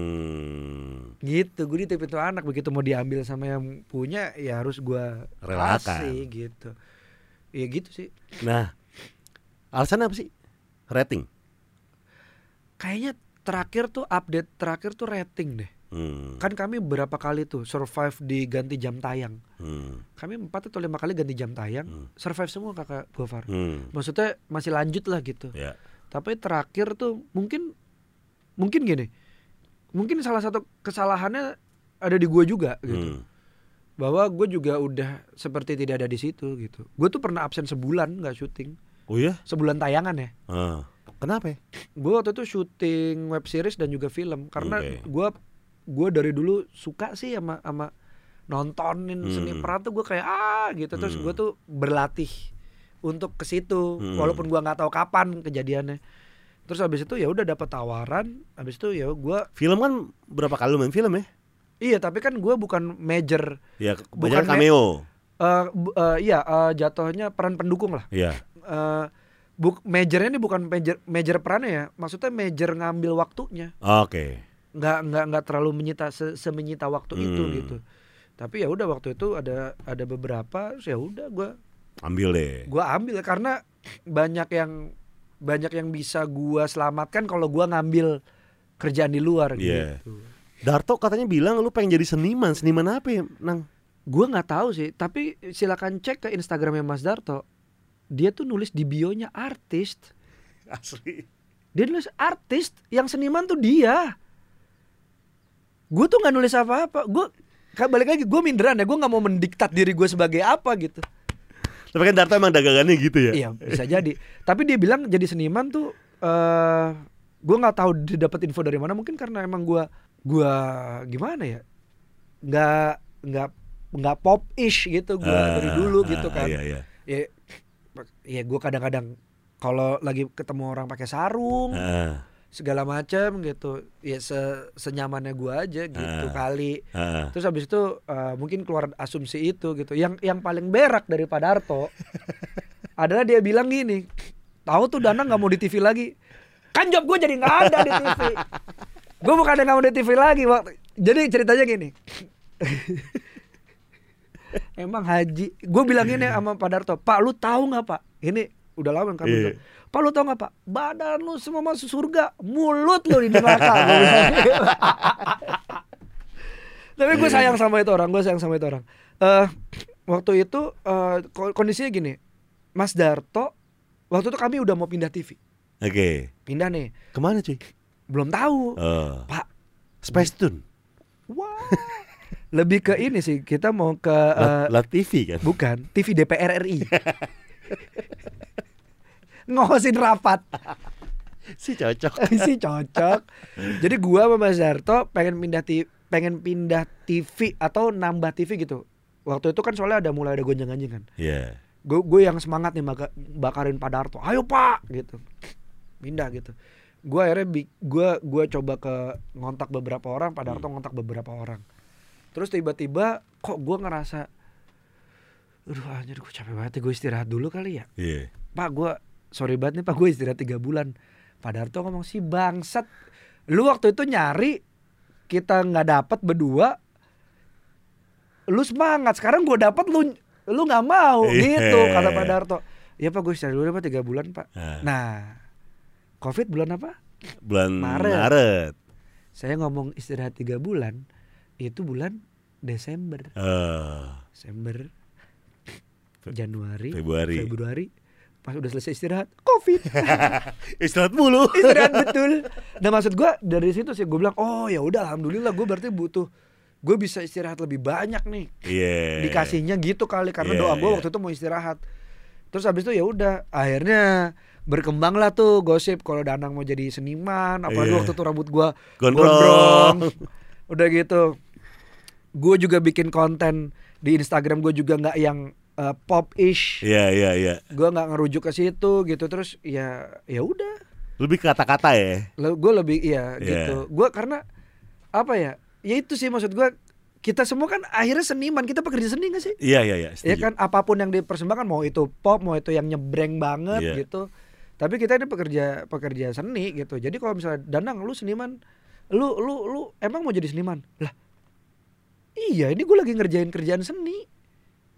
Hmm. gitu gue dititip itu anak begitu mau diambil sama yang punya ya harus gua Relakan. kasih gitu ya gitu sih Nah, alasannya apa sih? Rating. kayaknya terakhir tuh update terakhir tuh rating deh. Hmm. Kan kami berapa kali tuh survive di ganti jam tayang. Hmm. Kami empat atau lima kali ganti jam tayang, Hmm. survive semua kakak Gofar. Hmm. Maksudnya masih lanjut lah gitu. Ya. Tapi terakhir tuh mungkin mungkin gini. Mungkin salah satu kesalahannya ada di gua juga gitu. Hmm. Bahwa gue juga udah seperti tidak ada di situ gitu. Gue tuh pernah absen sebulan nggak syuting. Oh ya? Sebulan tayangan ya. Ah. Kenapa? ya? Gue waktu itu syuting web series dan juga film karena Oke. gua gua dari dulu suka sih sama sama nontonin Hmm. seni peran tuh gue kayak ah gitu terus Hmm. gue tuh berlatih untuk ke situ Hmm. walaupun gua nggak tahu kapan kejadiannya. Terus habis itu ya udah dapat tawaran, habis itu ya gua Film kan berapa kali lu main film ya? iya tapi kan gua bukan major Ya, Bukan cameo. eh bu- eh, iya eh, jatuhnya peran pendukung lah. Iya. Eh buk majornya ini bukan major major perannya ya, maksudnya major ngambil waktunya. Oke. nggak nggak nggak terlalu menyita se, semenyita waktu itu Hmm. gitu tapi ya udah waktu itu ada ada beberapa ya udah gua Ambil deh. gua ambil karena banyak yang banyak yang bisa gua selamatkan kalau gua ngambil kerjaan di luar Iya. gitu Darto katanya bilang lu pengen jadi seniman. Seniman apa ya, Nang? gua nggak tahu sih tapi silakan cek ke instagramnya Mas Darto dia tuh nulis di bionya artis. Asli. dia nulis artis yang seniman tuh dia. Gue tuh nggak nulis apa-apa. Gue balik lagi gue minderan ya. Gue nggak mau mendiktat diri gue sebagai apa gitu. Tapi kan Darto emang dagangannya gitu ya? iya bisa jadi. Tapi dia bilang jadi seniman tuh eh gue nggak tahu dapat info dari mana. Mungkin karena emang gue gua gimana ya? Nggak nggak nggak pop ish gitu gue Ah, dari dulu ah, gitu kan. Iya, iya. ya ya gue kadang-kadang kalau lagi ketemu orang pakai sarung Ah, segala macam gitu ya se senyamannya gua aja gitu Ah. kali. Ah. terus habis itu eh, mungkin keluar asumsi itu gitu. Yang yang paling berak dari Pak Darto *laughs* adalah dia bilang gini tahu tuh Dana nggak mau di TV lagi? Kan job gue jadi nggak ada di TV *laughs* gue bukan nggak mau di TV lagi waktu jadi ceritanya gini *laughs* emang haji gue bilang ini sama Pak Darto Pak lu tahu nggak Pak ini udah lama kan Iya. Pak lu tau gak pak Badan lu semua masuk surga Mulut lu di neraka. *laughs* Tapi gue sayang sama itu orang Gue sayang sama itu orang eh Waktu itu ko- Kondisinya gini Mas Darto Waktu itu kami udah mau pindah TV Oke. Pindah nih Ke mana cuy? Belum tahu Oh. Pak Space Tune. Wah Lebih ke ini sih Kita mau ke eh, La, La TV kan? Bukan TV DPR RI Ngosin rapat Si cocok. *laughs* sih cocok. Jadi gua sama Mas Darto pengen pindah ti- pengen pindah TV atau nambah TV gitu. Waktu itu kan soalnya ada mulai ada gonjang-ganjing kan. Iya. Gue gue yang semangat nih baka- bakarin Pak Darto. Ayo Pak gitu. Pindah gitu. Gua akhirnya gua gua coba ke ngontak beberapa orang, Pak Darto ngontak beberapa orang. Terus tiba-tiba kok gua ngerasa Aduh anjir gue capek banget ya gue istirahat dulu kali ya Iya. Pak gue sorry banget nih pak gue istirahat tiga bulan Pak Darto ngomong sih bangsat lu waktu itu nyari kita nggak dapat berdua lu semangat sekarang gue dapat lu lu nggak mau Iya. gitu kata Pak Darto ya pak gue istirahat dulu ya, pak tiga bulan pak Ah. nah covid bulan apa Bulan Maret. Maret. saya ngomong istirahat tiga bulan itu bulan Desember Eh, Desember Januari Februari. Februari pas udah selesai istirahat covid *laughs* Istirahat mulu. *laughs* istirahat betul. Nah maksud gua dari situ sih gue bilang oh ya udah alhamdulillah gue berarti butuh gue bisa istirahat lebih banyak nih Iya. dikasihnya gitu kali karena Iya, doa gue iya. waktu itu mau istirahat terus habis itu ya udah akhirnya berkembang lah tuh gosip kalau Danang mau jadi seniman apalagi Iya. waktu itu rambut gua Gondrong. udah gitu gue juga bikin konten di Instagram gue juga nggak yang uh, pop ish Iya, iya, iya. gue nggak ngerujuk ke situ gitu terus ya ya udah Lebih kata-kata ya. gue lebih iya Iya. gitu gue karena apa ya ya itu sih maksud gue kita semua kan akhirnya seniman kita pekerja seni gak sih Iya, iya, iya. ya kan apa pun yang dipersembahkan mau itu pop mau itu yang nyebreng banget Iya. gitu tapi kita ini pekerja pekerja seni gitu jadi kalau misalnya danang lu seniman lu lu lu emang mau jadi seniman lah iya ini gue lagi ngerjain kerjaan seni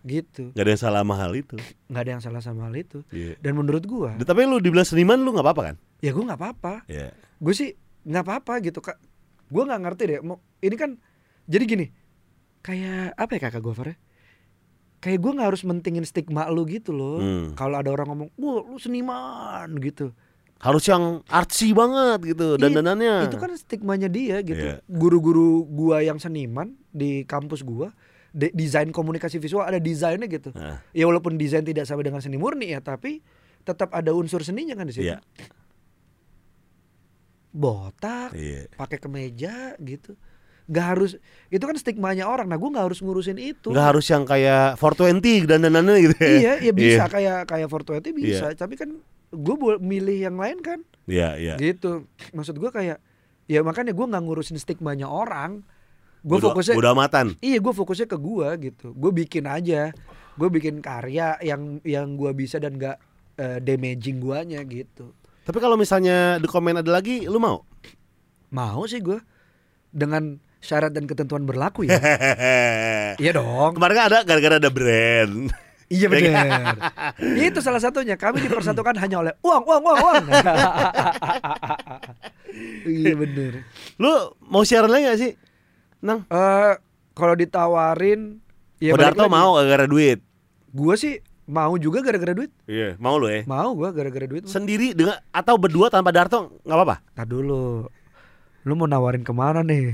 gitu Gak ada yang salah sama hal itu. nggak ada yang salah sama hal itu Iya. dan menurut gue Tapi lu dibilang seniman lu nggak apa-apa kan? ya gue nggak apa-apa Iya. gue sih nggak apa-apa gitu kak gue nggak ngerti deh mau ini kan jadi gini kayak apa ya kakak gue Far, ya? kayak gue nggak harus mentingin stigma lu gitu loh Hmm. kalau ada orang ngomong wah lu seniman gitu Harus yang artsy banget gitu Iya, dandanannya. itu kan stigmanya dia gitu Iya. guru-guru gua yang seniman di kampus gua de- desain komunikasi visual ada desainnya gitu Nah, ya walaupun desain tidak sama dengan seni murni ya tapi tetap ada unsur seninya kan di situ Iya. botak iya. pakai kemeja gitu nggak harus itu kan stigmanya orang nah gua nggak harus ngurusin itu Nggak harus yang kayak 420 dandanannya gitu ya. iya ya bisa Iya. kayak kayak Fortuity bisa tapi kan gue milih yang lain kan? Iya, iya. gitu. Maksud gua kayak ya makanya gua nggak ngurusin stigmanya orang. Gue fokusnya bodo amatan. iya gue fokusnya ke gua gitu. Gue bikin aja. Gue bikin karya yang yang gua bisa dan gak eh, damaging guanya gitu. Tapi kalau misalnya di komen ada lagi, lu mau? mau sih gua. Dengan syarat dan ketentuan berlaku ya. *laughs* Iya dong. Kemarin kan ada gara-gara ada brand. Iya benar *laughs* itu salah satunya kami dipersatukan hanya oleh uang uang uang uang *laughs* iya benar Lu mau siaran lagi gak sih? Nang. eh kalau ditawarin ya Podarto lagi. mau gara-gara duit. gua sih mau juga gara-gara duit Iya, mau lu ya. mau gua gara-gara duit Sendiri dengan atau berdua tanpa Darto nggak apa-apa. Tar dulu Lu mau nawarin ke mana nih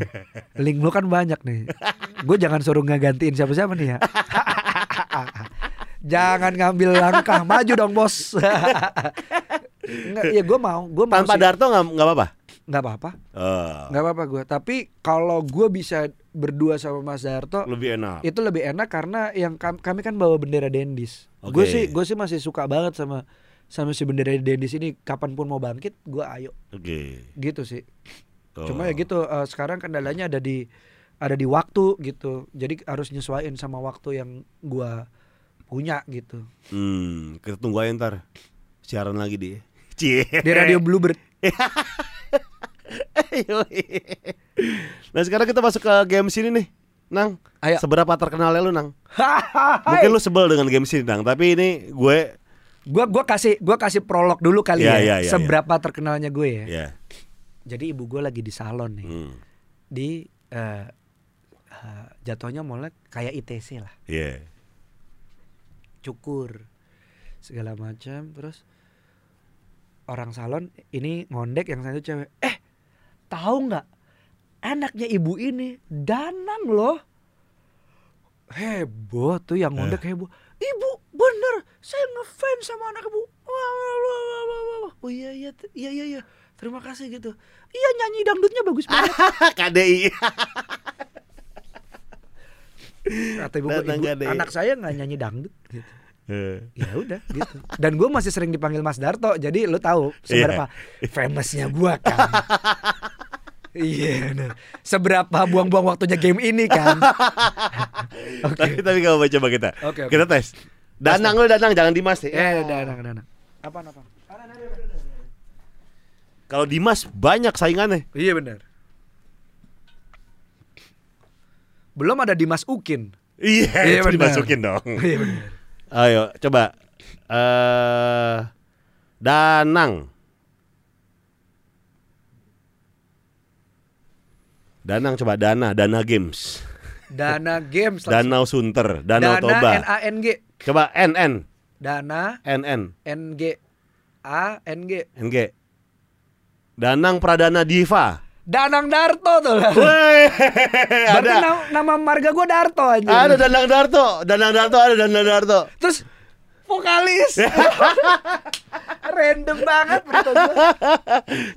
Link lu kan banyak nih Gue jangan suruh ngegantiin siapa-siapa nih ya *laughs* Jangan ngambil langkah Maju dong bos Nggak, Ya gue mau Gue mau Tanpa sih Darto nggak nggak apa-apa. Nggak apa-apa Oh, Nggak apa-apa gue Tapi kalau gue bisa berdua sama Mas Darto lebih enak. Itu lebih enak karena yang kam- kami kan bawa bendera Dendis Oke. Gue sih gue sih masih suka banget sama sama si bendera Dendis ini kapan pun mau bangkit gue ayo Oke. gitu sih Oh. Cuma ya gitu eh, sekarang kendalanya ada di ada di waktu gitu. Jadi harus nyesuaiin sama waktu yang gua punya gitu. Hmm, kita tunggu aja ntar siaran lagi di. *laughs* Cie. Di Radio Bluebird. *laughs* nah sekarang kita masuk ke games ini nih, Nang. Ayo. Seberapa terkenalnya lu, Nang? Mungkin lu sebel dengan games ini, Nang. Tapi ini gue, Gua gua kasih gua kasih prolog dulu kali Ya, ya. ya, ya, seberapa terkenalnya gue ya. ya. Jadi ibu gue lagi di salon nih. Hmm, Di eh, eh, jatuhnya mulai kayak ITC lah. Iya. Cukur segala macam terus orang salon ini ngondek yang satu cewek. Eh, tahu nggak? Anaknya ibu ini Danang loh. Heboh tuh yang ngondek heboh. Ibu, bener, saya ngefans sama anak ibu. Wah, wah, wah, wah, wah, wah. Oh iya iya iya iya iya. Terima kasih gitu. Iya nyanyi dangdutnya bagus banget. *laughs* KDI. *laughs* Kata ibu, ibu KDI. anak saya nggak nyanyi dangdut gitu. Eh, Ya udah gitu. Dan gue masih sering dipanggil Mas Darto, jadi lu tahu seberapa famousnya gua kan. Iya, bener. seberapa buang-buang waktunya game ini kan. *laughs* Oke. Tapi tapi gak apa coba kita. Oke, oke. Kita tes. Danang lu Danang jangan Dimas ya. Eh, udah, udah. Apa apa? Kalau Dimas banyak saingannya. Iya benar. Belum ada Dimas Ukin. Iya, Iya, itu benar. dimasukin dong. *laughs* Iya benar. Ayo, coba. Eh Danang. Danang coba Dana, Dana Games. Dana Games. langsung. Danau Sunter, Danau Dana Toba. N A N G. Coba NN, Dana NN, N G A N G. NG. Danang Pradana Diva. Danang Darto tuh. Weh, Berarti ada. nama, nama marga gue Darto aja. Ada Danang Darto, Danang Darto ada Danang Darto. Terus vokalis. *laughs* Random banget.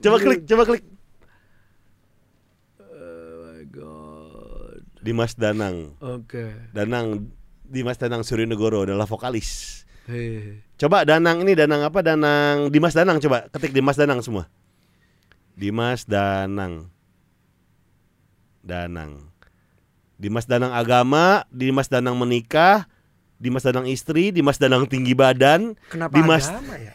Coba klik, coba klik. Oh my god. Dimas Danang. Oke. Danang Dimas Danang Surinegoro adalah vokalis. Hei. Coba Danang ini Danang apa? Danang Dimas Danang coba ketik Dimas Danang semua. Dimas Danang. Danang. Dimas Danang agama, Dimas Danang menikah, Dimas Danang istri, Dimas Danang tinggi badan, Kenapa Dimas agama ya?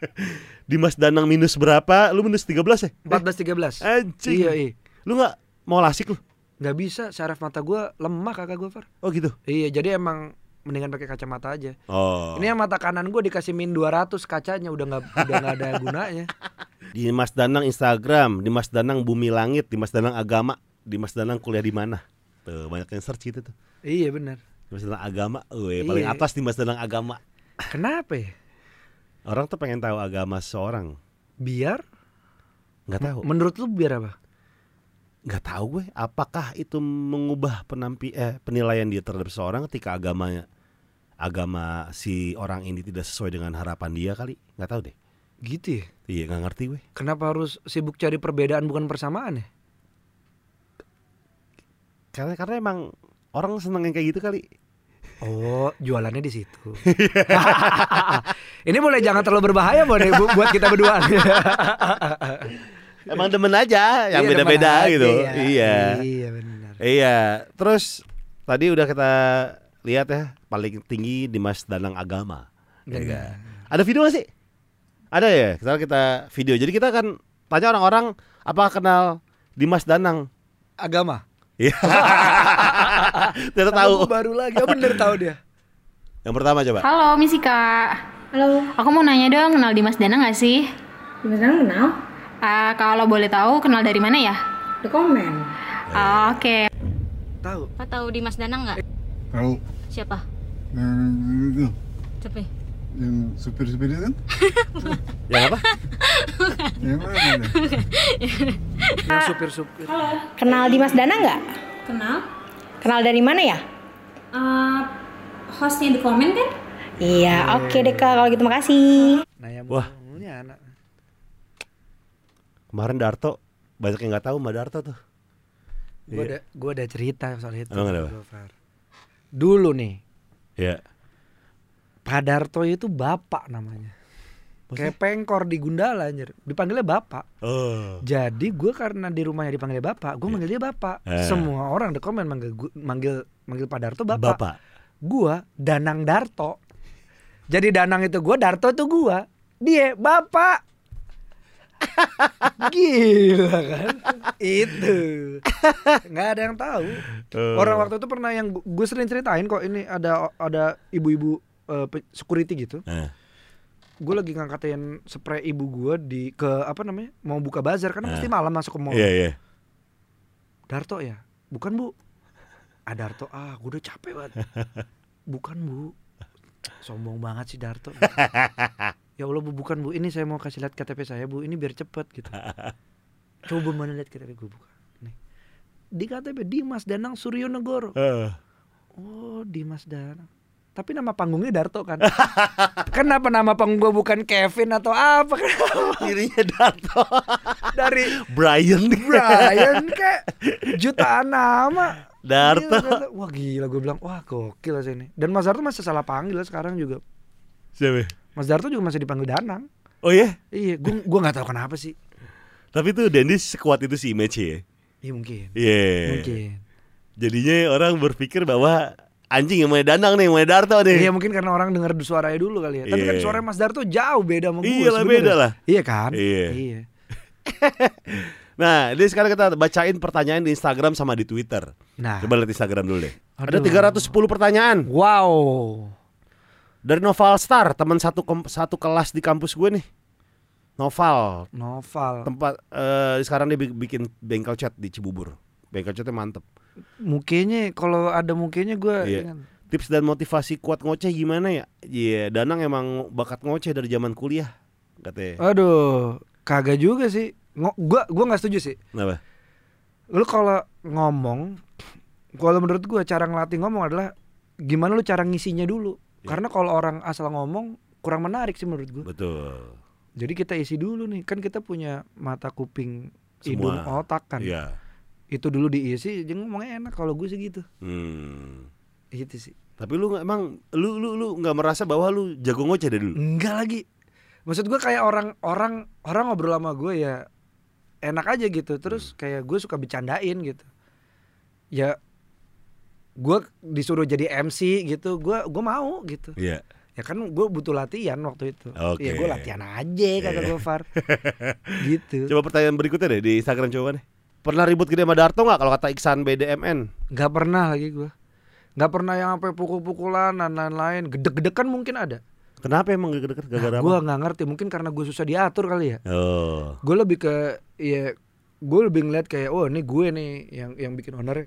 *laughs* Dimas Danang minus berapa? Lu minus 13 ya? 14 13. Anjing. Iya, iya. Lu nggak mau lasik lu? Nggak bisa saraf mata gua lemah kakak gua, Far. Oh gitu. Iya, jadi emang mendingan pakai kacamata aja. Oh. Ini yang mata kanan gua dikasih min 200 kacanya udah nggak udah nggak ada gunanya. *laughs* Dimas Danang Instagram, Dimas Danang Bumi Langit, Dimas Danang Agama, Dimas Danang kuliah di mana? Tuh banyak yang search gitu tuh. Iya benar. Dimas Danang Agama, paling Iya. atas Dimas Danang Agama. Kenapa ya? *laughs* Orang tuh pengen tahu agama seseorang. Biar Nggak tahu. menurut lu biar apa? nggak tahu gue apakah itu mengubah penampi eh penilaian dia terhadap seseorang ketika agamanya agama si orang ini tidak sesuai dengan harapan dia kali nggak tahu deh Gitu ya. iya nggak ngerti gue Kenapa harus sibuk cari perbedaan bukan persamaan ya? karena karena emang orang seneng yang kayak gitu kali Oh, jualannya di situ. *laughs* Ini boleh jangan terlalu berbahaya boleh bu- buat kita berdua. *laughs* emang demen aja yang Iya, beda-beda demen gitu aja, iya Iya benar. iya terus tadi udah kita lihat ya paling tinggi di Mas Danang Agama Ya kan? ada video gak sih ada ya kita kita video jadi kita akan tanya orang-orang apa kenal Dimas Danang Agama. Iya. *laughs* Ternyata tahu. Aku baru lagi. Oh bener tahu dia. Yang pertama coba. Halo, Misi Kak. Halo, Aku mau nanya dong, kenal Dimas Danang nggak sih? beneran kenal? Ah, kalau boleh tahu, kenal dari mana ya? Di komen. Ah, Oke. Tahu. Pak tahu Dimas Danang nggak? Tahu Siapa? Yang itu ya? yang supir-supir itu kan? *laughs* Yang apa? Yang mana? Yang supir-supir. Kenal Dimas Danang nggak? Kenal? Kenal dari mana ya? Eh, hostnya di komen kan? Iya, oke deh kak. Kalau gitu makasih. Nah, yang Wah. anak. Kemarin Darto banyak yang nggak tahu Mbak Darto tuh. Gue Iya. ada gue ada cerita soal itu. Emang ada apa? Gofar. Dulu nih, Ya. Pak Darto itu bapak namanya. Kayak pengkor di Gundala anjir. Dipanggilnya bapak. Oh. Jadi gue karena di rumahnya dipanggilnya bapak, gue manggil dia bapak. Eh. Semua orang di komen manggil manggil manggil Pak Darto bapak. Bapak. Gua Danang Darto. Jadi Danang itu gua, Darto itu gua. Dia bapak. Gila kan? itu. nggak ada yang tahu. Oh. Orang waktu itu pernah yang gue sering ceritain kok ini ada ada ibu-ibu eh, pe- security gitu. Eh. Gue lagi ngangkatin spray ibu gua di ke apa namanya? Mau buka bazar karena Eh. pasti malam masuk ke mall. Iya iya. Darto ya? Bukan bu Ah Darto, ah gue udah capek banget *laughs* Bukan bu Sombong banget sih Darto *laughs* Ya Allah bu, bukan bu Ini saya mau kasih lihat KTP saya bu Ini biar cepet gitu *laughs* Coba mana lihat KTP gue buka Nih Di KTP Dimas Danang Suryo Negoro Eh. Oh Dimas Danang Tapi nama panggungnya Darto kan *laughs* Kenapa nama panggung gue bukan Kevin atau apa *laughs* Kenapa? Dirinya Darto. Dari Brian. Brian kayak jutaan nama Darto. Gila, Darto. Wah gila gue bilang Wah gokil sih ini Dan Mas Darto masih salah panggil sekarang juga Siapa? Mas Darto juga masih dipanggil Danang Oh iya. Iya gue gua gak tahu kenapa sih Tapi tuh Dendi sekuat itu si image ya. Iya mungkin Iya. Mungkin Jadinya orang berpikir bahwa anjing yang main Danang nih, yang main Darto nih. Iya mungkin karena orang dengar suaranya dulu kali ya Tapi kan Iya. suara Mas Darto jauh beda sama gue Iya lah, beda lah. Iya kan Iya. Iya *laughs* Nah, ini sekarang kita bacain pertanyaan di Instagram sama di Twitter. Nah Coba lihat Instagram dulu deh. Ada Aduh. 310 pertanyaan Wow dari Noval Star, teman satu satu kelas di kampus gue nih. Noval, Noval tempat eh, sekarang dia bi- bikin bengkel cat di Cibubur. Bengkel catnya mantep. Mukanya kalau ada mukanya gue Iya. Tips dan motivasi kuat ngoceh gimana ya? Iya, Danang emang bakat ngoceh dari zaman kuliah, katanya. Aduh Kagak juga sih Ngo- Gua gua nggak setuju sih Kenapa? lu kalau ngomong kalau menurut gua cara ngelatih ngomong adalah gimana lu cara ngisinya dulu Iya. karena kalau orang asal ngomong kurang menarik sih menurut gua Betul. jadi kita isi dulu nih kan kita punya mata kuping Semua. hidung otak kan Iya. itu dulu diisi jadi ngomongnya enak kalau gue sih gitu Hmm. itu sih Tapi lu nggak- emang lu lu lu nggak merasa bahwa lu jago ngoceh dari dulu? enggak lagi maksud gua kayak orang orang orang ngobrol sama gue ya enak aja gitu terus kayak gue suka bercandain gitu ya gue disuruh jadi MC gitu gue gue mau gitu Iya. ya kan gue butuh latihan waktu itu Oke. ya gue latihan aja kata Iya. gue Far *laughs* gitu Coba pertanyaan berikutnya deh di Instagram coba nih. Pernah ribut gede sama Darto nggak kalau kata Iksan BDMN? nggak pernah lagi gue nggak pernah yang sampai pukul-pukulan dan lain-lain gede-gedekan mungkin ada Kenapa emang deket-deket gara-gara gue apa? nggak ngerti mungkin karena gue susah diatur kali ya Oh. gue lebih ke ya gue lebih ngeliat kayak oh ini gue nih yang yang bikin owner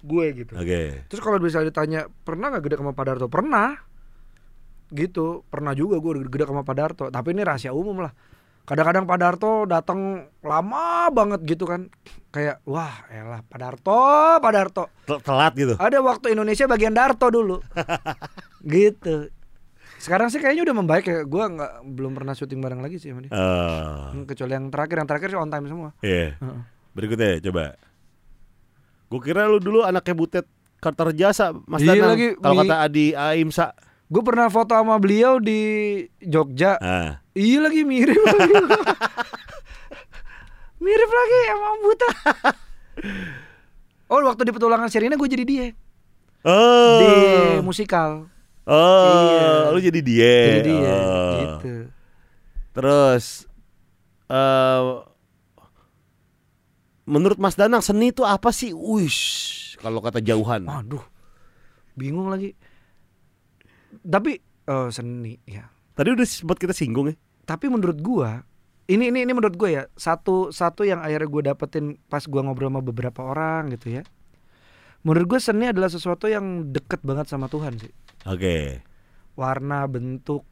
gue gitu. Oke. terus kalau misalnya ditanya pernah nggak gede sama Pak Darto? Pernah. Gitu. Pernah juga gue gede sama Pak Darto. Tapi ini rahasia umum lah. Kadang-kadang Pak Darto datang lama banget gitu kan. Kayak wah elah Pak Darto Pak Darto. Tel- Telat gitu. ada waktu Indonesia bagian Darto dulu. *laughs* Gitu. Sekarang sih kayaknya udah membaik ya. Gue nggak belum pernah syuting bareng lagi sih sama dia. Hmm, kecuali yang terakhir. Yang terakhir sih on time semua. Iya. Heeh. Berikutnya coba. Gue kira lu dulu anaknya butet Kartar Jasa Mas Iya Danang. lagi, Kalau kata Adi Aimsa. gue pernah foto sama beliau di Jogja Ah. Iya lagi mirip lagi. *laughs* mirip lagi emang buta. oh waktu di petualangan Sherina gue jadi dia Oh. di musikal. Oh, Iya. lu jadi dia. Jadi dia Oh. gitu. Terus eh menurut Mas Danang seni itu apa sih? Wish, kalau kata jauhan. Waduh. Bingung lagi. Tapi oh, seni ya. Tadi udah sempat kita singgung ya. Tapi menurut gua ini ini ini menurut gue ya satu satu yang akhirnya gue dapetin pas gua ngobrol sama beberapa orang gitu ya. Menurut gue seni adalah sesuatu yang deket banget sama Tuhan sih. Oke. warna bentuk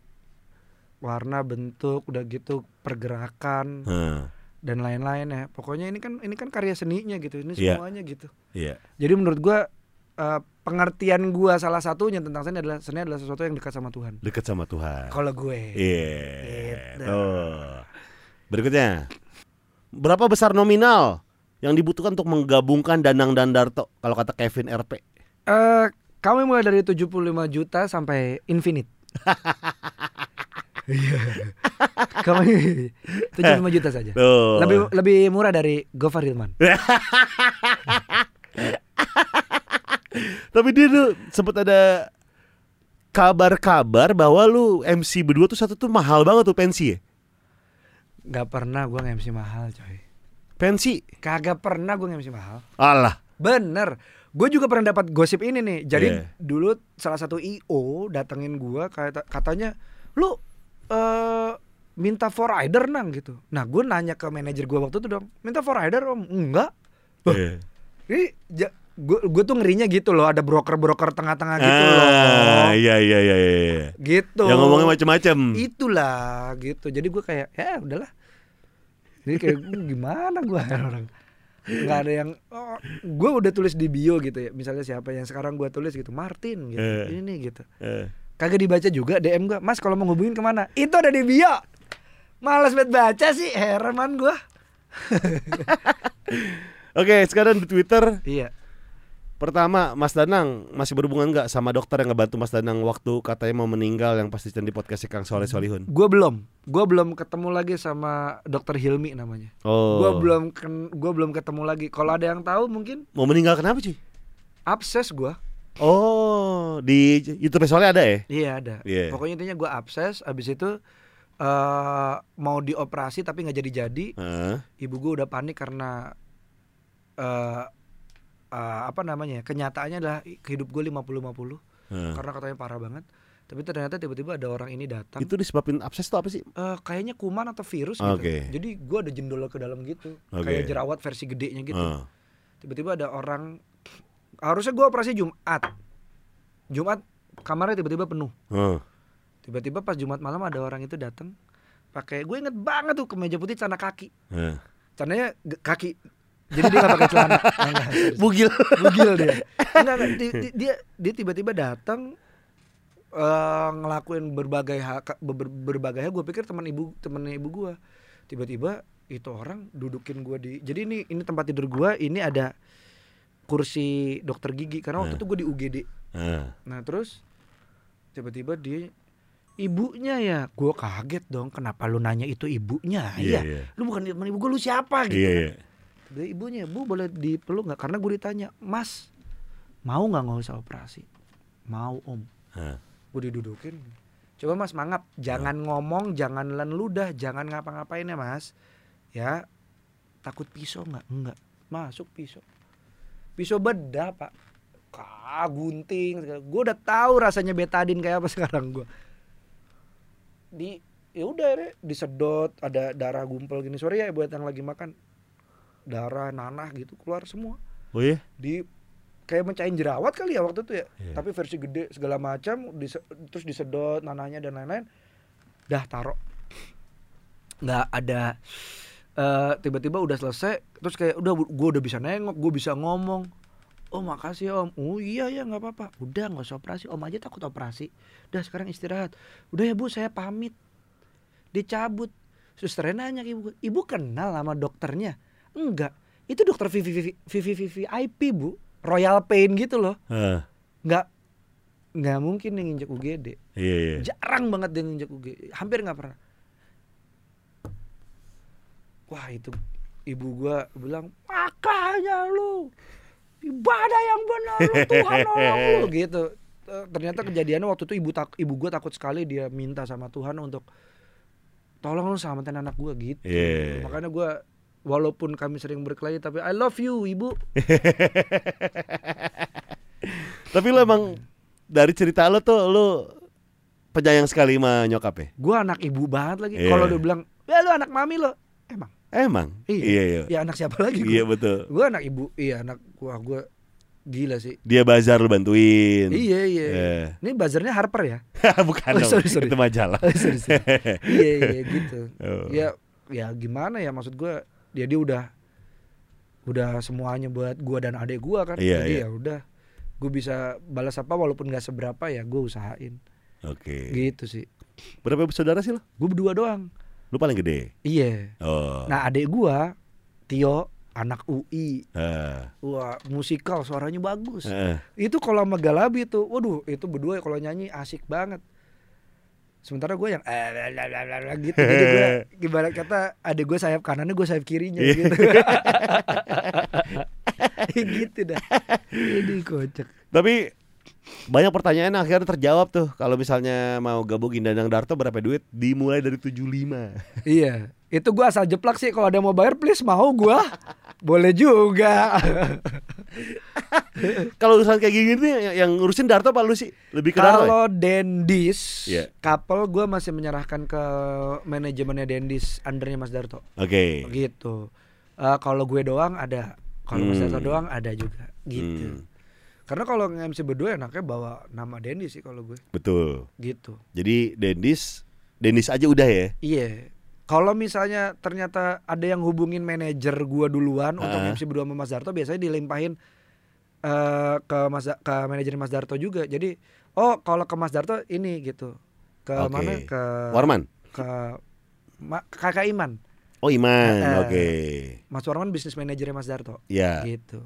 warna bentuk udah gitu pergerakan Hah, dan lain-lain ya pokoknya ini kan ini kan karya seninya gitu ini Iya. semuanya gitu Iya. jadi menurut gua eh, pengertian gua salah satunya tentang seni adalah seni adalah sesuatu yang dekat sama Tuhan Dekat sama Tuhan. kalau gue Iya. Gitu. Tuh. Berikutnya. Berapa besar nominal yang dibutuhkan untuk menggabungkan Danang dan Darto kalau kata Kevin RP? Eh, kami mulai dari 75 juta sampai infinite *laughs* Iya. Kami 75 juta saja. Tuh. Lebih lebih murah dari Gofar Hilman. Tapi dia tuh sempet ada kabar-kabar bahwa lu MC berdua tuh satu tuh mahal banget tuh pensi ya. Gak pernah gua nge-MC mahal coy Pensi. Kagak pernah gua nge-MC mahal Alah. Bener Gue juga pernah dapat gosip ini nih Jadi Iya. dulu salah satu IO datengin gua kata katanya Lu eh minta for rider nang gitu Nah gue nanya ke manajer gua waktu itu dong Minta for rider om? Enggak Loh, Iya. Ini gue gue tuh ngerinya gitu loh Ada broker-broker tengah-tengah gitu loh Ah, iya iya iya iya. Gitu Yang ngomongnya macem-macem. itulah gitu jadi gue kayak ya udahlah jadi kayak "Hmm, gimana gue *laughs* orang nggak ada yang oh, gue udah tulis di bio gitu ya misalnya siapa yang sekarang gue tulis gitu Martin gitu Eh. ini nih gitu Eh. Kagak dibaca juga DM gue mas kalau mau ngubungin ke mana? Itu ada di bio. Malas banget baca sih heran man gue *laughs* Oke, sekarang di Twitter. Iya. Pertama Mas Danang masih berhubungan nggak sama dokter yang ngebantu Mas Danang waktu katanya mau meninggal yang pasti di podcast Kang Soleh Solihun. gue belum. Gue belum ketemu lagi sama dokter Hilmi namanya. Oh. gue belum gue belum ketemu lagi. Kalau ada yang tahu mungkin mau meninggal kenapa cuy? abses gue Oh, di YouTube Soleh ada ya? Iya ada. Iya. Pokoknya intinya gue abses, abis itu eh mau dioperasi tapi nggak jadi-jadi. Heeh. Ibu gue udah panik karena eh eh, apa namanya? ya, Kenyataannya adalah hidup gue 50-50 Heeh. karena katanya parah banget. Tapi ternyata tiba-tiba ada orang ini datang. Itu disebabin abses itu apa sih? Eh, kayaknya kuman atau virus gitu. Oke. Jadi gue ada jendol ke dalam gitu, Oke. kayak jerawat versi gedenya gitu. Heeh. Tiba-tiba ada orang harusnya gue operasi Jumat. Jumat kamarnya tiba-tiba penuh. Heeh. Tiba-tiba pas Jumat malam ada orang itu datang pakai gue inget banget tuh kemeja putih celana kaki. Heeh. Celananya kaki. Jadi dia gak pakai celana. *laughs* Serius. Bugil. Bugil dia. *laughs* Enggak, enggak. Di- di- dia dia tiba-tiba datang eh, ngelakuin berbagai hal ber- berbagai hal gue pikir teman ibu teman ibu gue tiba-tiba itu orang dudukin gue di jadi ini ini tempat tidur gue ini ada kursi dokter gigi karena waktu Nah. itu gue di UGD Heeh. Nah terus tiba-tiba dia ibunya ya, gue kaget dong. Kenapa lu nanya itu ibunya? Iya, Iya, iya. lu bukan teman ibu gue, lu siapa gitu? Iya, kan. iya. Tiba-tiba ibunya, bu boleh dipeluk nggak? Karena gue ditanya, mas mau nggak nggak usah operasi? Mau om. Heeh. Gue didudukin. Coba mas mangap, jangan ngomong, jangan len ludah, jangan ngapa-ngapain ya mas. Ya takut pisau nggak? Enggak. Masuk pisau. Pisau bedah pak. Kah, gunting. Gue udah tahu rasanya betadin kayak apa *laughs* sekarang gue. di ya udah deh, disedot ada darah gumpal gini sorry ya buat yang lagi makan darah nanah gitu keluar semua Oh iya? di kayak mencain jerawat kali ya waktu itu ya Iya. tapi versi gede segala macam dise- terus disedot nanahnya dan lain-lain dah taruh nggak ada eh, tiba-tiba udah selesai terus kayak udah gue udah bisa nengok gue bisa ngomong. Oh makasih om. Oh iya ya nggak apa-apa. Udah nggak usah operasi. Om aja takut operasi. Udah sekarang istirahat. Udah ya bu saya pamit. Dicabut. Susternya nanya ibu ibu kenal sama dokternya? Enggak. Itu dokter VVVVIP bu. Royal Pain gitu loh. Hah, nggak nggak mungkin yang nginjek UGD iya iya. jarang banget dia nginjek UGD hampir nggak pernah wah itu ibu gua bilang makanya lu ibadah yang benar lu Tuhan *laughs* nolong lu gitu Eh, ternyata kejadiannya waktu itu ibu tak ibu gua takut sekali dia minta sama Tuhan untuk tolong lu selamatin anak gua gitu Iya. makanya gua walaupun kami sering berkelahi tapi I love you ibu *laughs* Tapi lo emang dari cerita lo tuh lo penyayang sekali sama nyokap ya? gua anak ibu banget lagi Iya. kalau dia bilang ya lu anak mami lo emang Emang? Iya. Iya, iya. ya anak siapa lagi gua? Iya betul. Gue anak ibu, iya anak gua gua gila sih. Dia bazar lo bantuin. Iya iya. Eh. Ini buzzernya Harper ya? *laughs* Bukan Oh, dong, sorry, sorry. itu majalah. Oh, sorry, sorry. *laughs* iya iya gitu. Oh. Ya ya gimana ya maksud gua dia dia udah udah semuanya buat gua dan adik gua kan. Iya, Jadi iya. ya udah gue bisa balas apa walaupun nggak seberapa ya gue usahain Oke. gitu sih. Berapa bersaudara sih lo? Gue berdua doang. Lo paling gede. Iya. Oh. Nah adik gua Tio anak UI, Ah. wah musikal suaranya bagus. Ah. itu kalau sama Galabi tuh waduh itu berdua kalau nyanyi asik banget sementara gue yang eh, la, la, la, la, la, gitu jadi gue gimana *laughs* kata ada gue sayap kanannya gue sayap kirinya Iya. gitu *laughs* *laughs* gitu dah ini kocak Tapi banyak pertanyaan akhirnya terjawab tuh kalau misalnya mau gabungin Danang Darto berapa duit? Dimulai dari 75 iya. Itu gue asal jeplak sih kalau ada mau bayar please mau gue boleh juga. *laughs* Kalau urusan kayak gini nih yang, ngurusin Darto apa lu sih? Lebih ke ya? kalau Dendis Iya. couple gue masih menyerahkan ke manajemennya Dendis undernya Mas Darto. Oke. Gitu. Eh, kalau gue doang ada kalau Mas Hmm. Darto doang ada juga. Gitu. Hmm, karena kalau nge-MC berdua enaknya bawa nama Dendi sih kalau gue. Betul. Gitu. Jadi Dendis Dendis aja udah ya? Iya. Kalau misalnya ternyata ada yang hubungin manajer gua duluan untuk Ah. MC berdua sama Mas Darto biasanya dilimpahin eh, ke Mas ke manajer Mas Darto juga. Jadi oh kalau ke Mas Darto ini gitu. Ke Oke. mana? Ke Warman? Ke Ma- kakak Iman. Oh Iman. Eh, oke. Mas Warman bisnis manajernya Mas Darto. Ya gitu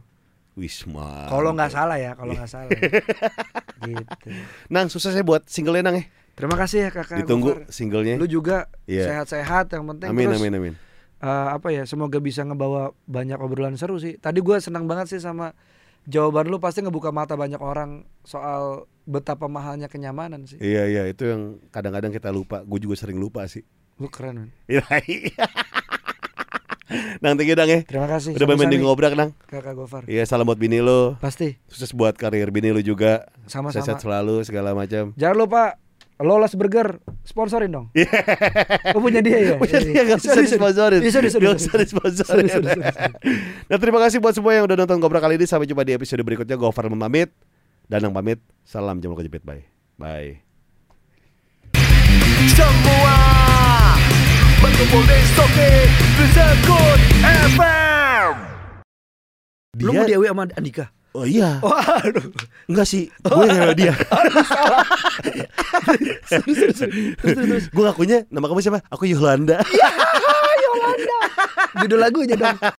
Wisma Kalau nggak salah ya, kalau nggak salah. *laughs* gitu. Nang sukses ya buat singlenya Nang ya Terima kasih ya kakak. ditunggu singlenya Lu juga Iya. sehat-sehat yang penting. amin Terus amin amin eh, apa ya? Semoga bisa ngebawa banyak obrolan seru sih. Tadi gue senang banget sih sama jawaban lu pasti ngebuka mata banyak orang soal betapa mahalnya kenyamanan sih. iya iya itu yang kadang-kadang kita lupa gue juga sering lupa sih Lu keren man. *laughs* Iya. *laughs* Nang you Nang ya Terima kasih. Udah main di ngobrak Nang Kakak Gofar. Iya salam buat bini lo Pasti. Sukses buat karir bini lo juga Sama-sama. Sehat selalu segala macam Jangan lupa Lolas Burger sponsorin dong. *laughs* Oh punya dia ya. Punya dia gak usah disponsorin Iya, sorry. usah disponsorin. Nah terima kasih buat semua yang udah nonton Gobrak kali ini Sampai jumpa di episode berikutnya Gofar pamit Danang pamit Salam Jamal Kejepit Bye Bye Semua Sekut FM Lu mau Dewi sama Andika? Oh iya Waduh. Enggak sih Gue yang dia *laughs* Gue ngakunya Nama kamu siapa? Aku Yolanda *laughs* Judul lagunya dong.